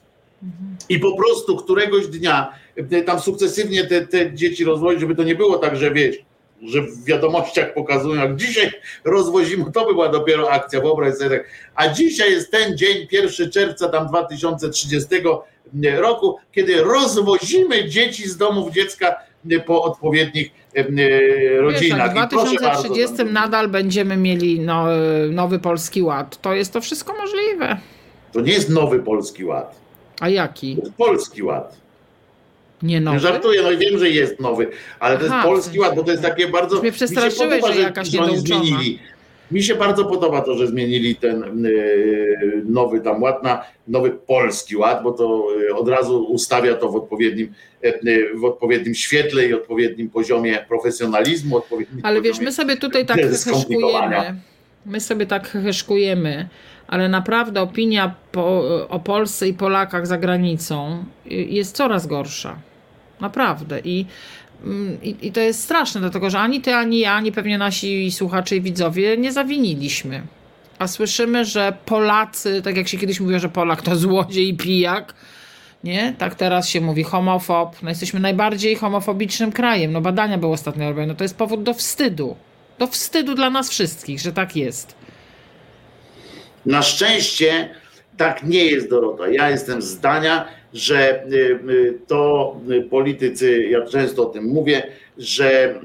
I po prostu któregoś dnia e, tam sukcesywnie te, te dzieci rozwozić, żeby to nie było tak, że wiesz, że w wiadomościach pokazują, jak dzisiaj rozwozimy, to by była dopiero akcja, wyobraź sobie tak. A dzisiaj jest ten dzień, 1 czerwca tam 2030 roku, kiedy rozwozimy dzieci z domów dziecka e, po odpowiednich e, e,
Wiesz,
rodzinach.
jak w
I proszę
2030
bardzo,
nadal będziemy mieli no, nowy Polski Ład, to jest to wszystko możliwe.
To nie jest nowy polski ład,
A jaki?
to jest polski ład.
Nie
Nie
nowy?
żartuję, no i wiem, że jest nowy, ale to
Aha,
jest
w
polski
sensie-
ład, bo to jest takie bardzo.
Już mnie
mi się
przestraszyłeś,
podoba,
że jakaś
oni zmienili. Mi się bardzo podoba to, że zmienili ten y, nowy tam ład na nowy polski ład, bo to y, od razu ustawia to w odpowiednim, y, w odpowiednim świetle i odpowiednim poziomie profesjonalizmu. Odpowiednim
Ale wiesz, my sobie tutaj tak heszkujemy. My sobie tak heszkujemy, ale naprawdę opinia po, o Polsce i Polakach za granicą y, jest coraz gorsza. Naprawdę. I, mm, i, I to jest straszne, dlatego że ani ty, ani ja, ani pewnie nasi słuchacze i widzowie nie zawiniliśmy. A słyszymy, że Polacy, tak jak się kiedyś mówiło, że Polak to złodziej i pijak, nie? Tak teraz się mówi homofob. No jesteśmy najbardziej homofobicznym krajem. No badania były ostatnio robione. No to jest powód do wstydu. Do wstydu dla nas wszystkich, że tak jest.
Na szczęście tak nie jest, Dorota. Ja jestem zdania, że y, y, to y, politycy, ja często o tym mówię, że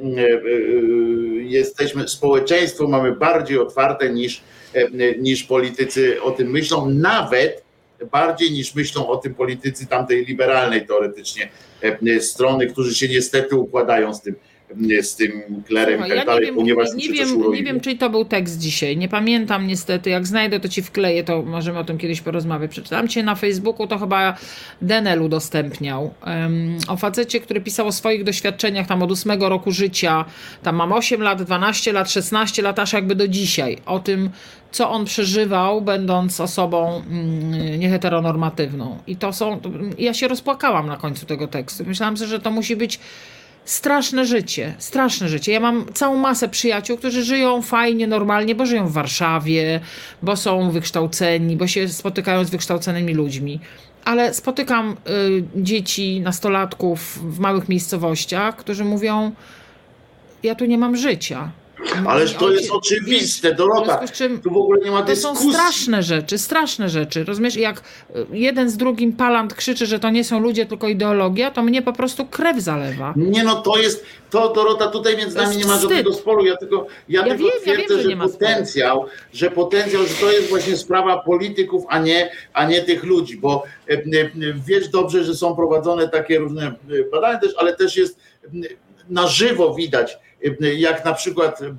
jesteśmy, społeczeństwo mamy bardziej otwarte niż, y, niż politycy o tym myślą, nawet bardziej niż myślą o tym politycy tamtej liberalnej teoretycznie y, strony, którzy się niestety układają z tym, z tym klerem
Słuchaj,
i tak
ja nie
dalej,
wiem,
ponieważ
nie,
coś
wiem, nie wiem, czyj to był tekst dzisiaj. Nie pamiętam niestety. Jak znajdę, to ci wkleję, to możemy o tym kiedyś porozmawiać. Przeczytałam cię na Facebooku, to chyba Denel udostępniał. Um, o facecie, który pisał o swoich doświadczeniach tam od ósmego roku życia. Tam mam 8 lat, 12 lat, 16 lat, aż jakby do dzisiaj. O tym, co on przeżywał, będąc osobą mm, nieheteronormatywną. I to są. Ja się rozpłakałam na końcu tego tekstu. Myślałam sobie, że to musi być straszne życie, straszne życie. Ja mam całą masę przyjaciół, którzy żyją fajnie, normalnie, bo żyją w Warszawie, bo są wykształceni, bo się spotykają z wykształconymi ludźmi. Ale spotykam y, dzieci, nastolatków w małych miejscowościach, którzy mówią: Ja tu nie mam życia.
Ależ to jest oczywiste, Dorota. Tu w ogóle nie ma
to
dyskusji.
są straszne rzeczy, straszne rzeczy. Rozumiesz, jak y, jeden z drugim palant krzyczy, że to nie są ludzie, tylko ideologia, to mnie po prostu krew zalewa.
Nie no, to jest, to Dorota, tutaj między nami nie ma żadnego sporu. Ja tylko, ja
Ja
tylko
wiem, ja
twierdzę,
wiem, że
że,
sporu.
potencjał, że potencjał, że to jest właśnie sprawa polityków, a nie, a nie tych ludzi, bo e, e, wiesz dobrze, że są prowadzone takie różne e, badania też, ale też jest na żywo widać, jak na przykład e,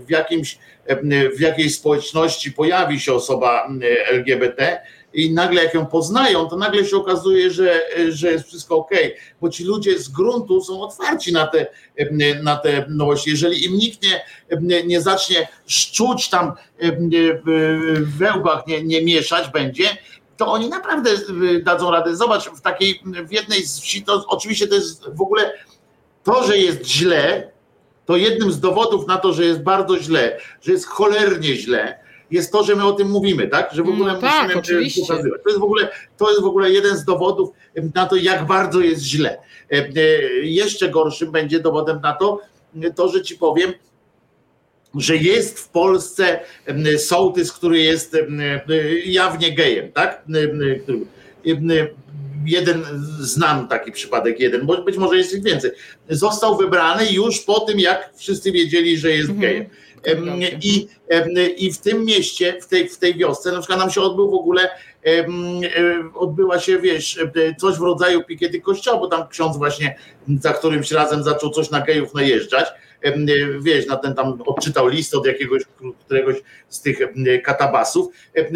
w jakimś, e, w jakiejś społeczności pojawi się osoba e, LGBT i nagle jak ją poznają, to nagle się okazuje, że, że jest wszystko ok, bo ci ludzie z gruntu są otwarci na te, na te nowości. Jeżeli im nikt nie, nie zacznie szczuć tam w wełbach, nie, nie mieszać będzie, to oni naprawdę dadzą radę. Zobacz, w takiej, w jednej z wsi, to oczywiście to jest w ogóle to, że jest źle, to jednym z dowodów na to, że jest bardzo źle, że jest cholernie źle, jest to, że my o tym mówimy, tak? Że w ogóle
No tak,
musimy
oczywiście.
pokazywać. To jest, w ogóle, to jest w ogóle jeden z dowodów na to, jak bardzo jest źle. E, e, Jeszcze gorszym będzie dowodem na to, to, że ci powiem, że jest w Polsce sołtys, który jest e, jawnie gejem, tak? Jeden znam taki przypadek, jeden, bo być może jest ich więcej. Został wybrany już po tym, jak wszyscy wiedzieli, że jest
Mhm.
gejem. Em, I, I w tym mieście, w tej, w tej wiosce, na przykład nam się odbył w ogóle, odbyła się, wiesz, coś w rodzaju pikiety kościoła, bo tam ksiądz właśnie za którymś razem zaczął coś na gejów najeżdżać. Wiesz, na ten tam odczytał list od jakiegoś któregoś z tych katabasów,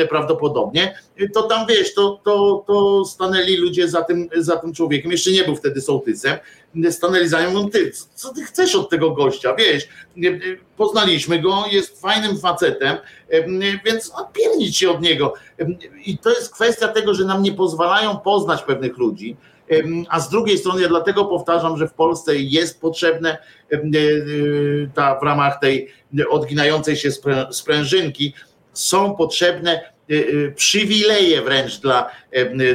prawdopodobnie, to tam wiesz, to, to, to stanęli ludzie za tym, za tym człowiekiem, jeszcze nie był wtedy sołtysem, stanęli za nim, mówią, ty, co ty chcesz od tego gościa, wiesz, poznaliśmy go, jest fajnym facetem, em, więc odpiernić się od niego. I to jest kwestia tego, że nam nie pozwalają poznać pewnych ludzi, a z drugiej strony ja dlatego powtarzam, że w Polsce jest potrzebne e, e, ta w ramach tej odginającej się sprę- sprężynki są potrzebne e, przywileje wręcz dla,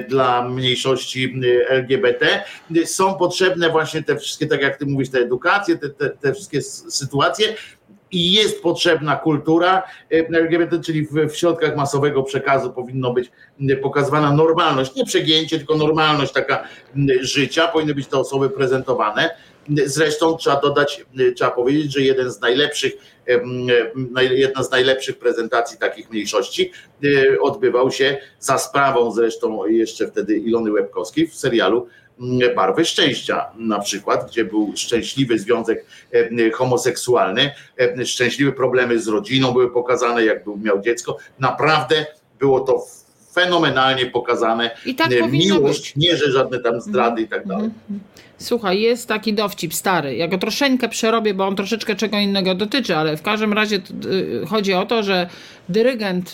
dla mniejszości LGBT. Są potrzebne właśnie te wszystkie, tak jak ty mówisz, te edukacje, te, te, te wszystkie sytuacje i jest potrzebna kultura e, LGBT, czyli w, środkach masowego przekazu powinno być pokazywana normalność, nie przegięcie, tylko normalność taka życia, powinny być te osoby prezentowane. Zresztą trzeba dodać, trzeba powiedzieć, że jeden z najlepszych, em, naj- jedna z najlepszych prezentacji takich mniejszości e, odbywał się za sprawą zresztą jeszcze wtedy Ilony Łebkowskiej w serialu mm, Barwy Szczęścia na przykład, gdzie był szczęśliwy związek homoseksualny, szczęśliwe problemy z rodziną były pokazane, jak był, miał dziecko. Naprawdę było to fenomenalnie pokazane.
I tak
E, Miłość,
być.
nie, że żadne tam zdrady i tak dalej.
Mhm. Słuchaj, jest taki dowcip stary. Ja go troszeczkę przerobię, bo on troszeczkę czego innego dotyczy, ale w każdym razie y, chodzi o to, że dyrygent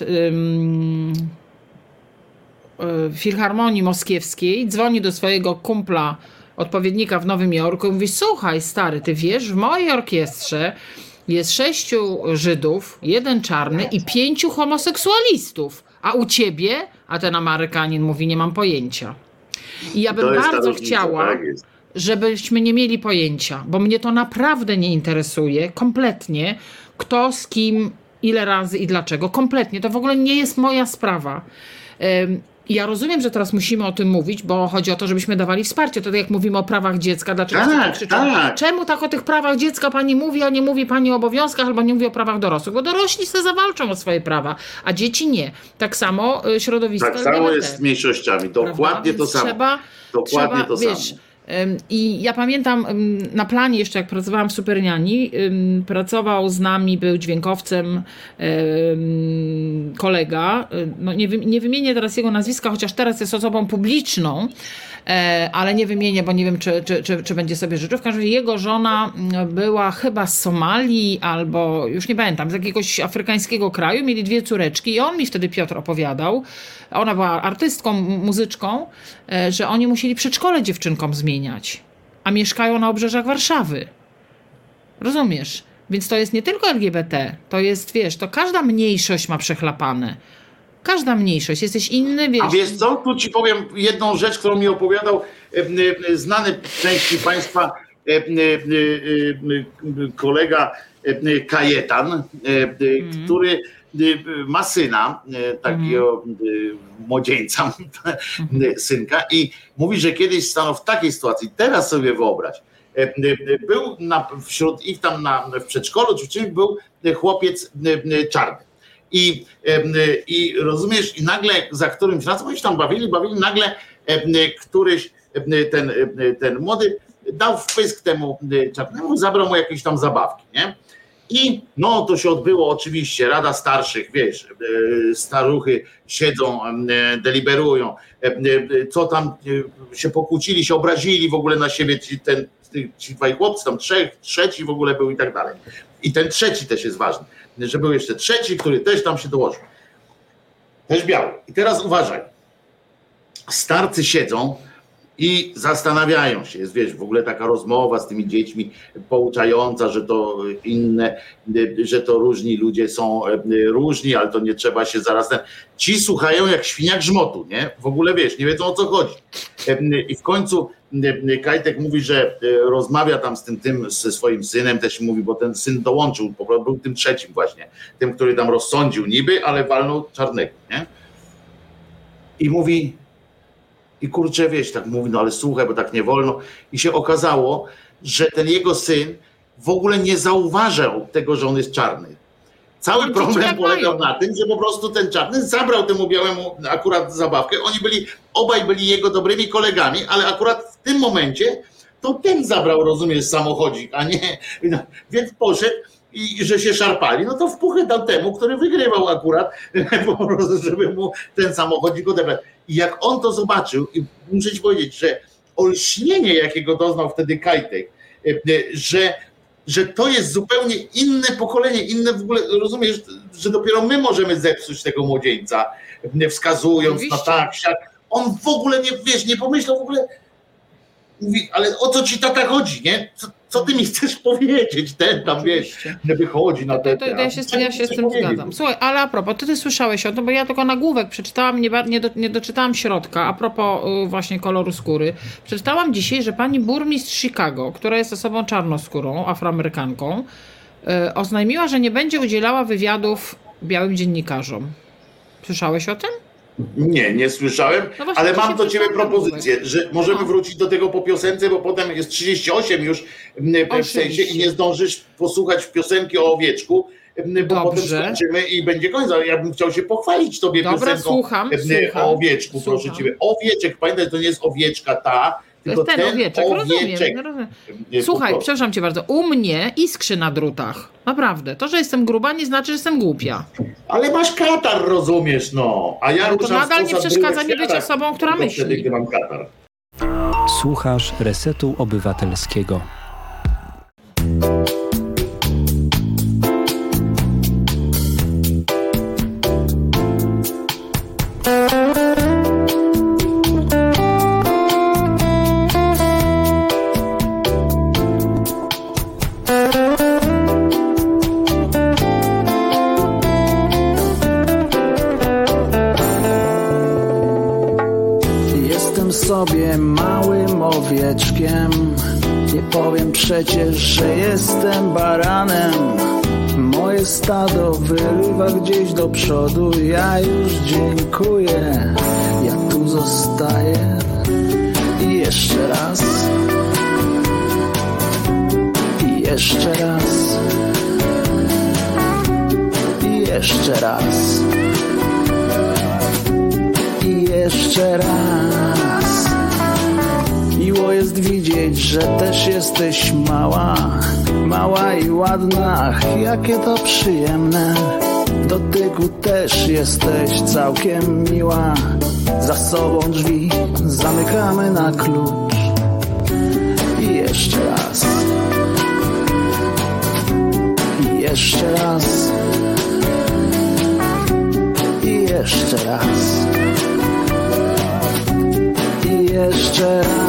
Filharmonii Moskiewskiej dzwoni do swojego kumpla, odpowiednika w Nowym Jorku i mówi: Słuchaj, stary, ty wiesz, w mojej orkiestrze jest sześciu Żydów, jeden czarny i pięciu homoseksualistów. A u ciebie? A ten Amerykanin mówi: Nie mam pojęcia. I ja bym bardzo chciała,
tak
żebyśmy nie mieli pojęcia, bo mnie to naprawdę nie interesuje kompletnie, kto z kim, ile razy i dlaczego. Kompletnie. To w ogóle nie jest moja sprawa. Ja rozumiem, że teraz musimy o tym mówić, bo chodzi o to, żebyśmy dawali wsparcie. To tak jak mówimy o prawach dziecka, dlaczego
Tak,
wszyscy krzyczą,
tak.
czemu tak o tych prawach dziecka pani mówi, a nie mówi pani o obowiązkach, albo nie mówi o prawach dorosłych? Bo dorośli sobie zawalczą o swoje prawa, a dzieci nie. Tak samo y, środowisko
Tak samo jest z mniejszościami, dokładnie to samo.
Trzeba,
Dokładnie
trzeba,
to
wiesz,
samo.
I ja pamiętam na planie jeszcze, jak pracowałam w Superniani, pracował z nami, był dźwiękowcem kolega. Ym, No nie, nie wymienię teraz jego nazwiska, chociaż teraz jest osobą publiczną, e, ale nie wymienię, bo nie wiem, czy, czy, czy, czy będzie sobie życzył. W każdym razie jego żona mm, była chyba z Somalii albo już nie pamiętam, z jakiegoś afrykańskiego kraju. Mieli dwie córeczki i on mi wtedy Piotr opowiadał. Ona była artystką, muzyczką, e, że oni musieli przedszkole dziewczynkom zmieniać. a mieszkają na obrzeżach Warszawy. Rozumiesz? Więc to jest nie tylko LGBT, to jest, wiesz, to każda mniejszość ma przechlapane. Każda mniejszość. Jesteś inny, wiesz.
A wiesz co, tu ci powiem jedną rzecz, którą mi opowiadał e, e, znany części Państwa e, kolega Kajetan, który ma syna, takiego młodzieńca, synka i mówi, że kiedyś stanął w takiej sytuacji, teraz sobie wyobraź, był na, wśród ich tam na, w przedszkolu czy czymś był chłopiec czarny i, i rozumiesz, i nagle za którymś razem oni się tam bawili, bawili, nagle któryś ten, ten młody dał wpysk temu czarnemu, zabrał mu jakieś tam zabawki, nie? I no to się odbyło oczywiście, Rada Starszych, wiesz, staruchy siedzą, deliberują, co tam się pokłócili, się obrazili w ogóle na siebie, ci, ten, ci dwaj chłopcy, tam trzech, trzeci w ogóle był i tak dalej. I ten trzeci też jest ważny że był jeszcze trzeci, który też tam się dołożył. Też biały. I teraz uważaj. Starcy siedzą i zastanawiają się. Jest wiesz, w ogóle taka rozmowa z tymi dziećmi pouczająca, że to inne, że to różni ludzie są e, różni, ale to nie trzeba się zaraz. Ten... Ci słuchają jak świnia grzmotu, nie? W ogóle wiesz, nie wiedzą o co chodzi. E, I w końcu Kajtek mówi, że e, rozmawia tam z tym, tym ze swoim synem, też mówi, bo ten syn dołączył, był tym trzecim właśnie, tym, który tam rozsądził niby, ale walnął czarnego, nie? I mówi, i kurczę, wieś, tak mówi, no ale słuchaj, bo tak nie wolno. I się okazało, że ten jego syn w ogóle nie zauważał tego, że on jest czarny. Cały problem polegał na tym, że po prostu ten czarny zabrał temu białemu akurat zabawkę. Oni byli, obaj byli jego dobrymi kolegami, ale akurat w tym momencie to ten zabrał, rozumiesz, samochodzik, a nie. No, więc poszedł i że się szarpali, no to w puchę dał temu, który wygrywał akurat, po prostu, żeby mu ten samochodzik odebrać. I jak on to zobaczył, i muszę ci powiedzieć, że olśnienie, jakiego doznał wtedy Kajtek, e, e, że, że to jest zupełnie inne pokolenie, inne w ogóle, rozumiesz, że dopiero my możemy zepsuć tego młodzieńca, e, wskazując Oczywiście. na tak, siak. On w ogóle nie, wiesz, nie pomyślał w ogóle, mówi, ale o co ci tata chodzi, nie? Co, co ty mi chcesz powiedzieć? Ten tam, wiesz, nie wychodzi na te...
To, to, to ja się, ja się z tym zgadzam. Słuchaj, ale a propos, ty, ty słyszałeś o tym, bo ja tylko nagłówek przeczytałam, nie, nie, do, nie doczytałam środka, a propos y, właśnie koloru skóry. Przeczytałam dzisiaj, że pani burmistrz Chicago, która jest osobą czarnoskórą, afroamerykanką, y, oznajmiła, że nie będzie udzielała wywiadów białym dziennikarzom. Słyszałeś o tym?
Nie, nie słyszałem, no ale mam do ciebie propozycję, że możemy no. wrócić do tego po piosence, bo potem jest 38 już w sensie i nie zdążysz posłuchać piosenki o owieczku, bo Dobrze. potem skończymy i będzie koniec. Ale ja bym chciał się pochwalić tobie Dobra, piosenką
słucham, słucham,
o owieczku, słucham. proszę ciebie. Owieczek, pamiętaj, to nie jest owieczka ta, tylko ten, ten owieczek, owieczek.
Rozumiem, rozumiem. Słuchaj, przepraszam cię bardzo, u mnie iskrzy na drutach. Naprawdę. To, że jestem gruba, nie znaczy, że jestem głupia.
Ale masz katar, rozumiesz, no. A ja
Ale to nadal nie przeszkadza mi być osobą, która myśli. Wtedy, gdy mam katar.
Słuchasz Resetu Obywatelskiego.
Jakie to przyjemne. Dotyku też jesteś całkiem miła. Za sobą drzwi zamykamy na klucz. I jeszcze raz. I jeszcze raz. I jeszcze raz. I jeszcze raz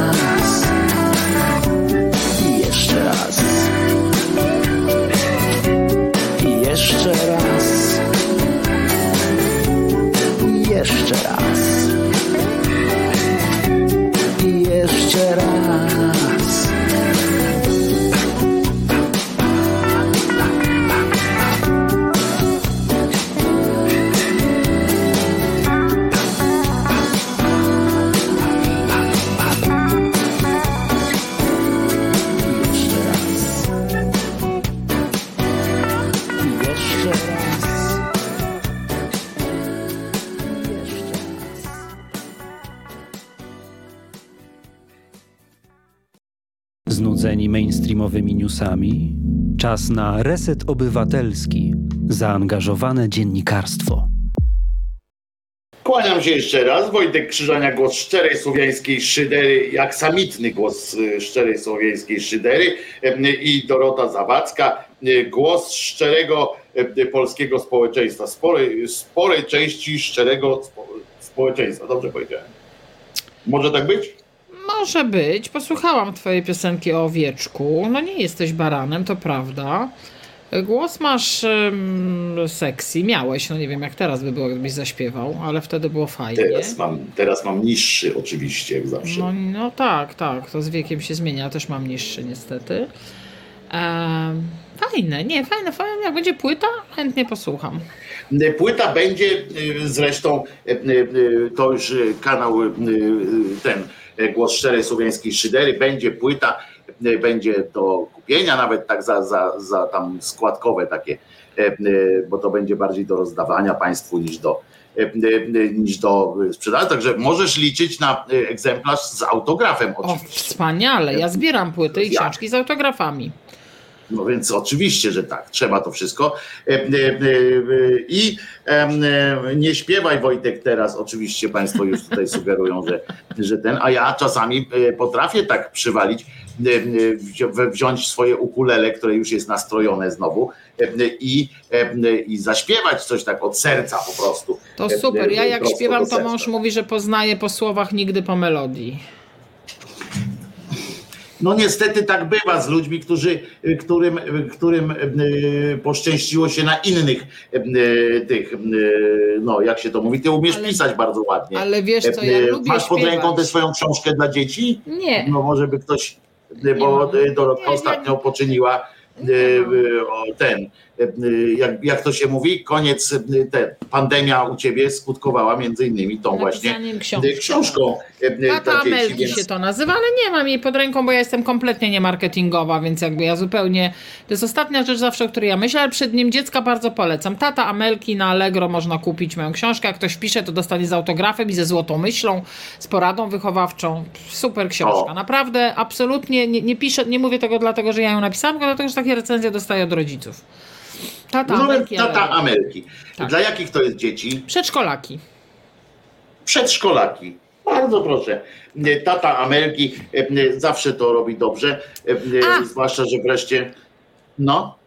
Newsami? Czas na reset obywatelski. Zaangażowane dziennikarstwo.
Kłaniam się jeszcze raz. Wojtek Krzyżania, głos szczerej słowiańskiej szydery, jak samitny głos y, szczerej słowiańskiej szydery em, i Dorota Zawadzka, y, głos szczerego polskiego społeczeństwa, sporej, sporej części szczerego spo, społeczeństwa. Dobrze powiedziałem. Może tak być?
Może być. Posłuchałam twojej piosenki o owieczku. No nie jesteś baranem, to prawda. Głos masz um, sexy. Miałeś, no nie wiem jak teraz by było, gdybyś zaśpiewał, ale wtedy było fajnie.
Teraz mam, teraz mam niższy oczywiście, jak zawsze.
No, no tak, tak. To z wiekiem się zmienia. Też mam niższy niestety. Em, fajne, nie, fajne, fajne. Jak będzie płyta, chętnie posłucham.
Płyta będzie y, zresztą, y, to już kanał ten Głos Szczerej Słowiańskiej Szydery, będzie płyta, y, będzie do kupienia, nawet tak za, za, za tam składkowe takie, y, bo to będzie bardziej do rozdawania Państwu niż do, niż do sprzedaży. Także możesz liczyć na egzemplarz z autografem
O,
oczywiście.
wspaniale. Ja zbieram płyty i książki z autografami.
No więc oczywiście, że tak, trzeba to wszystko. E, e, e, I nie śpiewaj Wojtek teraz, oczywiście Państwo już tutaj sugerują, że, że ten, a ja czasami potrafię tak przywalić, wzi- wziąć swoje ukulele, które już jest nastrojone znowu i, i zaśpiewać coś tak od serca po prostu.
To super. Ja jak śpiewam, to mąż mówi, że poznaje po słowach, nigdy po melodii.
No niestety tak bywa z ludźmi, którzy, którym, którym e, poszczęściło się na innych e, tych, e, no jak się to mówi, ty umiesz
Ale-
pisać bardzo ładnie.
Ale wiesz co, ja lubię
Masz pod ręką tę swoją książkę dla dzieci?
Nie,
No może by ktoś, bo Dorotka ostatnio poczyniła ten, jak, jak to się mówi, koniec, e, ten, pandemia u ciebie skutkowała między innymi tą właśnie
książki.
książką
Tata Amelki
więc
się to nazywa, ale nie mam jej pod ręką, bo ja jestem kompletnie niemarketingowa, więc jakby ja zupełnie. To jest ostatnia rzecz zawsze, o której ja myślę, ale przed nim dziecka bardzo polecam. Tata Amelki na Allegro można kupić moją książkę. Jak ktoś wpisze, to dostanie z autografem i ze złotą myślą, z poradą wychowawczą. Super książka.
O.
Naprawdę, absolutnie nie, nie piszę, nie mówię tego dlatego, że ja ją napisałam, tylko dlatego, że takie recenzje dostaję od rodziców. Tata
no,
Amelki.
tata. Amelki.
Tak.
Dla jakich to jest dzieci?
Przedszkolaki.
Przedszkolaki. Bardzo proszę. Tata Amelki e, zawsze to robi dobrze, e,
A!
zwłaszcza, że wreszcie no,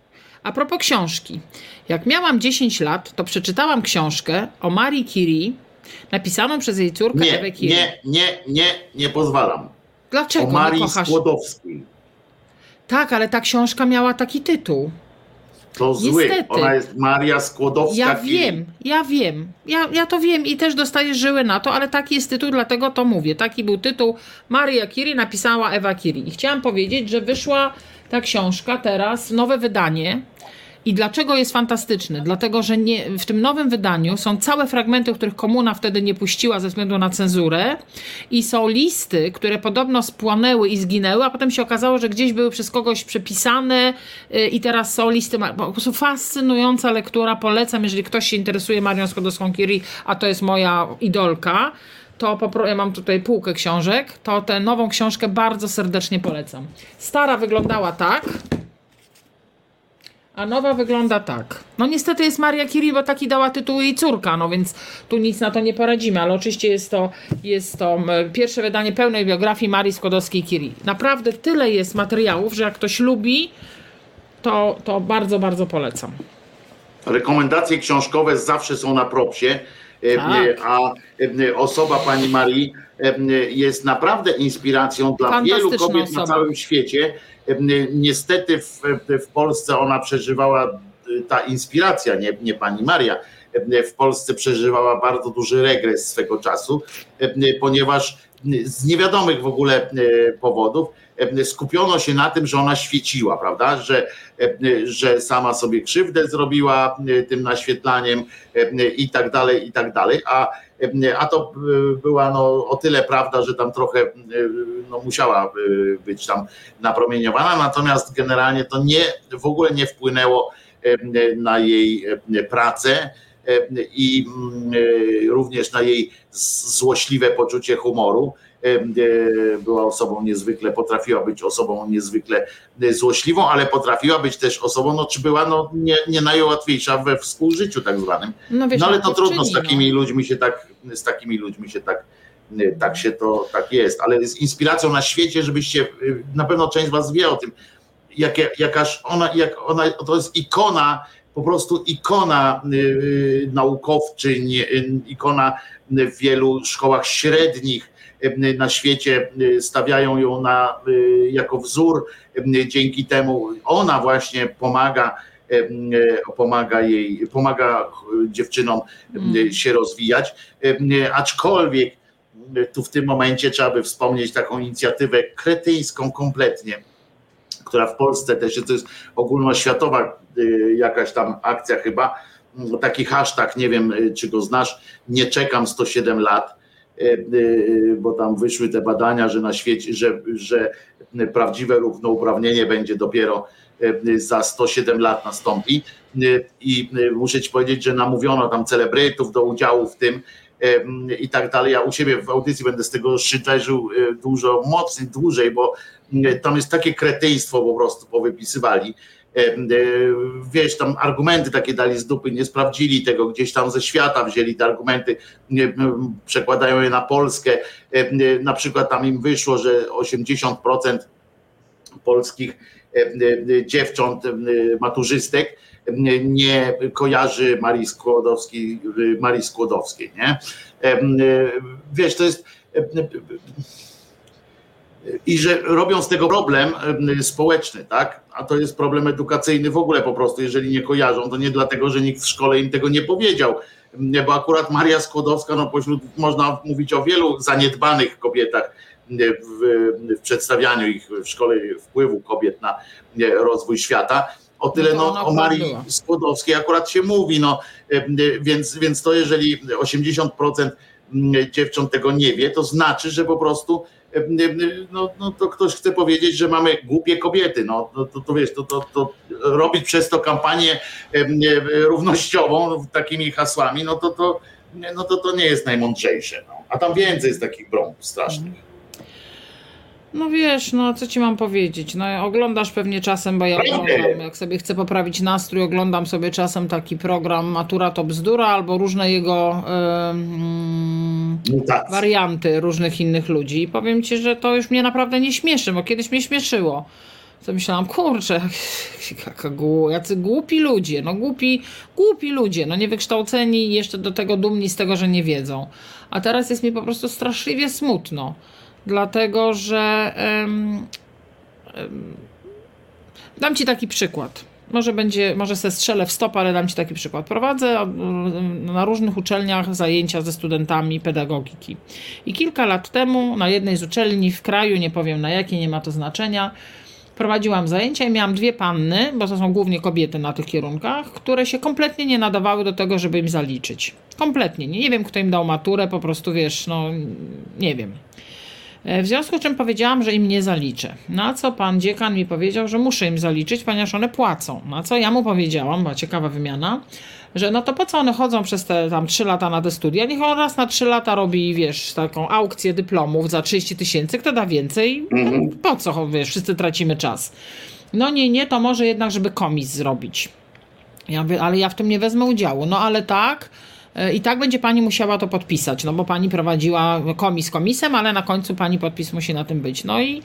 A propos książki. Jak miałam 10 lat, to przeczytałam książkę o Marii Curie, napisaną przez jej córkę
nie,
Ewę Curie.
nie, nie, nie, nie pozwalam.
Dlaczego
O Marii
kochasz?
Skłodowskiej.
Tak, ale ta książka miała taki tytuł.
To zły.
Niestety.
Ona jest Maria Skłodowska.
Ja wiem, ja wiem. Ja, ja to wiem i też dostaję żyły na to, ale taki jest tytuł, dlatego to mówię. Taki był tytuł. Maria Curie napisała Ewa Curie. I chciałam powiedzieć, że wyszła ta książka teraz, nowe wydanie. I dlaczego jest fantastyczny? Dlatego, że nie, w tym nowym wydaniu są całe fragmenty, których komuna wtedy nie puściła ze względu na cenzurę, i są listy, które podobno spłonęły i zginęły, a potem się okazało, że gdzieś były przez kogoś przepisane y, i teraz są listy. Po prostu fascynująca lektura. Polecam, jeżeli ktoś się interesuje Marią Skłodowską-Curie, a to jest moja idolka. To popro- ja mam tutaj półkę książek, to tę nową książkę bardzo serdecznie polecam. Stara wyglądała tak, a nowa wygląda tak. No niestety jest Maria Curie, bo taki dała tytuł jej córka, no więc tu nic na to nie poradzimy, ale oczywiście jest to, jest to pierwsze wydanie pełnej biografii Marii Skłodowskiej-Curie. Naprawdę tyle jest materiałów, że jak ktoś lubi, to, to bardzo, bardzo polecam.
Rekomendacje książkowe zawsze są na propsie, e,
Tak.
a e, osoba pani Marii e, jest naprawdę inspiracją dla wielu kobiet na
osoba.
całym świecie. Niestety w, w Polsce ona przeżywała e, ta inspiracja, nie, nie pani Maria. W Polsce przeżywała bardzo duży regres swego czasu, ponieważ z niewiadomych w ogóle e, powodów skupiono się na tym, że ona świeciła, prawda? Że, że sama sobie krzywdę zrobiła e, tym naświetlaniem i tak dalej, i tak dalej. A, a to e, była no, o tyle prawda, że tam trochę e, no, musiała e, być tam napromieniowana, natomiast generalnie to nie, w ogóle nie wpłynęło na jej pracę i mm, również na jej złośliwe poczucie humoru. E, e, Była osobą niezwykle, potrafiła być osobą niezwykle e, złośliwą, ale potrafiła być też osobą, no czy była no, nie, nie najłatwiejsza we współżyciu tak zwanym.
No, wiesz,
No ale
jak
to trudno z takimi
no.
ludźmi się tak, z takimi ludźmi się tak, y, tak się to tak jest, ale z inspiracją na świecie, żebyście, na pewno część z was wie o tym, jakie, jakaż ona, jak ona, to jest ikona, po prostu ikona y, naukowczyń, y, ikona w wielu szkołach średnich na świecie y, stawiają ją na, y, jako wzór. Dzięki temu ona właśnie pomaga e, pomaga jej, pomaga e, dziewczynom e, się rozwijać. E, Aczkolwiek e, tu w tym momencie trzeba by wspomnieć taką inicjatywę kretyńską kompletnie, która w Polsce też to jest ogólnoświatowa e, jakaś tam akcja chyba, taki hashtag, nie wiem e, czy go znasz, nie czekam 107 lat, e, e, bo tam wyszły te badania, że na świecie, że, że prawdziwe równouprawnienie będzie dopiero e, za 107 lat nastąpi E, i e, muszę ci powiedzieć, że namówiono tam celebrytów do udziału w tym i tak dalej. Ja u siebie w audycji będę z tego szyczerzył e, dużo mocniej, dłużej, bo e, tam jest takie kretyństwo po prostu powypisywali. Em, e, Wiesz, tam argumenty takie dali z dupy, nie sprawdzili tego, gdzieś tam ze świata wzięli te argumenty, przekładają je na Polskę. E, Na przykład tam im wyszło, że 80% polskich e, e, dziewcząt, e, maturzystek e, nie kojarzy Marii Skłodowskiej, e, Marii Skłodowskiej, nie? E, e, Wiesz, to jest e, e, i że robią z tego problem społeczny, tak? A to jest problem edukacyjny w ogóle po prostu, jeżeli nie kojarzą, to nie dlatego, że nikt w szkole im tego nie powiedział, bo akurat Maria Skłodowska, no pośród, można mówić o wielu zaniedbanych kobietach w, w przedstawianiu ich w szkole wpływu kobiet na rozwój świata. O tyle
No
no, o Marii. Skłodowskiej akurat się mówi, no, więc, więc to jeżeli 80% mm, dziewcząt tego nie wie, to znaczy, że po prostu no, no to ktoś chce powiedzieć, że mamy głupie kobiety. No, no to, to wiesz, to, to, to robić przez to kampanię równościową takimi hasłami, no to to, no to, to nie jest najmądrzejsze. No. A tam więcej jest takich brąb strasznych.
No wiesz, no co ci mam powiedzieć? No oglądasz pewnie czasem, bo ja
Prawdę.
oglądam, jak sobie chcę poprawić nastrój, oglądam sobie czasem taki program Matura to bzdura albo różne jego ym,
Mutacje.
warianty różnych innych ludzi. I powiem ci, że to już mnie naprawdę nie śmieszy, bo kiedyś mnie śmieszyło. To myślałam, kurczę, jaka głu- jacy głupi ludzie, no głupi, głupi ludzie, no niewykształceni i jeszcze do tego dumni z tego, że nie wiedzą. A teraz jest mi po prostu straszliwie smutno, dlatego że em, em, dam ci taki przykład. Może będzie, może se strzelę w stop, ale dam ci taki przykład. Prowadzę na różnych uczelniach zajęcia ze studentami pedagogiki. I kilka lat temu na jednej z uczelni w kraju, nie powiem na jakiej, nie ma to znaczenia, prowadziłam zajęcia i miałam dwie panny, bo to są głównie kobiety na tych kierunkach, które się kompletnie nie nadawały do tego, żeby im zaliczyć. Kompletnie. Nie, nie wiem, kto im dał maturę, po prostu wiesz, no nie wiem. E, w związku z czym powiedziałam, że im nie zaliczę. Na co pan dziekan mi powiedział, że muszę im zaliczyć, ponieważ one płacą. Na co ja mu powiedziałam, była ciekawa wymiana, że no to po co one chodzą przez te tam 3 lata na te studia? Niech on raz na 3 lata robi, wiesz, taką aukcję dyplomów za 30 tysięcy, kto da więcej?
Mhm.
Po co, wiesz, wszyscy tracimy czas. No nie, nie, to może jednak, żeby komis zrobić. Ja mówię, ale ja w tym nie wezmę udziału. No ale tak, i tak będzie pani musiała to podpisać, no bo pani prowadziła komis komisem, ale na końcu pani podpis musi na tym być. No i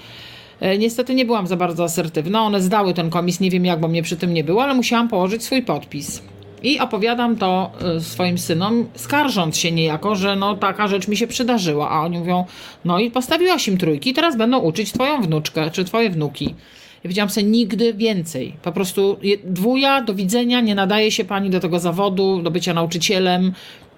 e, niestety nie byłam za bardzo asertywna. One zdały ten komis, nie wiem jak, bo mnie przy tym nie było, ale musiałam położyć swój podpis. I opowiadam to e, swoim synom, skarżąc się niejako, że no taka rzecz mi się przydarzyła. A oni mówią, no i postawiłaś im trójki, teraz będą uczyć twoją wnuczkę czy twoje wnuki. Ja powiedziałam sobie nigdy więcej. Po prostu dwuja, do widzenia, nie nadaje się pani do tego zawodu, do bycia nauczycielem,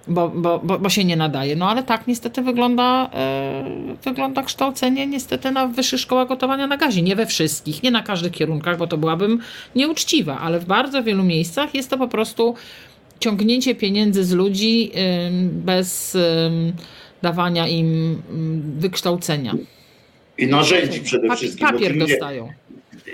bo, bo, bo, bo się nie nadaje. No ale tak niestety wygląda, e, wygląda kształcenie niestety na wyższych szkołach gotowania na gazie. Nie we wszystkich, nie na każdych kierunkach, bo to byłabym nieuczciwa, ale w bardzo wielu miejscach jest to po prostu ciągnięcie pieniędzy z ludzi ym, bez ym, dawania im wykształcenia.
I narzędzi przede wszystkim.
papier dostają.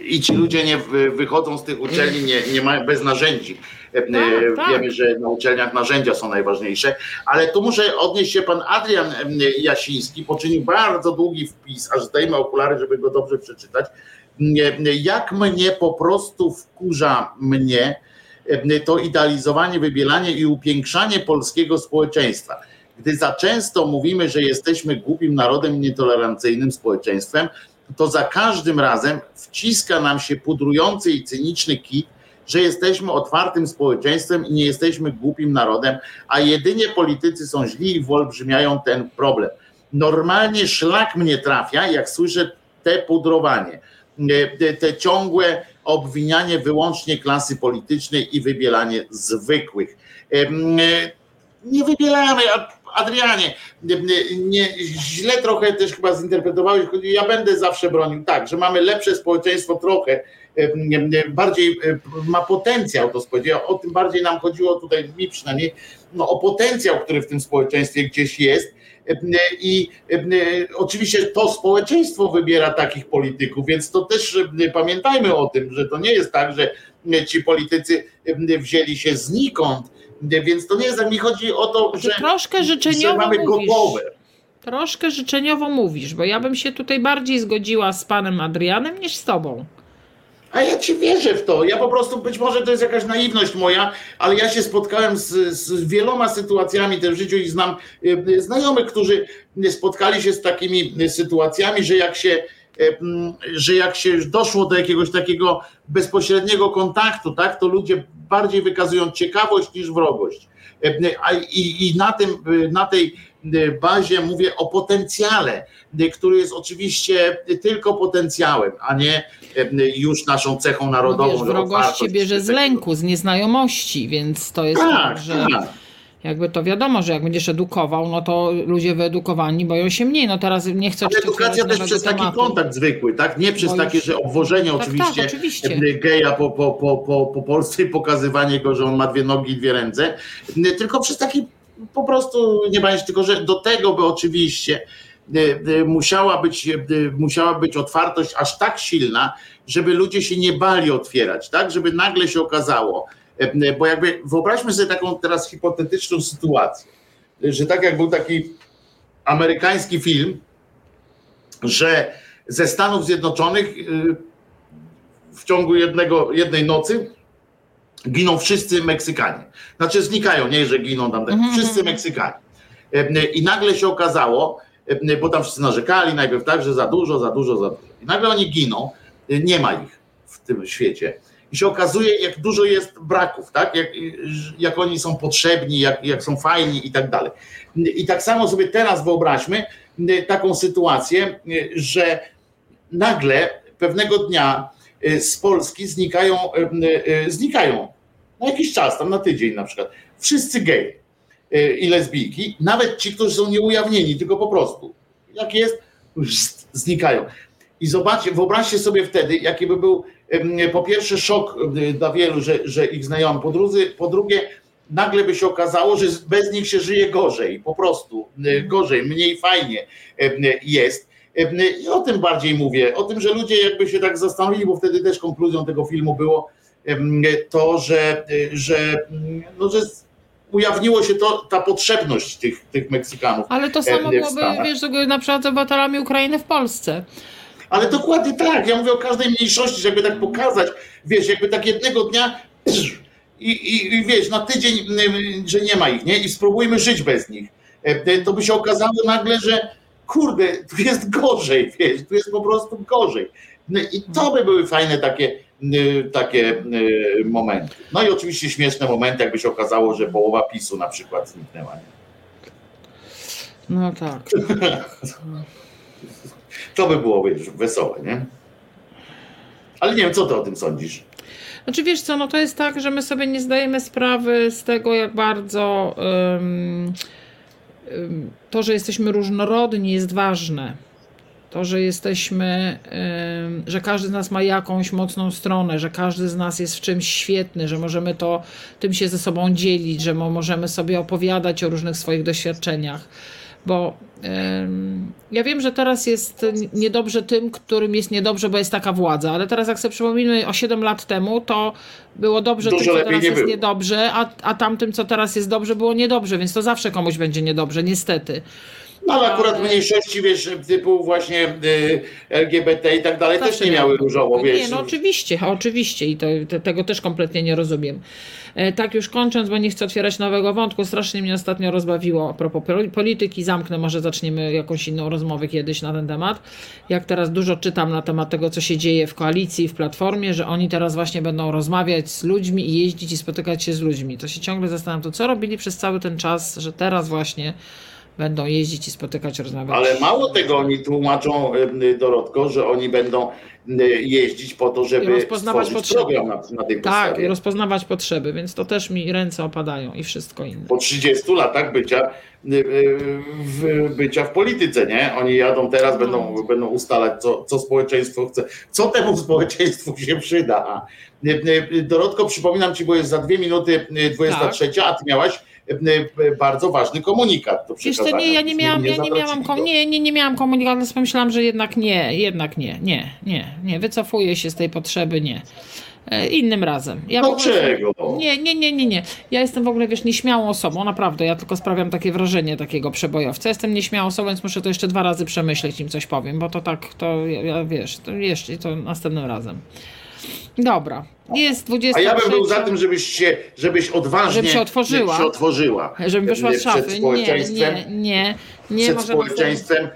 I ci ludzie nie wy- wychodzą z tych uczelni nie, nie mają bez narzędzi. E,
Tak, tak.
Wiemy, że na uczelniach narzędzia są najważniejsze, ale tu muszę odnieść się pan Adrian Jasiński, poczynił bardzo długi wpis, aż zdejmę okulary, żeby go dobrze przeczytać. Nie, Jak mnie po prostu wkurza mnie to idealizowanie, wybielanie i upiększanie polskiego społeczeństwa. Gdy za często mówimy, że jesteśmy głupim narodem nietolerancyjnym społeczeństwem, to za każdym razem wciska nam się pudrujący i cyniczny kit, że jesteśmy otwartym społeczeństwem i nie jesteśmy głupim narodem, a jedynie politycy są źli i wyolbrzymiają ten problem. Normalnie szlak mnie trafia, jak słyszę te pudrowanie, e, te ciągłe obwinianie wyłącznie klasy politycznej i wybielanie zwykłych. E, Nie wybielamy, a- Adrianie, nie, źle trochę też chyba zinterpretowałeś, ja będę zawsze bronił tak, że mamy lepsze społeczeństwo trochę, em, bardziej em, ma potencjał to spodziewa, o tym bardziej nam chodziło tutaj, mi przynajmniej, no, o potencjał, który w tym społeczeństwie gdzieś jest. Em, i oczywiście to społeczeństwo wybiera takich polityków, więc to też pamiętajmy o tym, że to nie jest tak, że ci politycy wzięli się znikąd, więc to nie jest tak, mi chodzi o to,
Ty
że,
troszkę
że
życzeniowo
mamy
mówisz.
gotowe.
Troszkę życzeniowo mówisz, bo ja bym się tutaj bardziej zgodziła z panem Adrianem niż z tobą.
A ja ci wierzę w to. Ja po prostu, być może to jest jakaś naiwność moja, ale ja się spotkałem z, z wieloma sytuacjami w życiu i znam e, znajomych, którzy spotkali się z takimi sytuacjami, że jak się, że jak się już doszło do jakiegoś takiego bezpośredniego kontaktu, tak, to ludzie bardziej wykazują ciekawość niż wrogość. E, i, i na, tym, e, na tej e, bazie mówię o potencjale, e, który jest oczywiście tylko potencjałem, a nie e, już naszą cechą
No
narodową.
wiesz,
że
wrogość się bierze z lęku, z nieznajomości, więc to jest tak,
Tak,
że
tak.
Jakby to wiadomo, że jak będziesz edukował, no to ludzie wyedukowani boją się mniej. No teraz nie chcę
Ale edukacja też przez taki
tematu.
kontakt zwykły, tak? Nie przez
Bo
takie,
już-
że obwożenie
Tak,
oczywiście,
tak, oczywiście.
geja po, po, po, po, po Polsce i pokazywanie go, że on ma dwie nogi i dwie ręce, tylko przez taki po prostu, nie pamięć, tylko że do tego by oczywiście musiała być, musiała być otwartość aż tak silna, żeby ludzie się nie bali otwierać, tak? Żeby nagle się okazało, bo jakby wyobraźmy sobie taką teraz hipotetyczną sytuację, że tak jak był taki amerykański film, że ze Stanów Zjednoczonych y, w ciągu jednego, jednej nocy giną wszyscy Meksykanie. Znaczy znikają, nie, że giną tam,
Mhm,
wszyscy
mhm.
Meksykanie. I nagle się okazało, bo tam wszyscy narzekali najpierw tak, że za dużo, za dużo, za dużo. I nagle oni giną, nie ma ich w tym świecie. I się okazuje, jak dużo jest braków, tak? Jak, jak oni są potrzebni, jak, jak są fajni i tak dalej. I tak samo sobie teraz wyobraźmy y, taką sytuację, y, że nagle pewnego dnia y, z Polski znikają, znikają na jakiś czas, tam na tydzień na przykład, wszyscy gej i lesbijki, nawet ci, którzy są nieujawnieni, tylko po prostu. Jak jest, znikają. I zobaczcie, wyobraźcie sobie wtedy, jaki by był po pierwsze szok dla wielu, że, że ich znajomi, po, drugie, po drugie nagle by się okazało, że bez nich się żyje gorzej, po prostu gorzej, mniej fajnie jest. I o tym bardziej mówię, o tym, że ludzie jakby się tak zastanowili, bo wtedy też konkluzją tego filmu było to, że, że, no, że ujawniło się to, ta potrzebność tych, tych Meksykanów.
Ale to samo byłoby, wiesz, na przykład z obywatelami Ukrainy w Polsce.
Ale dokładnie tak, ja mówię o każdej mniejszości, żeby tak pokazać, wiesz, jakby tak jednego dnia i, i, i wiesz, na tydzień, że nie ma ich, nie? I spróbujmy żyć bez nich. E, to by się okazało nagle, że kurde, tu jest gorzej, wiesz, tu jest po prostu gorzej. No I to by były fajne takie, takie momenty. No i oczywiście śmieszne momenty, jakby się okazało, że połowa PiSu na przykład zniknęła. Nie?
No tak.
to by było wesołe, nie? Ale nie wiem, co ty o tym sądzisz?
Znaczy wiesz co, no to jest tak, że my sobie nie zdajemy sprawy z tego, jak bardzo um, to, że jesteśmy różnorodni jest ważne. To, że jesteśmy, że każdy z nas ma jakąś mocną stronę, że każdy z nas jest w czymś świetny, że możemy to tym się ze sobą dzielić, że możemy sobie opowiadać o różnych swoich doświadczeniach bo ja wiem, że teraz jest niedobrze tym, którym jest niedobrze, bo jest taka władza, ale teraz jak sobie przypomnimy o 7 lat temu, to było dobrze Dużo tym, co teraz nie jest było. niedobrze, a, a tamtym, co teraz jest dobrze, było niedobrze, więc to zawsze komuś będzie niedobrze, niestety.
No ale akurat mniejszości, wiesz, typu właśnie y, LGBT i tak dalej też nie miały różowo, wiesz.
Nie, no oczywiście, oczywiście i to, to, tego też kompletnie nie rozumiem. E, tak już kończąc, bo nie chcę otwierać nowego wątku, strasznie mnie ostatnio rozbawiło a propos polityki, zamknę, może zaczniemy jakąś inną rozmowę kiedyś na ten temat. Jak teraz dużo czytam na temat tego, co się dzieje w koalicji, w Platformie, że oni teraz właśnie będą rozmawiać z ludźmi i jeździć i spotykać się z ludźmi. To się ciągle zastanawiam, to co robili przez cały ten czas, że teraz właśnie będą jeździć i spotykać, rozmawiać.
Ale mało tego oni tłumaczą, Dorotko, że oni będą jeździć po to, żeby rozpoznawać potrzeby. na, na
Tak, i rozpoznawać potrzeby, więc to też mi ręce opadają i wszystko inne.
Po 30 latach bycia w, bycia w polityce, nie? Oni jadą teraz, no. będą, będą ustalać, co, co społeczeństwo chce, co temu społeczeństwu się przyda. Dorotko, przypominam ci, bo jest za dwie minuty 23, tak. a ty miałaś bardzo ważny komunikat do.
Jeszcze nie, ja nie miałam, nie, ja nie miałam, kom, nie, nie, nie miałam komunikatu, więc pomyślałam, że jednak nie, jednak nie, nie, nie, nie, wycofuję się z tej potrzeby, nie. E, innym razem.
Ja Dlaczego?
Nie, nie, nie, nie, nie. Ja jestem w ogóle, wiesz, nieśmiałą osobą, naprawdę. Ja tylko sprawiam takie wrażenie takiego przebojowca. Jestem nieśmiałą osobą, więc muszę to jeszcze dwa razy przemyśleć, im coś powiem, bo to tak, to ja, wiesz, to jeszcze, to następnym razem. Dobra. Jest 20.
A ja bym był za tym, żebyś się, żebyś odważnie
żeby się otworzyła.
Się otworzyła.
Żebym wyszła z szafy. Nie, nie, nie. nie
przed może społeczeństwem.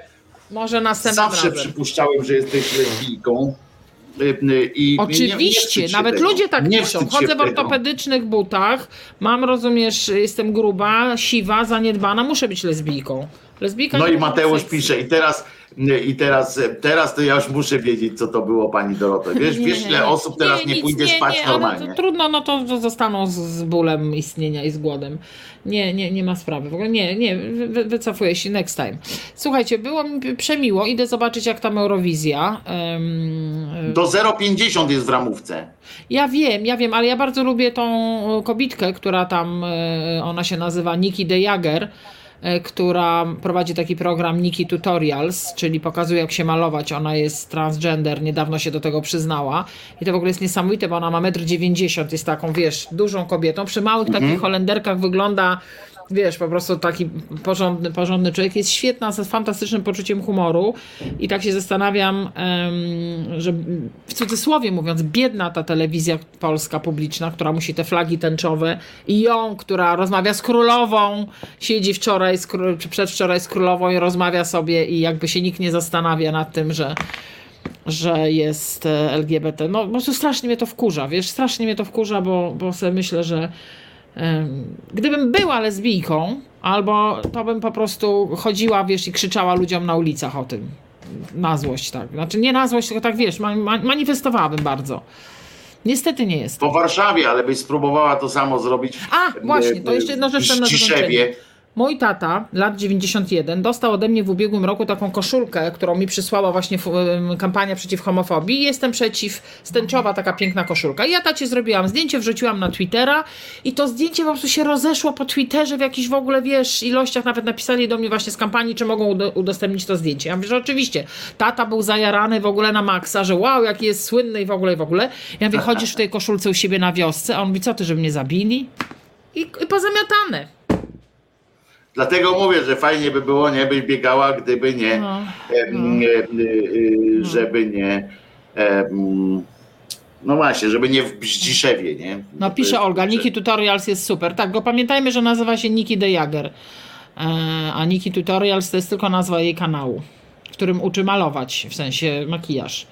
Może następnym
Zawsze
razem.
przypuszczałem, że jesteś lesbijką. Y, y, I
Oczywiście, nie, nie nawet tego. ludzie tak nie piszą. Chodzę w ortopedycznych butach, mam, rozumiesz, jestem gruba, siwa, zaniedbana, muszę być lesbijką. Lesbijka
no i Mateusz pisze, i teraz i teraz, teraz to ja już muszę wiedzieć, co to było, pani Dorota. Wiesz, nie, wiesz ile osób teraz nie, nie pójdzie nie, spać normalnie.
To trudno, no to zostaną z, z, bólem istnienia i z głodem. Nie, nie, nie ma sprawy. W ogóle nie, nie, wy, wycofuję się next time. Słuchajcie, było mi przemiło. Idę zobaczyć, jak tam Eurowizja.
Um, Do 0,50 jest w ramówce.
Ja wiem, ja wiem, ale ja bardzo lubię tą kobitkę, która tam, e, ona się nazywa Niki de Jager E, która prowadzi taki program Niki Tutorials, czyli pokazuje jak się malować. Ona jest transgender, niedawno się do tego przyznała. I to w ogóle jest niesamowite, bo ona ma 1,90 m, jest taką, wiesz, dużą kobietą. Przy małych mhm. takich Holenderkach wygląda wiesz, po prostu taki porządny, porządny człowiek. Jest świetna, z fantastycznym poczuciem humoru i tak się zastanawiam, że w cudzysłowie mówiąc, biedna ta telewizja polska publiczna, która musi te flagi tęczowe i ją, która rozmawia z królową, siedzi wczoraj, z król, czy przedwczoraj z królową i rozmawia sobie i jakby się nikt nie zastanawia nad tym, że że jest e, LGBT. No po strasznie mnie to wkurza, wiesz, strasznie mnie to wkurza, bo, bo sobie myślę, że Gdybym była lesbijką, albo to bym po prostu chodziła, wiesz, i krzyczała ludziom na ulicach o tym. Na złość, tak. Znaczy nie na złość, tylko tak, wiesz, manifestowałabym bardzo. Niestety nie jest.
Po Warszawie, ale byś spróbowała to samo zrobić.
A, właśnie, to jeszcze jedna rzecz
w Ciszewie,
Mój tata, lat 91, dostał ode mnie w ubiegłym roku taką koszulkę, którą mi przysłała właśnie kampania przeciw homofobii. Jestem przeciw, stęczowa taka piękna koszulka. I ja tacie zrobiłam zdjęcie, wrzuciłam na Twittera i to zdjęcie po prostu się rozeszło po Twitterze w jakichś w ogóle, wiesz, ilościach. Nawet napisali do mnie właśnie z kampanii, czy mogą udo- udostępnić to zdjęcie. Ja mówię, że oczywiście. Tata był zajarany w ogóle na maksa, że wow, jaki jest słynny i w ogóle, i w ogóle. Ja mówię, chodzisz w tej koszulce u siebie na wiosce? A on mówi, co ty, żeby mnie zabili? I, i pozamiatane.
Dlatego mówię, że fajnie by było, nie byś biegała, gdyby nie,
No,
em, e, e, żeby nie, no właśnie, żeby nie w Bździszewie, nie?
No
To
pisze
jest-
Olga, Niki Tutorials jest super. Tak, bo pamiętajmy, że nazywa się Niki de Jager. E, a Niki Tutorials to jest tylko nazwa jej kanału, którym uczy malować, w sensie makijaż.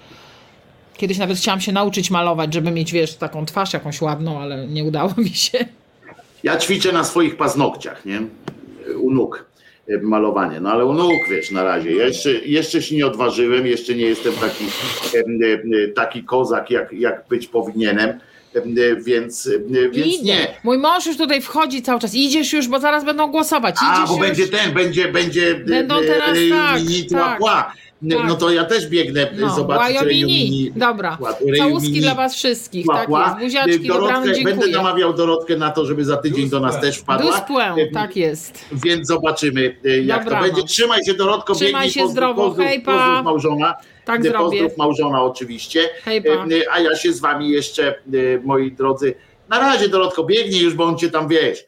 Kiedyś nawet chciałam się nauczyć malować, żeby mieć, wiesz, taką twarz jakąś ładną, ale nie udało mi się.
Ja ćwiczę na swoich paznokciach, nie? U nóg e, malowanie, no ale u nóg, wiesz, na razie. Ja jeszcze, jeszcze się nie odważyłem, jeszcze nie jestem taki, e, taki kozak, jak, jak być powinienem, em, e, więc, więc
Idę.
nie.
Mój mąż już tutaj wchodzi cały czas. Idziesz już, bo zaraz będą głosować.
A,
Idziesz
bo
już.
będzie ten, będzie, będzie
Będą teraz,
e,
tak,
mini
tak.
No
Tak.
to ja też biegnę
No,
zobaczyć
Wyomini.
Rejumini.
Dobra. Całuski dla was wszystkich. Tak
Łapła.
jest. Buziaczki,
Dorotkę, będę namawiał Dorotkę na to, żeby za tydzień do nas też wpadła.
Duspłę, tak jest.
Więc zobaczymy, e, jak
Dobranoc.
to będzie. Trzymaj się, Dorotko,
Trzymaj
biegnij,
się
pozdrów,
zdrowo,
pozdrów,
hejpa.
pozdrów małżona.
Tak
E,
zrobię.
Pozdrów małżona oczywiście.
Hejpa.
E, A ja się z wami jeszcze, moi drodzy, na razie Dorotko, biegnij już, bo on cię tam, wiesz,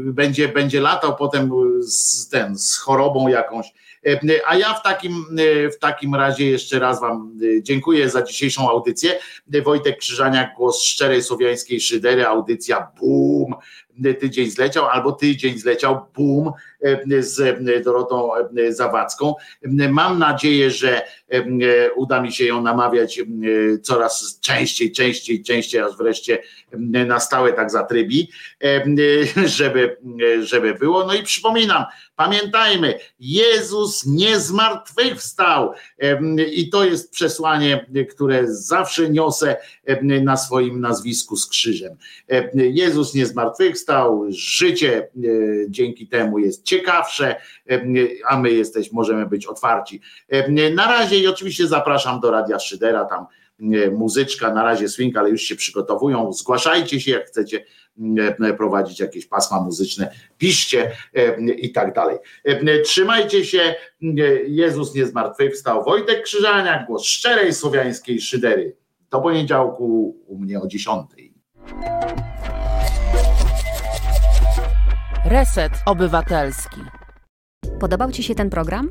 będzie, będzie latał potem z, ten, z chorobą jakąś. E, A ja w takim, e, w takim razie jeszcze raz Wam e, dziękuję za dzisiejszą audycję. Wojtek Krzyżaniak, głos szczerej słowiańskiej szydery, audycja BUM, tydzień zleciał, albo tydzień zleciał BUM z Dorotą Zawadzką. Mam nadzieję, że uda mi się ją namawiać e, coraz częściej, częściej, częściej, aż wreszcie e, na stałe tak zatrybi, e, żeby, żeby było. No i przypominam, pamiętajmy, Jezus nie zmartwychwstał i to jest przesłanie, które zawsze niosę na swoim nazwisku z krzyżem. Em, Jezus nie zmartwychwstał, życie e, dzięki temu jest ciekawsze, a my jesteś, możemy być otwarci. Na razie i oczywiście zapraszam do Radia Szydera, tam e, muzyczka, na razie swing, ale już się przygotowują. Zgłaszajcie się, jak chcecie e, prowadzić jakieś pasma muzyczne, piszcie e, i tak dalej. Trzymajcie się, Jezus nie zmartwychwstał. Wojtek Krzyżaniak, głos szczerej słowiańskiej szydery. Do poniedziałku u mnie o 10.
Reset Obywatelski.
Podobał Ci się ten program?